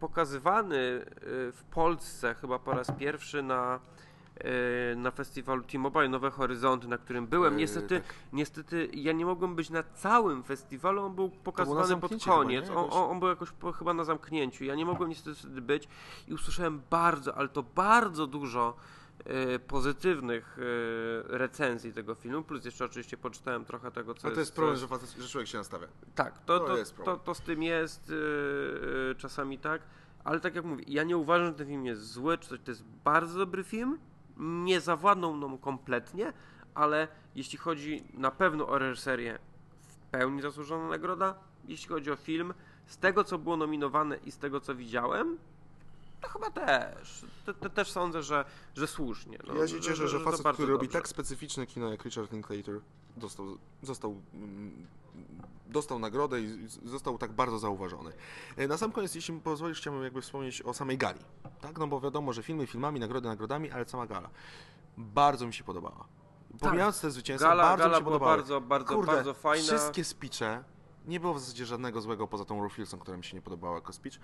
pokazywany e, w Polsce chyba po raz pierwszy na, na festiwalu T-Mobile Nowe Horyzonty, na którym byłem. E, Niestety, tak. niestety ja nie mogłem być na całym festiwalu, on był pokazywany pod chyba, koniec. nie? on, on, był jakoś po, chyba na zamknięciu. Ja nie mogłem niestety wtedy być i usłyszałem bardzo, ale to bardzo dużo e, pozytywnych e, recenzji tego filmu, plus jeszcze oczywiście poczytałem trochę tego, co Ale to jest co problem, że, że człowiek się nastawia. tak, to, To to, jest to, to, z tym jest czasami tak, ale tak jak mówię, ja nie uważam, że ten film jest zły, czy coś, to jest bardzo dobry film, nie zawładnął mną kompletnie, ale jeśli chodzi na pewno o reżyserię, w pełni zasłużona nagroda, jeśli chodzi o film, z tego co było nominowane i z tego co widziałem, to chyba też. Te, te, też sądzę, że, że słusznie. No, ja się cieszę, że to facet, bardzo który robi dobrze. tak specyficzne kino jak Richard Linklater, dostał, został, mm, dostał nagrodę i został tak bardzo zauważony. E, Na sam koniec, jeśli mi pozwolisz, chciałbym jakby wspomnieć o samej gali. Tak? No bo wiadomo, że filmy filmami, nagrody nagrodami, ale sama gala. Bardzo mi się podobała. Pomijając te zwycięstwa, Tak. Gala- bardzo gala mi się była podobały. bardzo, bardzo, Kurde, bardzo fajna. Wszystkie speeche, nie było w zasadzie żadnego złego poza tą Ruth Filson, która mi się nie podobała jako speech,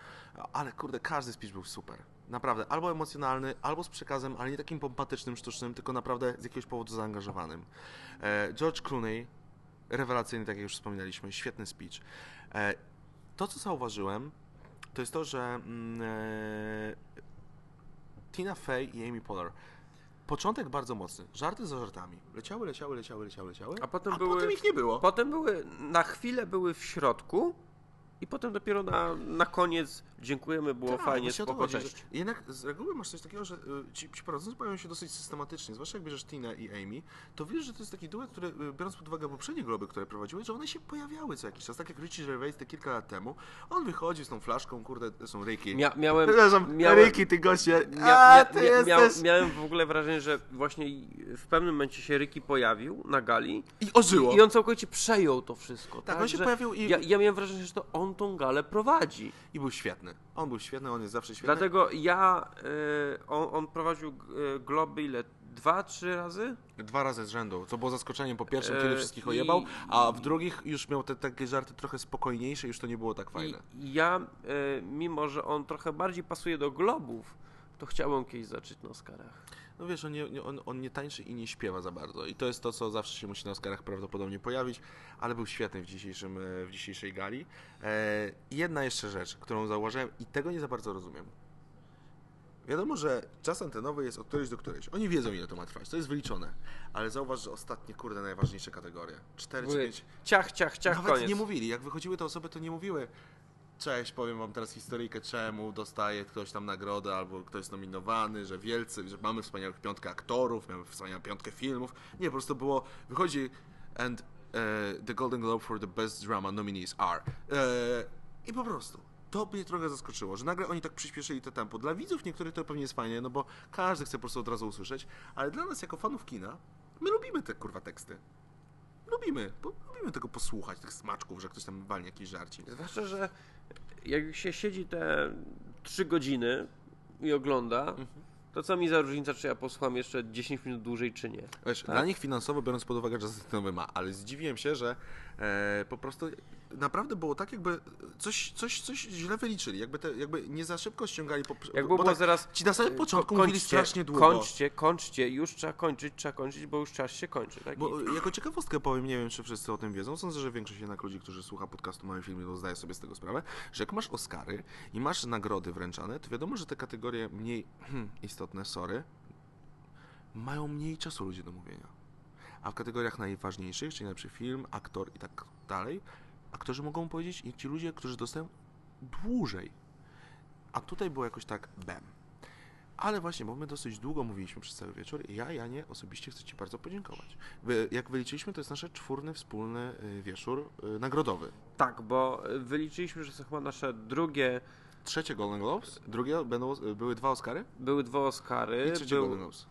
ale kurde, każdy speech był super. Naprawdę, albo emocjonalny, albo z przekazem, ale nie takim pompatycznym, sztucznym, tylko naprawdę z jakiegoś powodu zaangażowanym. E, George Clooney, rewelacyjny, tak jak już wspominaliśmy, świetny speech. E, to, co zauważyłem, to jest to, że mm, e, Tina Fey i Amy Poehler Początek bardzo mocny. Żarty za żartami. Leciały, leciały, leciały, leciały, leciały. A potem a były- potem ich nie było. Potem były, na chwilę były w środku i potem dopiero na, na koniec dziękujemy, było Tak, fajnie, spoko, cześć. Jednak z reguły masz coś takiego, że y, ci, ci prowadzący pojawiają się dosyć systematycznie, zwłaszcza jak bierzesz Tina i Amy, to wiesz, że to jest taki duet, który, y, biorąc pod uwagę poprzednie globy, które prowadziły, że one się pojawiały co jakiś czas, tak jak Richie Gervais te kilka lat temu. On wychodzi z tą flaszką, kurde, są ryki. Mia, miałem, Przepraszam, miałem, ryki, ty goście, mia, mia, ty mia, jesteś... miał, miałem w ogóle wrażenie, że właśnie w pewnym momencie się Ryki pojawił na gali I ożyło. i on całkowicie przejął to wszystko. Tak, on się że pojawił i- Ja, ja miałem wrażenie, że to on tą galę prowadzi. I był świetny. On był świetny, on jest zawsze świetny. Dlatego ja, y, on, on prowadził y, globy ile? Dwa, trzy razy? Dwa razy z rzędu, co było zaskoczeniem po pierwszym, E, kiedy wszystkich ojebał, a w drugich już miał te takie żarty trochę spokojniejsze, już to nie było tak fajne. I ja, y, mimo że on trochę bardziej pasuje do globów, to chciałbym kiedyś zacząć na Oscarach. No wiesz, on nie, on, on nie tańczy i nie śpiewa za bardzo. I to jest to, co zawsze się musi na Oscarach prawdopodobnie pojawić, ale był świetny w, dzisiejszym, e, w dzisiejszej gali. E, jedna jeszcze rzecz, którą zauważyłem i tego nie za bardzo rozumiem. Wiadomo, że czas antenowy jest od którejś do którejś. Oni wiedzą, ile to ma trwać, to jest wyliczone. Ale zauważ, że ostatnie, kurde, najważniejsze kategorie. 4 czy Były 5. ciach, ciach, ciach, Nawet koniec. nie mówili. Jak wychodziły te osoby, to nie mówiły cześć, powiem wam teraz historyjkę, czemu dostaje ktoś tam nagrodę, albo ktoś jest nominowany, że wielcy, że mamy wspaniałą piątkę aktorów, mamy wspaniałą piątkę filmów. Nie, po prostu było, wychodzi and e, the Golden Globe for the Best Drama nominees are. E, I po prostu. To mnie trochę zaskoczyło, że nagle oni tak przyspieszyli to tempo. Dla widzów niektórych to pewnie jest fajnie, no bo każdy chce po prostu od razu usłyszeć, ale dla nas jako fanów kina, my lubimy te kurwa teksty. Lubimy, bo lubimy tego posłuchać, tych smaczków, że ktoś tam walnie jakiś żarcik. Zwłaszcza, że jak się siedzi te 3 godziny i ogląda, Mhm. to co mi za różnica, czy ja posłucham jeszcze 10 minut dłużej, czy nie. Wiesz, Tak. Dla nich finansowo, biorąc pod uwagę, że nowy ma, ale zdziwiłem się, że e, po prostu naprawdę było tak, jakby coś, coś, coś źle wyliczyli, jakby, te, jakby nie za szybko ściągali. Po, Jak bo było tak, zaraz... Ci na samym początku ko- mówili strasznie długo. Kończcie, kończcie, już trzeba kończyć, trzeba kończyć, bo już czas się kończy. Tak? Bo I- jako ciekawostkę powiem, nie wiem czy wszyscy o tym wiedzą, sądzę, że większość jednak ludzi, którzy słucha podcastu Mały Filmy, to zdaje sobie z tego sprawę, że jak masz Oscary i masz nagrody wręczane, to wiadomo, że te kategorie mniej istotne, sorry, mają mniej czasu ludzie do mówienia. A w kategoriach najważniejszych, czyli najlepszy film, aktor i tak dalej, aktorzy mogą powiedzieć i ci ludzie, którzy dostają dłużej. A tutaj było jakoś tak bam. Ale właśnie, bo my dosyć długo mówiliśmy przez cały wieczór i ja, Janie, osobiście chcę Ci bardzo podziękować. Jak wyliczyliśmy, to jest nasz czwórny wspólny y, wieczór y, nagrodowy. Tak, bo e, wyliczyliśmy, że to chyba nasze drugie, Trzecie Golden Globes, drugie będą, y, były dwa Oscary były dwa Oscary. i trzecie był, Golden Globes.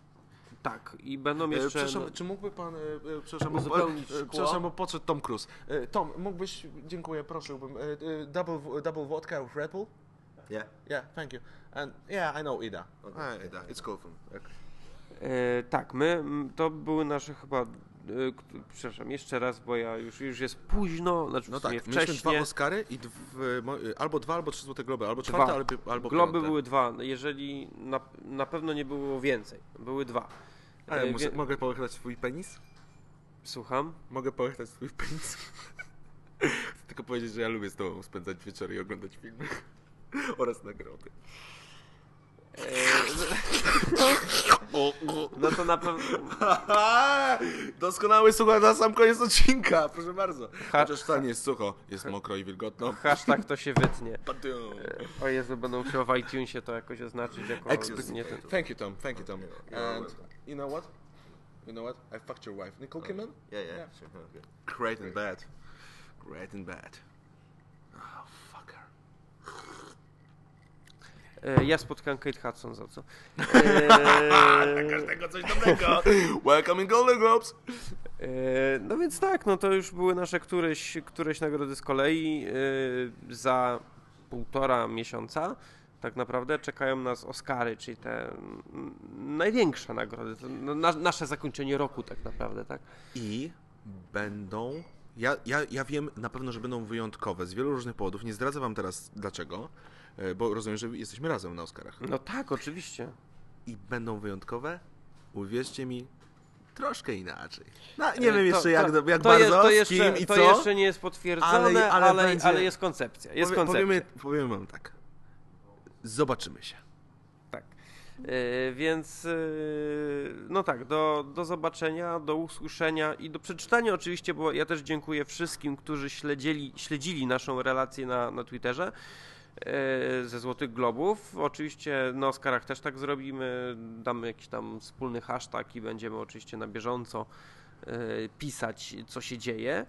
Tak, i będą E, jeszcze... przepraszam, no, czy mógłby pan, e, e, przepraszam, bo, Uzupełnić szkło? przepraszam, bo podszedł Tom Cruise. Tom, mógłbyś, dziękuję, prosiłbym, double, w- double vodka with Red Bull? Yeah. Yeah, thank you. And yeah, I know Ida. Ah, Ida, it's cool. Okay. E, tak, my, to były nasze chyba, e, k- przepraszam, jeszcze raz, bo ja już, już jest późno, znaczy No tak, mieliśmy wcześnie. dwa Oscary i dw, albo dwa, albo trzy Złote Globy, albo czwarte, Dwa. albo, albo Globy piąte. były dwa, jeżeli na, na pewno nie było więcej, były dwa. A ja E, wie- mogę pochylać swój penis? Słucham? Mogę pochylać swój penis? Chcę tylko powiedzieć, że ja lubię z tobą spędzać wieczory i oglądać filmy. Oraz nagrody. No to na pewno... Doskonały słuchaj na sam koniec odcinka, proszę bardzo. Chociaż nie jest sucho, jest mokro i wilgotno. Hashtag to się wytnie. Padium. O Jezu, będą musiał w iTunesie to jakoś oznaczyć jako... Nie. Thank you, Tom. Thank you, Tom. And. You know what? You know what? I fucked your wife, Nicole Kidman. Yeah, yeah, Yeah. sure. Okay. Great and bad. Great and bad. Oh, fucker. E, Ja spotkałem Kate Hudson za co. E, Każdego coś dobrego. Welcome in Golden Globes. E, No więc tak, no to już były nasze któreś, któreś nagrody z kolei. E, Za półtora miesiąca tak naprawdę czekają nas Oscary, czyli te największe nagrody. To no, na, nasze zakończenie roku tak naprawdę, tak? I będą. Ja, ja, ja wiem na pewno, że będą wyjątkowe z wielu różnych powodów. Nie zdradzę wam teraz dlaczego, e, bo rozumiem, że jesteśmy razem na Oscarach. No tak, oczywiście. I będą wyjątkowe, uwierzcie mi, troszkę inaczej. No, nie E, wiem to- jeszcze jak, to, jak to bardzo, jest, to jeszcze, kim i to co. jeszcze nie jest potwierdzone, ale, Ale- ale, ale ale, będzie- jest koncepcja. Jest Powie- koncepcja. Powiemy, powiemy wam tak. Zobaczymy się. Tak. E, Więc e, no tak, do, do zobaczenia, do usłyszenia i do przeczytania oczywiście, bo ja też dziękuję wszystkim, którzy śledzili, śledzili naszą relację na, na Twitterze e, ze Złotych Globów. Oczywiście na Oscarach też tak zrobimy, damy jakiś tam wspólny hashtag i będziemy oczywiście na bieżąco pisać, co się dzieje.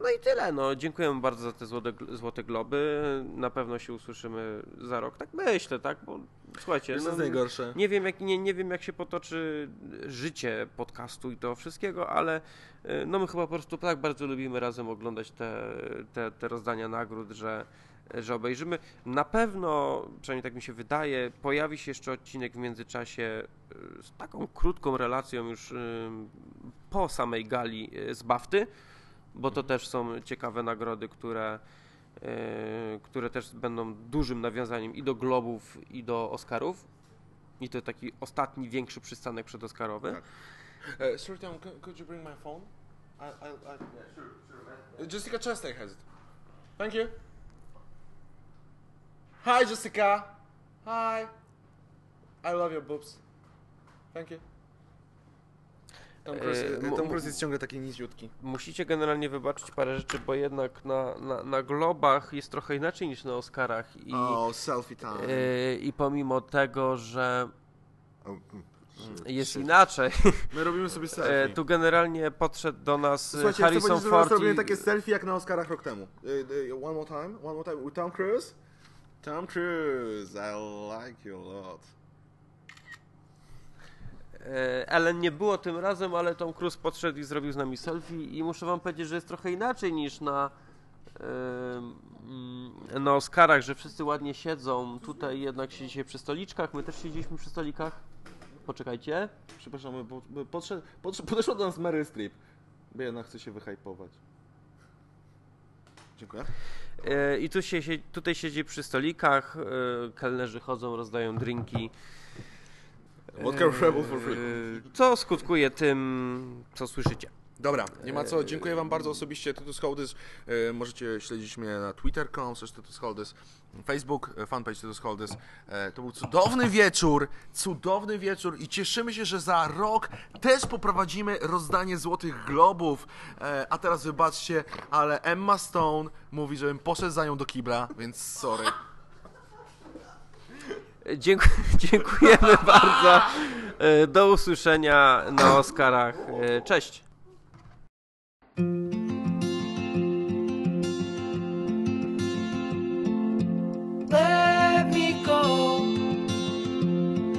No i tyle. No, dziękujemy bardzo za te złote, złote globy. Na pewno się usłyszymy za rok. Tak myślę, tak? Bo słuchajcie, co no, jest najgorsze? nie wiem, jak, nie, nie wiem, jak się potoczy życie podcastu i to wszystkiego, ale y, no my chyba po prostu tak bardzo lubimy razem oglądać te, te, te rozdania nagród, że, że obejrzymy. Na pewno, przynajmniej tak mi się wydaje, pojawi się jeszcze odcinek w międzyczasie y, z taką krótką relacją już po samej gali y, z Bafty, bo to też są ciekawe nagrody, które, y, które też będą dużym nawiązaniem i do Globów, i do Oscarów. I to taki ostatni, większy przystanek przedoskarowy. Tak. Uh, sorry, Tom, could, could you bring my phone? I, I, I... Yeah, sure, sure. Jessica Chastain has it. Thank you. Hi, Jessica. Hi. I love your boobs. Thank you. Tom Cruise, E, Tom mu- Cruise jest ciągle taki niziutki. Musicie generalnie wybaczyć parę rzeczy, bo jednak na, na, na Globach jest trochę inaczej niż na Oscarach i, O, selfie time. e, i pomimo tego, że O, mm. jest inaczej, My robimy sobie selfie. e, tu generalnie podszedł do nas Słuchajcie, chcę Harrison teraz Ford robimy i, takie selfie jak na Oscarach rok temu. One more time, one more time. With Tom Cruise? Tom Cruise, I like you a lot. E, Ellen nie było tym razem, ale Tom Cruise podszedł i zrobił z nami selfie i muszę wam powiedzieć, że jest trochę inaczej niż na na Oscarach, że wszyscy ładnie siedzą. Tutaj jednak siedzicie przy stoliczkach, my też siedzieliśmy przy stolikach. Poczekajcie. Przepraszam, podszedł, podeszła do nas Mary Streep. Bo jednak chce się wyhypować. Dziękuję. E, I tu się, tutaj siedzi przy stolikach, e, kelnerzy chodzą, rozdają drinki. Rebel for free. E, Co skutkuje tym, co słyszycie. Dobra, nie ma co. Dziękuję Wam bardzo osobiście. Tytus Holdys. E, możecie śledzić mnie na twitter.com, Tytus Holdys, Facebook, e, fanpage Tytus Holdys. E, to był cudowny wieczór, cudowny wieczór i cieszymy się, że za rok też poprowadzimy rozdanie Złotych Globów. E, a teraz wybaczcie, ale Emma Stone mówi, żebym poszedł za nią do kibla, więc sorry. Dziękuję, dziękujemy bardzo. E, Do usłyszenia na Oscarach. E, Cześć. let me go.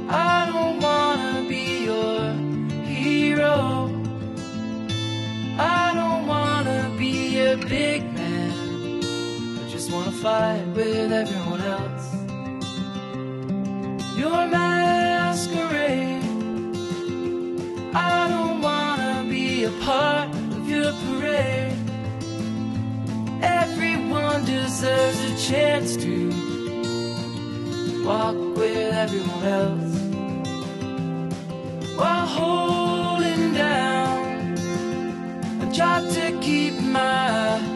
I don't wanna be your hero. I don't wanna be a big man. I just wanna fight with everyone masquerade. I don't wanna be a part of your parade. Everyone deserves a chance to walk with everyone else while holding down a job to keep my